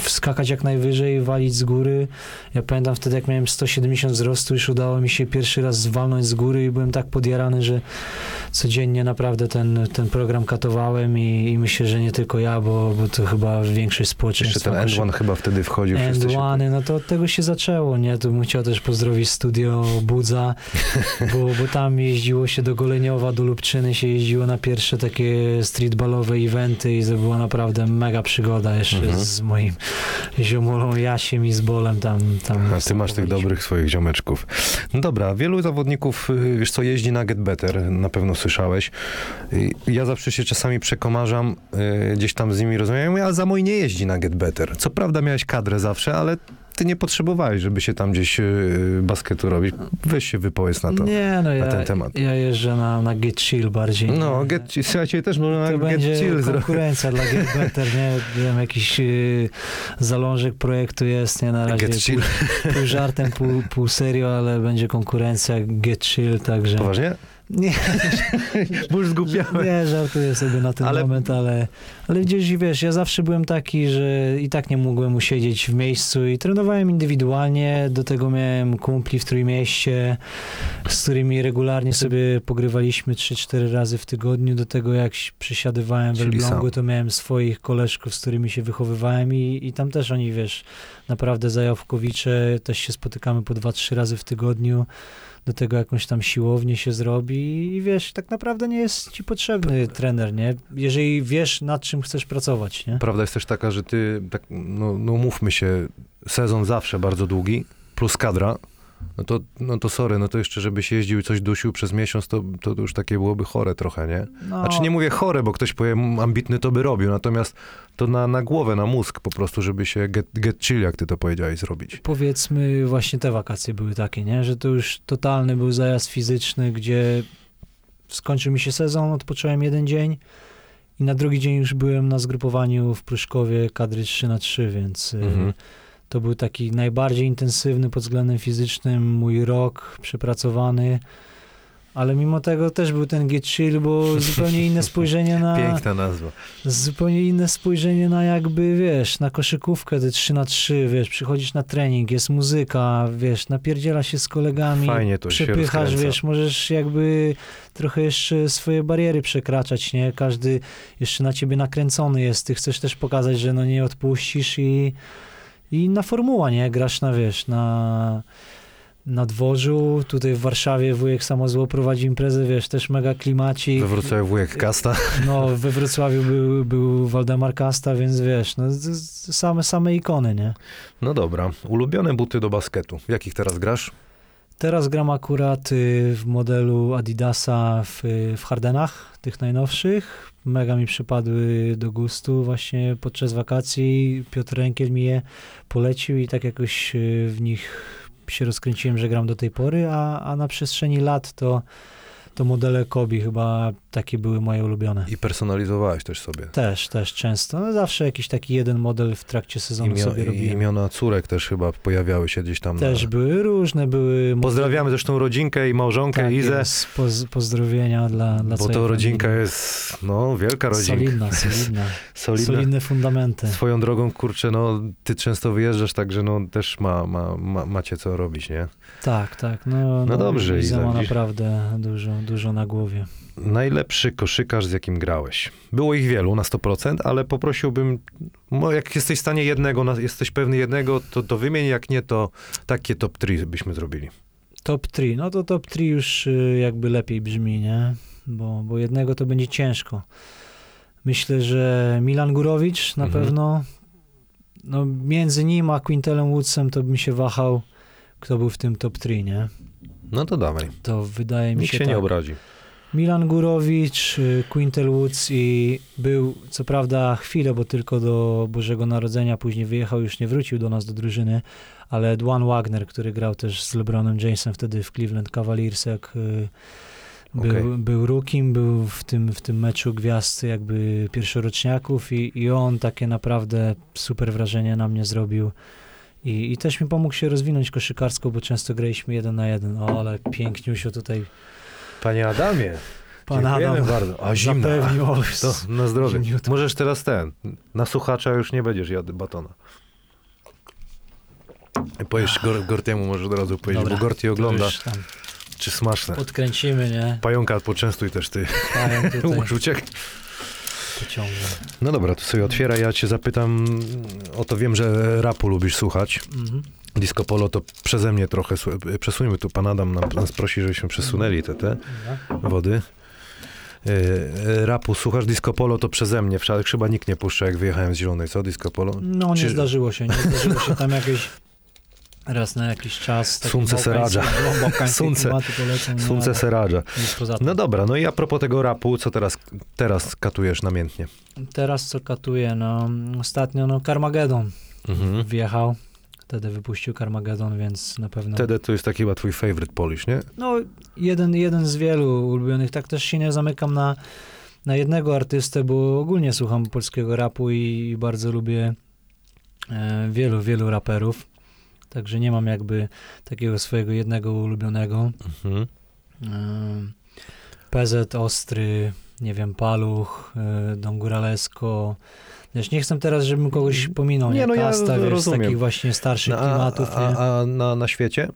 B: wskakać jak najwyżej, walić z góry. Ja pamiętam wtedy, jak miałem 170 wzrostu, już udało mi się pierwszy raz zwalnąć z góry i byłem tak podjarany, że codziennie naprawdę ten, ten program katowałem i, i myślę, że nie tylko ja, bo, bo to chyba większość
A: Jeszcze
B: społeczeństwa.
A: ten
B: koszy-
A: N1 chyba wtedy wchodził. wszyscy się-
B: Endłany, no to od tego się zaczęło, nie? Tu bym chciał też pozdrowić studio Budza, bo, bo tam jeździło się do Goleniowa, do Lubczyny się jeździło na pierwsze takie streetballowe eventy i to była naprawdę mega przygoda jeszcze
A: Mhm.
B: z moim ziomolą Jasiem i z Bolem tam. tam
A: A ty masz tych dobrych swoich ziomeczków. No dobra, wielu zawodników, y, wiesz co, jeździ na Get Better, na pewno słyszałeś. Y, Ja zawsze się czasami przekomarzam, y, gdzieś tam z nimi rozmawiam, a za mój nie jeździ na Get Better. Co prawda miałeś kadrę zawsze, ale ty nie potrzebowałeś, żeby się tam gdzieś y, basketu robić. Weź się wypowiedz na to.
B: Nie, no ja,
A: ten temat.
B: ja jeżdżę na, na Get Chill bardziej.
A: No,
B: nie?
A: get, słuchajcie, też można
B: to
A: na Get
B: będzie
A: Chill zrobić.
B: konkurencja dla Get Better, nie? Wiem, jakiś y, zalążek projektu jest, nie? Na razie
A: Get Chill.
B: Pół, pół żartem, pół, pół serio, ale będzie konkurencja Get Chill, także...
A: Poważnie?
B: Nie,
A: Bo już zgubiałem.
B: nie, żartuję sobie na ten
A: Ale-
B: moment, ale, ale gdzieś, wiesz, ja zawsze byłem taki, że i tak nie mogłem usiedzieć w miejscu i trenowałem indywidualnie, do tego miałem kumpli w Trójmieście, z którymi regularnie sobie pogrywaliśmy 3-4 razy w tygodniu, do tego jak przysiadywałem w Elblągu, to miałem swoich koleżków, z którymi się wychowywałem i, i tam też oni, wiesz, naprawdę zajawkowicze, też się spotykamy po 2-3 razy w tygodniu, do tego jakąś tam siłownię się zrobi i wiesz, tak naprawdę nie jest ci potrzebny trener, nie? Jeżeli wiesz, nad czym chcesz pracować, nie?
A: Prawda jest też taka, że ty, tak, no, no mówmy się, sezon zawsze bardzo długi, plus kadra, no to, no to sorry, no to jeszcze żebyś jeździł i coś dusił przez miesiąc, to, to już takie byłoby chore trochę, nie?
B: No,
A: Znaczy nie mówię chore, bo ktoś powie, "Mm, ambitny to by robił, natomiast to na, na głowę, na mózg po prostu, żeby się get, get chill, jak ty to powiedziałeś, zrobić.
B: powiedzmy właśnie te wakacje były takie, nie? Że to już totalny był zajazd fizyczny, gdzie skończył mi się sezon, odpocząłem jeden dzień i na drugi dzień już byłem na zgrupowaniu w Pruszkowie kadry 3 na 3 więc y,
A: Mhm.
B: To był taki najbardziej intensywny pod względem fizycznym mój rok przepracowany. ale mimo tego też był ten Get Chill, bo zupełnie inne spojrzenie na...
A: Piękna nazwa.
B: Zupełnie inne spojrzenie na jakby, wiesz, na koszykówkę, te 3 na 3 wiesz, przychodzisz na trening, jest muzyka, wiesz, napierdziela się z kolegami,
A: Fajnie to się
B: przepychasz,
A: rozkręca.
B: wiesz, możesz jakby trochę jeszcze swoje bariery przekraczać, nie? Każdy jeszcze na ciebie nakręcony jest, ty chcesz też pokazać, że no nie odpuścisz i, i inna formuła, nie? Grasz na, wiesz, na, na dworzu, tutaj w Warszawie wujek Samozło prowadzi imprezę, wiesz, też mega klimacik.
A: We Wrocławiu wujek Kasta.
B: No, we Wrocławiu był, był Waldemar Kasta, więc wiesz, no, same, same ikony, nie?
A: No dobra. Ulubione buty do basketu. W jakich teraz grasz?
B: Teraz gram akurat y, w modelu Adidasa w, y, w Hardenach, tych najnowszych. Mega mi przypadły do gustu właśnie podczas wakacji. Piotr Rękiel mi je polecił i tak jakoś y, w nich się rozkręciłem, że gram do tej pory, a, a na przestrzeni lat to, to modele Kobi chyba takie były moje ulubione.
A: I personalizowałeś też sobie.
B: Też, też często. No zawsze jakiś taki jeden model w trakcie sezonu
A: Imio,
B: sobie
A: i-
B: robiłem.
A: imiona córek też chyba pojawiały się gdzieś tam.
B: Też
A: na...
B: były różne, były...
A: Pozdrawiamy zresztą rodzinkę i małżonkę
B: tak,
A: Izę,
B: poz, pozdrowienia dla, dla
A: bo to rodzinka
B: familii.
A: jest, no, wielka rodzinka.
B: Solidna, solidna.
A: Solidna.
B: Solidne fundamenty.
A: Swoją drogą, kurczę, no, ty często wyjeżdżasz, także no, też ma, ma, ma, macie co robić, nie?
B: Tak, tak. No,
A: No dobrze,
B: Iza ma naprawdę dużo, dużo na głowie.
A: Najlepszy koszykarz, z jakim grałeś. Było ich wielu na 100%, ale poprosiłbym, no, jak jesteś w stanie jednego, jesteś pewny jednego, to, to wymień, jak nie, to takie top 3 byśmy zrobili.
B: Top 3. No to top 3 już y, jakby lepiej brzmi, nie? Bo, bo jednego to będzie ciężko. Myślę, że Milan Gurowicz na
A: Mhm.
B: pewno. No między nim a Quintelem Woodsem to bym się wahał, kto był w tym top 3, nie?
A: No to dawaj,
B: To wydaje mi
A: nikt
B: się,
A: się
B: tak.
A: nie obrazi.
B: Milan Gurowicz, y, Quintel Woods i był co prawda chwilę, bo tylko do Bożego Narodzenia, później wyjechał, już nie wrócił do nas do drużyny, ale Dwan Wagner, który grał też z LeBronem Jamesem wtedy w Cleveland Cavaliers, jak y, był,
A: Okej.
B: był rookiem, był w tym, w tym meczu gwiazd jakby pierwszoroczniaków i, i on takie naprawdę super wrażenie na mnie zrobił. I, I też mi pomógł się rozwinąć koszykarsko, bo często graliśmy jeden na jeden. O, ale piękniusio tutaj
A: Panie Adamie,
B: pan Adam
A: bardzo. A zimna.
B: zapewnił.
A: To na zdrowie.
B: Zimniutko.
A: Możesz teraz ten, na słuchacza już nie będziesz jadł batona. Powiesz Gor- Gortiemu może od razu powiedzieć,
B: Dobra,
A: bo Gorti ogląda, czy smaczne.
B: Odkręcimy, nie?
A: Pająka poczęstuj też ty.
B: Pają tutaj
A: uciekł.
B: pociągnę.
A: No dobra, to sobie otwiera. Ja cię zapytam o to. Wiem, że rapu lubisz słuchać.
B: Mhm.
A: Disco Polo to przeze mnie trochę. Przesuńmy tu. Pan Adam nam, nas prosi, żebyśmy przesunęli te, te
B: Dobra.
A: wody. E, e, rapu słuchasz Disco Polo to przeze mnie. Wszak chyba nikt nie puszcza, jak wyjechałem z Zielonej, co? Disco Polo?
B: No nie
A: Czy-
B: zdarzyło się, nie zdarzyło się tam jakieś raz na jakiś czas. bałkańskie-
A: Seradża. Sunce
B: ale
A: Seradża. No dobra, no i a propos tego rapu, co teraz, teraz katujesz namiętnie?
B: Teraz co katuję, no ostatnio no Carmageddon
A: Mhm.
B: wjechał. Wtedy wypuścił Carmageddon, więc na pewno...
A: Wtedy to jest taki chyba twój favorite Polish, nie?
B: No, jeden, jeden z wielu ulubionych. Tak też się nie zamykam na, na jednego artystę, bo ogólnie słucham polskiego rapu i bardzo lubię e, wielu, wielu raperów. Także nie mam jakby takiego swojego jednego ulubionego.
A: Mhm.
B: PZ Ostry, nie wiem, Paluch, e, Don Góralesko. Wiesz, nie chcę teraz, żebym kogoś pominął,
A: Nie,
B: nie,
A: no ja
B: wiesz, z takich właśnie starszych
A: No, a,
B: klimatów. nie?
A: a, a na, na świecie?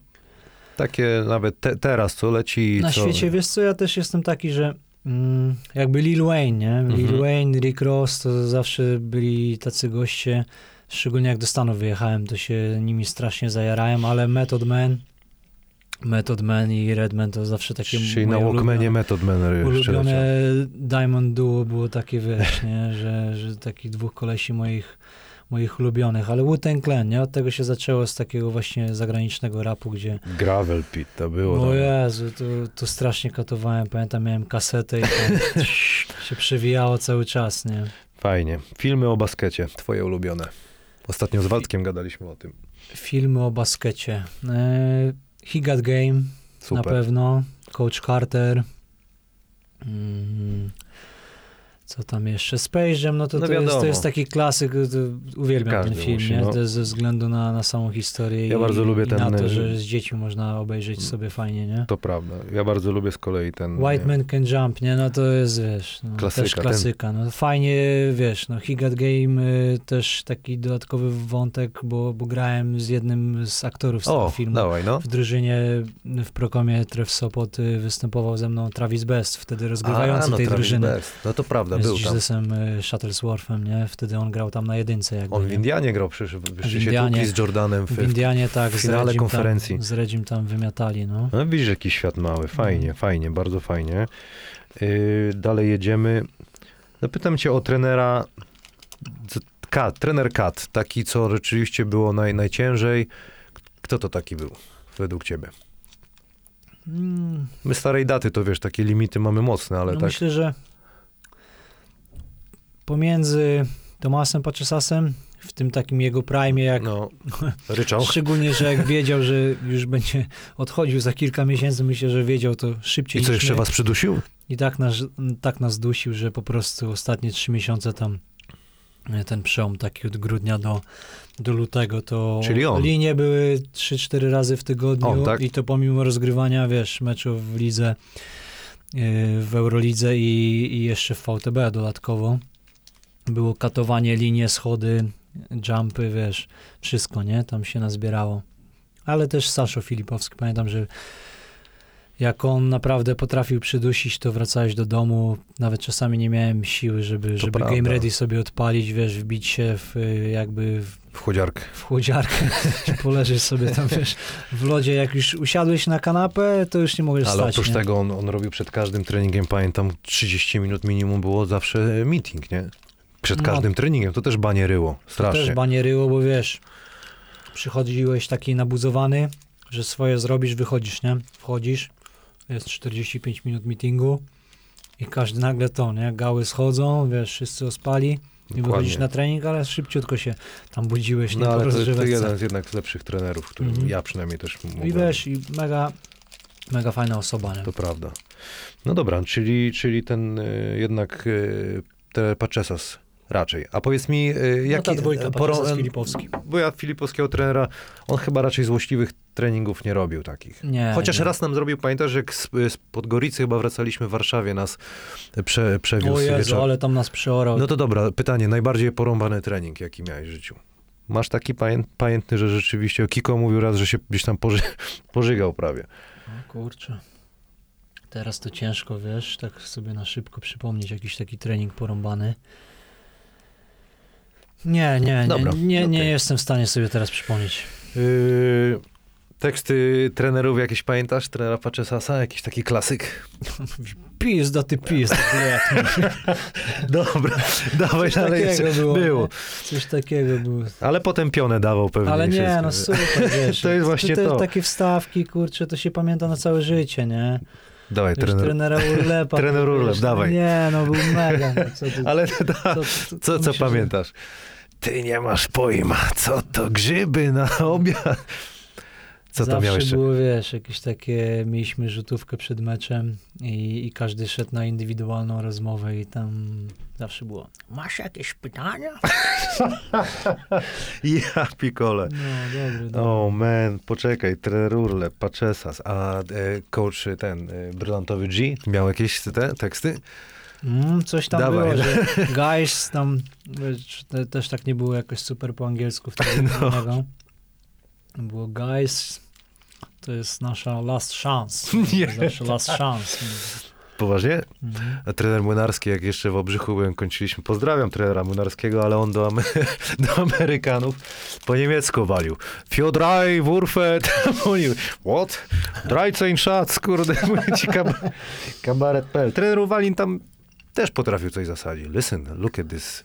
A: Takie nawet te, teraz, co leci?
B: Na
A: co...
B: świecie, wiesz co, ja też jestem taki, że mm, jakby Lil Wayne, nie? Lil
A: Mhm.
B: Wayne, Rick Ross, to zawsze byli tacy goście, szczególnie jak do Stanów wyjechałem, to się nimi strasznie zajarałem, ale Method Man, Method Man i Redman to zawsze takie
A: Czyli na Walkmanie Method Man
B: ulubione. Diamond Duo było takie, wiesz, nie? Że, że takich dwóch kolesi moich moich ulubionych, ale Wu-Tang Clan, nie? Od tego się zaczęło z takiego właśnie zagranicznego rapu, gdzie
A: Gravel Pit to było.
B: o
A: tam.
B: Jezu, to, to strasznie katowałem. Pamiętam, miałem kasetę i tam się przewijało cały czas, nie?
A: Fajnie. Filmy o baskecie, twoje ulubione. Ostatnio z Waldkiem gadaliśmy o tym.
B: Filmy o baskecie. E, He Got Game na
A: Super.
B: pewno. Coach Carter. Mm. Co tam jeszcze? Space Jam, no to,
A: No
B: to, jest, to jest taki klasyk, uwielbiam
A: Każdy
B: ten film,
A: musi,
B: nie?
A: no.
B: Ze względu na, na samą historię
A: Ja
B: i,
A: bardzo lubię
B: i
A: ten,
B: na to,
A: y,
B: że z dziećmi można obejrzeć sobie fajnie, nie?
A: To prawda. Ja bardzo lubię z kolei ten...
B: White Man Can Jump, nie? No to jest, wiesz, no,
A: Klasyka,
B: też klasyka. No, fajnie, wiesz, no Higat Game y, też taki dodatkowy wątek, bo, bo grałem z jednym z aktorów z tego
A: O,
B: filmu.
A: dawaj, no.
B: W drużynie w Prokomie Tref Sopot y, występował ze mną Travis Best, wtedy rozgrywający
A: A, no,
B: tej
A: Travis
B: drużyny.
A: Best. No to prawda,
B: z
A: był tam.
B: Jesusem y, Shuttlesworthem, nie? Wtedy on grał tam na jedynce jakby,
A: On w
B: nie?
A: Indianie grał, przecież wyszli się
B: Indianie.
A: z Jordanem w,
B: W Indianie, tak,
A: w finale
B: z
A: konferencji.
B: Tam, z Redzim tam wymiatali, no.
A: No widzisz, jaki świat mały. Fajnie, fajnie, bardzo fajnie. Yy, dalej jedziemy. Zapytam cię o trenera Kat, trener Kat, taki, co rzeczywiście było naj, najciężej. Kto to taki był według ciebie?
B: Mm,
A: My starej daty, to wiesz, takie limity mamy mocne, ale
B: no
A: tak...
B: myślę, że pomiędzy Tomasem Paczesasem w tym takim jego prime, jak
A: No, ryczał.
B: Szczególnie, że jak wiedział, że już będzie odchodził za kilka miesięcy, myślę, że wiedział to szybciej
A: I co, jeszcze
B: my.
A: was przydusił?
B: I tak nas, tak nas dusił, że po prostu ostatnie trzy miesiące tam e, ten przełom taki od grudnia do, do lutego, to linie były 3-4 razy w tygodniu
A: On, tak?
B: i to pomimo rozgrywania, wiesz, meczów w lidze, yy, w Eurolidze i, i jeszcze w VTB dodatkowo. Było katowanie, linie, schody, jumpy, wiesz, wszystko, nie? Tam się nazbierało. Ale też Saszo Filipowski, pamiętam, że jak on naprawdę potrafił przydusić, to wracałeś do domu, nawet czasami nie miałem siły, żeby, żeby
A: prawda.
B: game ready sobie odpalić, wiesz, wbić się w, y, jakby w,
A: W chłodziarkę.
B: w chłodziarkę, poleżeć sobie tam, wiesz, w lodzie. Jak już usiadłeś na kanapę, to już nie możesz
A: Ale
B: stać,
A: oprócz
B: nie?
A: tego on, on robił przed każdym treningiem, pamiętam, 30 minut minimum było zawsze meeting, nie? Przed
B: No.
A: każdym treningiem. To też banie ryło.
B: To
A: Strasznie.
B: też banieryło, bo wiesz, przychodziłeś taki nabuzowany, że swoje zrobisz, wychodzisz, nie? Wchodzisz, jest 45 minut meetingu i każdy nagle to, nie? Gały schodzą, wiesz, wszyscy ospali i
A: Dokładnie.
B: wychodzisz na trening, ale szybciutko się tam budziłeś, nie?
A: No ale to, to jeden z jednak z lepszych trenerów, którym
B: Mhm.
A: ja przynajmniej też mogłem.
B: I wiesz, i mega, mega fajna osoba, nie?
A: To prawda. No dobra, czyli, czyli ten y, jednak y, te Paczesas raczej. A powiedz mi, y,
B: No
A: jaki...
B: ta dwójka, Paczesas Filipowski.
A: Bo ja Filipowskiego trenera, on chyba raczej złośliwych treningów nie robił takich.
B: Nie,
A: Chociaż
B: nie.
A: raz nam zrobił, pamiętasz, jak z, z Podgoricy chyba wracaliśmy w Warszawie, nas prze, przewiózł
B: O Jezu,
A: wieczor-
B: ale tam nas przeorał.
A: No to dobra, pytanie, najbardziej porąbany trening, jaki miałeś w życiu? Masz taki pamię- pamiętny, że rzeczywiście, Kiko mówił raz, że się gdzieś tam poży, pożygał prawie.
B: O kurczę. Teraz to ciężko, wiesz, tak sobie na szybko przypomnieć jakiś taki trening porąbany. Nie, nie, nie,
A: Dobra,
B: nie, nie
A: okej.
B: jestem w stanie sobie teraz przypomnieć.
A: Yy, teksty trenerów jakieś pamiętasz? Trenera Paczesasa? Jakiś taki klasyk?
B: Pizda, ty pizda.
A: Dobra, dawaj
B: Coś
A: dalej.
B: takiego było.
A: było.
B: nie? Coś takiego było.
A: Ale potem pionę dawał pewnie.
B: Ale nie,
A: wszystko.
B: no super, wiesz.
A: To jest właśnie
B: te,
A: to.
B: Takie wstawki, kurczę, to się pamięta na całe życie, nie?
A: Dawaj, trener.
B: trenera Urlepa.
A: Trener
B: to
A: Urlep, dawaj.
B: Nie, no był mega. no, Co, ty,
A: Ale da,
B: co,
A: co, co
B: że-
A: pamiętasz? Ty nie masz pojma, co to grzyby na obiad? Co to
B: Zawsze
A: miał jeszcze?
B: było, wiesz, jakieś takie, mieliśmy rzutówkę przed meczem i, i każdy szedł na indywidualną rozmowę i tam zawsze było, masz jakieś pytania?
A: Ja pikole.
B: No, dobry, dobry.
A: O man, poczekaj, trener Urlep, Paczesas, a e, coach ten, e, brylantowy G, miał jakieś te teksty?
B: Mm, coś tam
A: Dawaj.
B: było, że guys tam, wiesz, te, też tak nie było jakoś super po angielsku wtedy.
A: No.
B: No. Było guys, to jest nasza last chance.
A: Nie.
B: Nasza last chance.
A: Poważnie?
B: Mhm.
A: A trener Młynarski, jak jeszcze w Obrzychu byłem, kończyliśmy, pozdrawiam trenera Młynarskiego, ale on do, Ame- do Amerykanów po niemiecku walił. Fiodraj, Wurfet, oni, what? Drajceń Schatz, kurde, ci kab- kabaret.pl. Trener Uwalin tam też potrafił coś zasadzić. Listen, look at this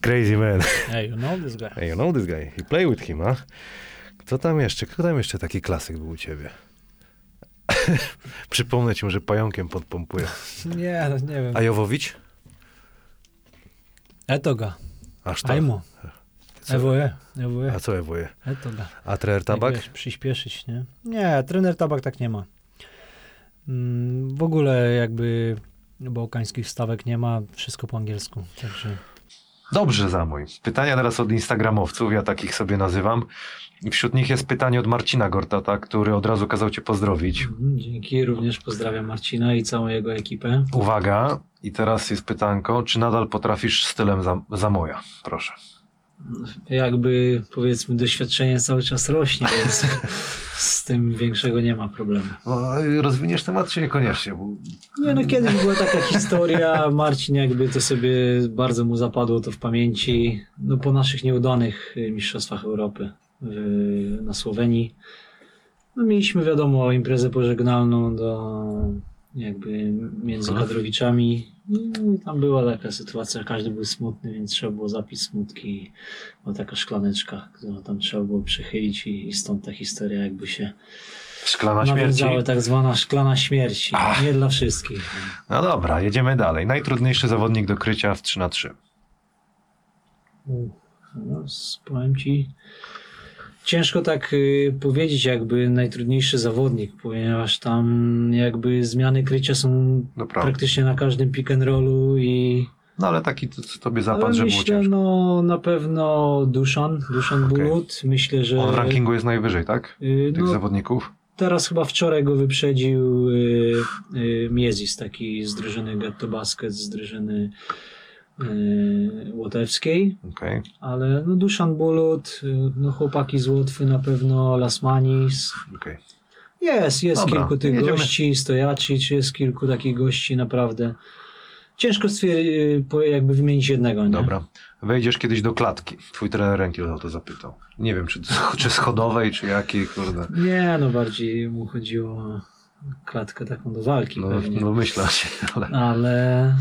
A: crazy man.
B: Hey, you know this guy.
A: Hey, you know this guy, you play with him, a? Kto tam jeszcze? Kto tam jeszcze taki klasyk był u ciebie? Przypomnę ci, może pająkiem podpompuję.
B: Nie, no nie wiem.
A: A Jowowicz?
B: Etoga,
A: Aż to.
B: ajmo.
A: Co?
B: Ewoje, ewoje.
A: A co ewuje?
B: Etoga.
A: A trener
B: Jak,
A: Tabak?
B: Wiesz, przyspieszyć, nie? Nie, trener tabak tak nie ma. Mm, W ogóle jakby bałkańskich stawek nie ma, wszystko po angielsku, także...
A: Dobrze, Zamój. Pytania teraz od instagramowców, ja takich sobie nazywam. I wśród nich jest pytanie od Marcina Gortata, który od razu kazał cię pozdrowić.
B: Mhm, Dzięki, również pozdrawiam Marcina i całą jego ekipę.
A: Uwaga, i teraz jest pytanko, czy nadal potrafisz stylem Zam- Zamoja? Proszę.
B: Jakby powiedzmy doświadczenie cały czas rośnie, więc z tym większego nie ma problemu.
A: No, rozwiniesz temat, czy niekoniecznie? Bo...
B: Nie no, kiedyś była taka historia, Marcin jakby to sobie bardzo mu zapadło to w pamięci, no po naszych nieudanych y, mistrzostwach Europy w, na Słowenii. No mieliśmy wiadomo imprezę pożegnalną do jakby między
A: Mhm.
B: kadrowiczami i tam była taka sytuacja, każdy był smutny, więc trzeba było zapić smutki, była taka szklaneczka, którą tam trzeba było przechylić i, i stąd ta historia jakby się
A: Szklana śmierci.
B: tak zwana szklana śmierci,
A: Ach.
B: nie dla wszystkich.
A: No dobra, jedziemy dalej. Najtrudniejszy zawodnik do krycia w 3 na 3
B: No, powiem ci, ciężko tak y, powiedzieć jakby najtrudniejszy zawodnik, ponieważ tam jakby zmiany krycia są
A: Dobra.
B: praktycznie na każdym pick and rollu i
A: No ale taki to, tobie
B: ale
A: zapadł, że było
B: myślę,
A: ciężko.
B: no na pewno Duszan, Duszan
A: Okej.
B: Bulut, myślę, że
A: On w rankingu jest najwyżej, tak?
B: y,
A: Tych
B: no,
A: zawodników?
B: teraz chyba wczoraj go wyprzedził y, y, Miezis, taki z drużyny Getto Basket, z drużyny łotewskiej.
A: Okej.
B: Ale no Duszan Bulut, y, no chłopaki z Łotwy na pewno, Lasmanis.
A: okej.
B: Jest, jest
A: Dobra,
B: kilku tych
A: jedziemy.
B: gości, Stojacic, jest kilku takich gości naprawdę. Ciężko stwier- po- jakby wymienić jednego, nie?
A: Dobra. Wejdziesz kiedyś do klatki. Twój trener Renkiel o to zapytał. Nie wiem, czy, czy schodowej, czy jakiej, kurde.
B: Nie, no bardziej mu chodziło o klatkę taką do walki
A: No,
B: pewnie.
A: no myślę, ale...
B: Ale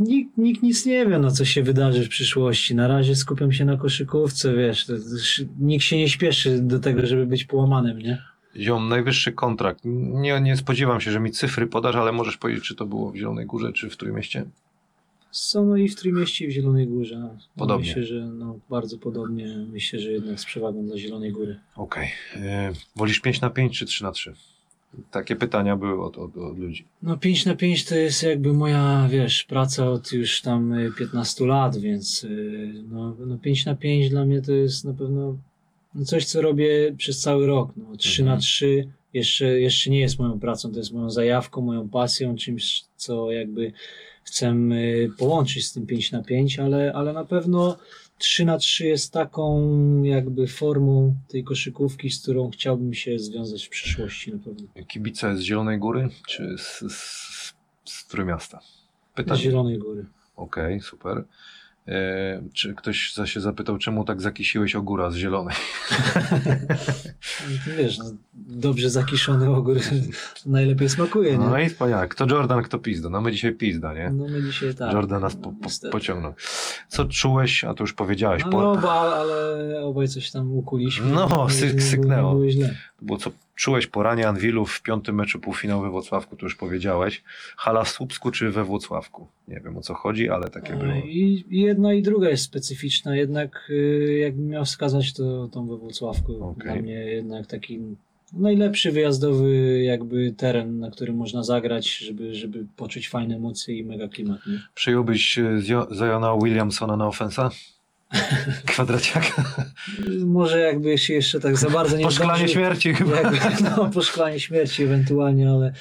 B: nikt, nikt nic nie wie, no co się wydarzy w przyszłości. Na razie skupiam się na koszykówce, wiesz, to, to, nikt się nie śpieszy do tego, żeby być połamanym, nie?
A: Ziom, najwyższy kontrakt. Nie, nie spodziewam się, że mi cyfry podasz, ale możesz powiedzieć, czy to było w Zielonej Górze, czy w Trójmieście?
B: Są no i w Trójmieście i w Zielonej Górze.
A: Podobnie.
B: Myślę, że no, bardzo podobnie. Myślę, że jednak z przewagą dla Zielonej Góry.
A: Okej. E, Wolisz 5 na 5 czy 3 na 3? Takie pytania były od, od, od ludzi.
B: No 5 na 5 to jest jakby moja, wiesz, praca od już tam y, 15 lat, więc y, no, no 5 na 5 dla mnie to jest na pewno no coś, co robię przez cały rok. No, 3
A: Mhm.
B: na 3 jeszcze, jeszcze nie jest moją pracą, to jest moją zajawką, moją pasją, czymś, co jakby chcę y, połączyć z tym 5 na 5, ale, ale na pewno 3 na 3 jest taką jakby formą tej koszykówki, z którą chciałbym się związać w przyszłości na pewno.
A: Kibice z Zielonej Góry, czy z, z, z Trójmiasta?
B: Z
A: Pytanie.
B: Zielonej Góry.
A: Okej, super. E, czy ktoś się zapytał, czemu tak zakisiłeś ogóra z Zielonej?
B: Wiesz, no, dobrze zakiszony ogór najlepiej smakuje, nie?
A: No i wspaniale. Kto Jordan, kto Pizda? No my dzisiaj Pizda, nie?
B: No my dzisiaj tak.
A: Jordan nas po, po, pociągnął. Co czułeś, a to już powiedziałeś,
B: No,
A: po,
B: no bo, ale obaj coś tam ukuliśmy.
A: No, syk-
B: było-
A: syknęło.
B: Nie było źle.
A: było co czułeś po ranie Anwilu w piątym meczu półfinału we Włocławku, to już powiedziałeś. Hala w Słupsku czy we Włocławku? Nie wiem o co chodzi, ale takie było.
B: I, jedna i druga jest specyficzna, jednak y, jakbym miał wskazać, to tą we Włocławku.
A: Okej.
B: Dla mnie jednak taki najlepszy wyjazdowy jakby teren, na którym można zagrać, żeby, żeby poczuć fajne emocje i mega klimat. Nie?
A: Przyjąłbyś e, Zio- Ziona Williamsona na ofensa? Kwadraciaka?
B: Może jakby się jeszcze tak za bardzo nie
A: Po szklanie
B: zdążył-
A: śmierci chyba.
B: jakby, no, po szklanie śmierci ewentualnie, ale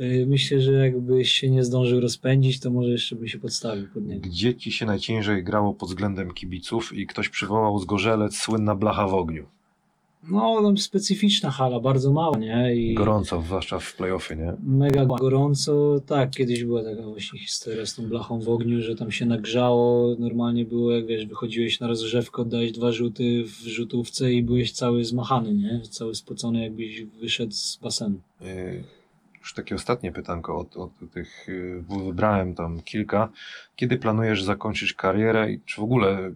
B: y, myślę, że jakbyś się nie zdążył rozpędzić, to może jeszcze by się podstawił pod niego.
A: Gdzie ci się najciężej grało pod względem kibiców i ktoś przywołał z Gorzelec słynna blacha w ogniu.
B: No, no, specyficzna hala, bardzo mała, nie? I
A: Gorąco, zwłaszcza w playoffy, nie?
B: mega gorąco. Tak, kiedyś była taka właśnie historia z tą blachą w ogniu, że tam się nagrzało. Normalnie było, jak wiesz, wychodziłeś na rozgrzewkę, oddałeś dwa rzuty w rzutówce i byłeś cały zmachany, nie? Cały spocony, jakbyś wyszedł z basenu.
A: Yy, Już takie ostatnie pytanko od, od tych, yy, wybrałem tam kilka. Kiedy planujesz zakończyć karierę i czy w ogóle mm,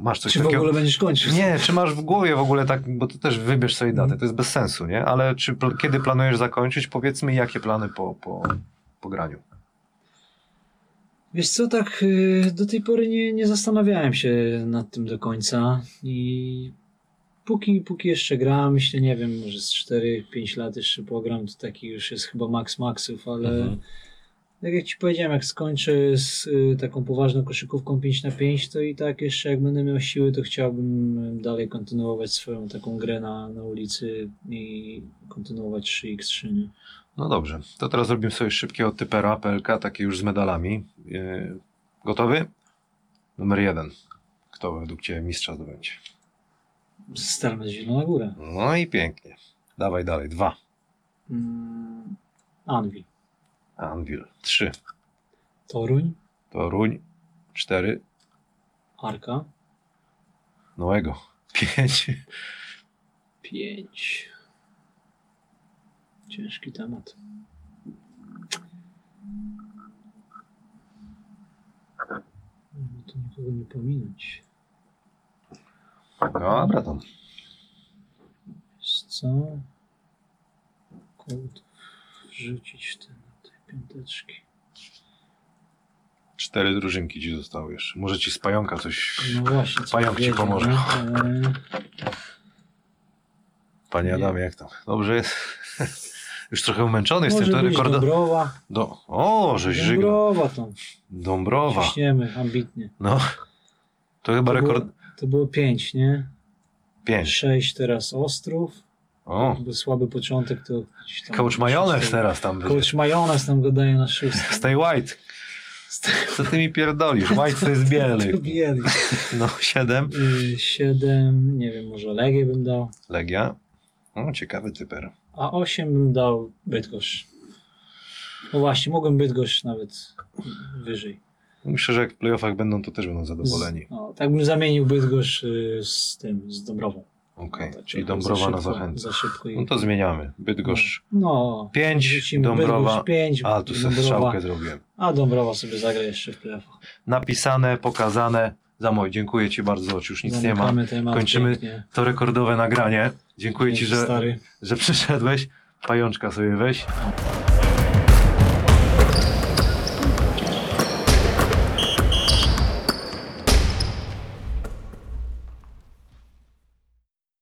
A: masz coś
B: Czy w
A: takiego?
B: ogóle będziesz kończył?
A: Nie, czy masz w głowie w ogóle tak, bo to też wybierz sobie datę, to jest bez sensu, nie? Ale czy kiedy planujesz zakończyć? Powiedzmy, jakie plany po, po, po graniu?
B: Wiesz co, tak y, do tej pory nie, nie zastanawiałem się nad tym do końca i póki, póki jeszcze gram, myślę, nie wiem, może z 4-5 lat jeszcze pogram, to taki już jest chyba max maxów, ale
A: Mhm.
B: Tak jak ci powiedziałem, jak skończę z y, taką poważną koszykówką 5 na 5 to i tak jeszcze jak będę miał siły, to chciałbym dalej kontynuować swoją taką grę na, na ulicy i kontynuować 3x3. Nie?
A: No dobrze, to teraz zrobimy sobie szybkiego typera PLK, takie już z medalami. Yy, gotowy? Numer jeden. Kto według Ciebie mistrza zdobędzie?
B: Starmy Zielona Góra.
A: No i pięknie. Dawaj dalej. Dwa.
B: Mm, Anvil.
A: Anvil. Trzy.
B: Toruń.
A: Toruń. Cztery.
B: Arka.
A: Noego. Pięć.
B: 5. Ciężki temat. No to nikogo nie pominąć.
A: Dobra, to
B: Wiesz co? Kołd wrzucić w te, te piąteczki.
A: cztery drużynki Ci zostały jeszcze. Może Ci z pająka coś...
B: No właśnie, co
A: Pająk ci
B: powiedział,
A: pomoże.
B: E,
A: Panie
B: Nie.
A: Adamie, jak tam? Dobrze jest? Już trochę umęczony jesteś,
B: Może
A: to
B: być
A: rekorda...
B: Dąbrowa.
A: Do... O, żeś żygnął.
B: Dąbrowa to.
A: Dąbrowa.
B: Ciśniemy ambitnie.
A: No. To chyba
B: To było,
A: rekord...
B: to było 5, nie?
A: Pięć.
B: 6 teraz Ostrów.
A: O,
B: Był słaby początek, to tam...
A: coach majonez teraz tam będzie.
B: Coach majonez nam go daje na szóstkę.
A: Stay white. Co ty mi pierdolisz? White to jest biely.
B: Bieli.
A: No, siedem.
B: Y, Siedem, nie wiem, może Legię bym dał.
A: Legia. O, ciekawy typer.
B: A osiem bym dał Bydgoszcz. No właśnie, mogłem Bydgoszcz nawet wyżej.
A: Myślę, że jak w playoffach będą, to też będą zadowoleni.
B: Z, no, tak bym zamienił Bydgoszcz y, z tym, z Dąbrową.
A: Okej,
B: No, tak
A: czyli Dąbrowa na zachętę.
B: Za szybko. i-
A: No to zmieniamy. Bydgoszcz.
B: No,
A: Pięć,
B: wrzucimy
A: Dąbrowa. A, tu sobie strzałkę zrobiłem.
B: a Dąbrowa sobie zagra jeszcze w playoffach.
A: Napisane, pokazane. Za mój, dziękuję Ci bardzo, już nic nie ma.
B: Zamykamy temat
A: Kończymy
B: pięknie.
A: To rekordowe nagranie. Dziękuję Ci, że,
B: stary.
A: że przyszedłeś. Pajączka sobie weź.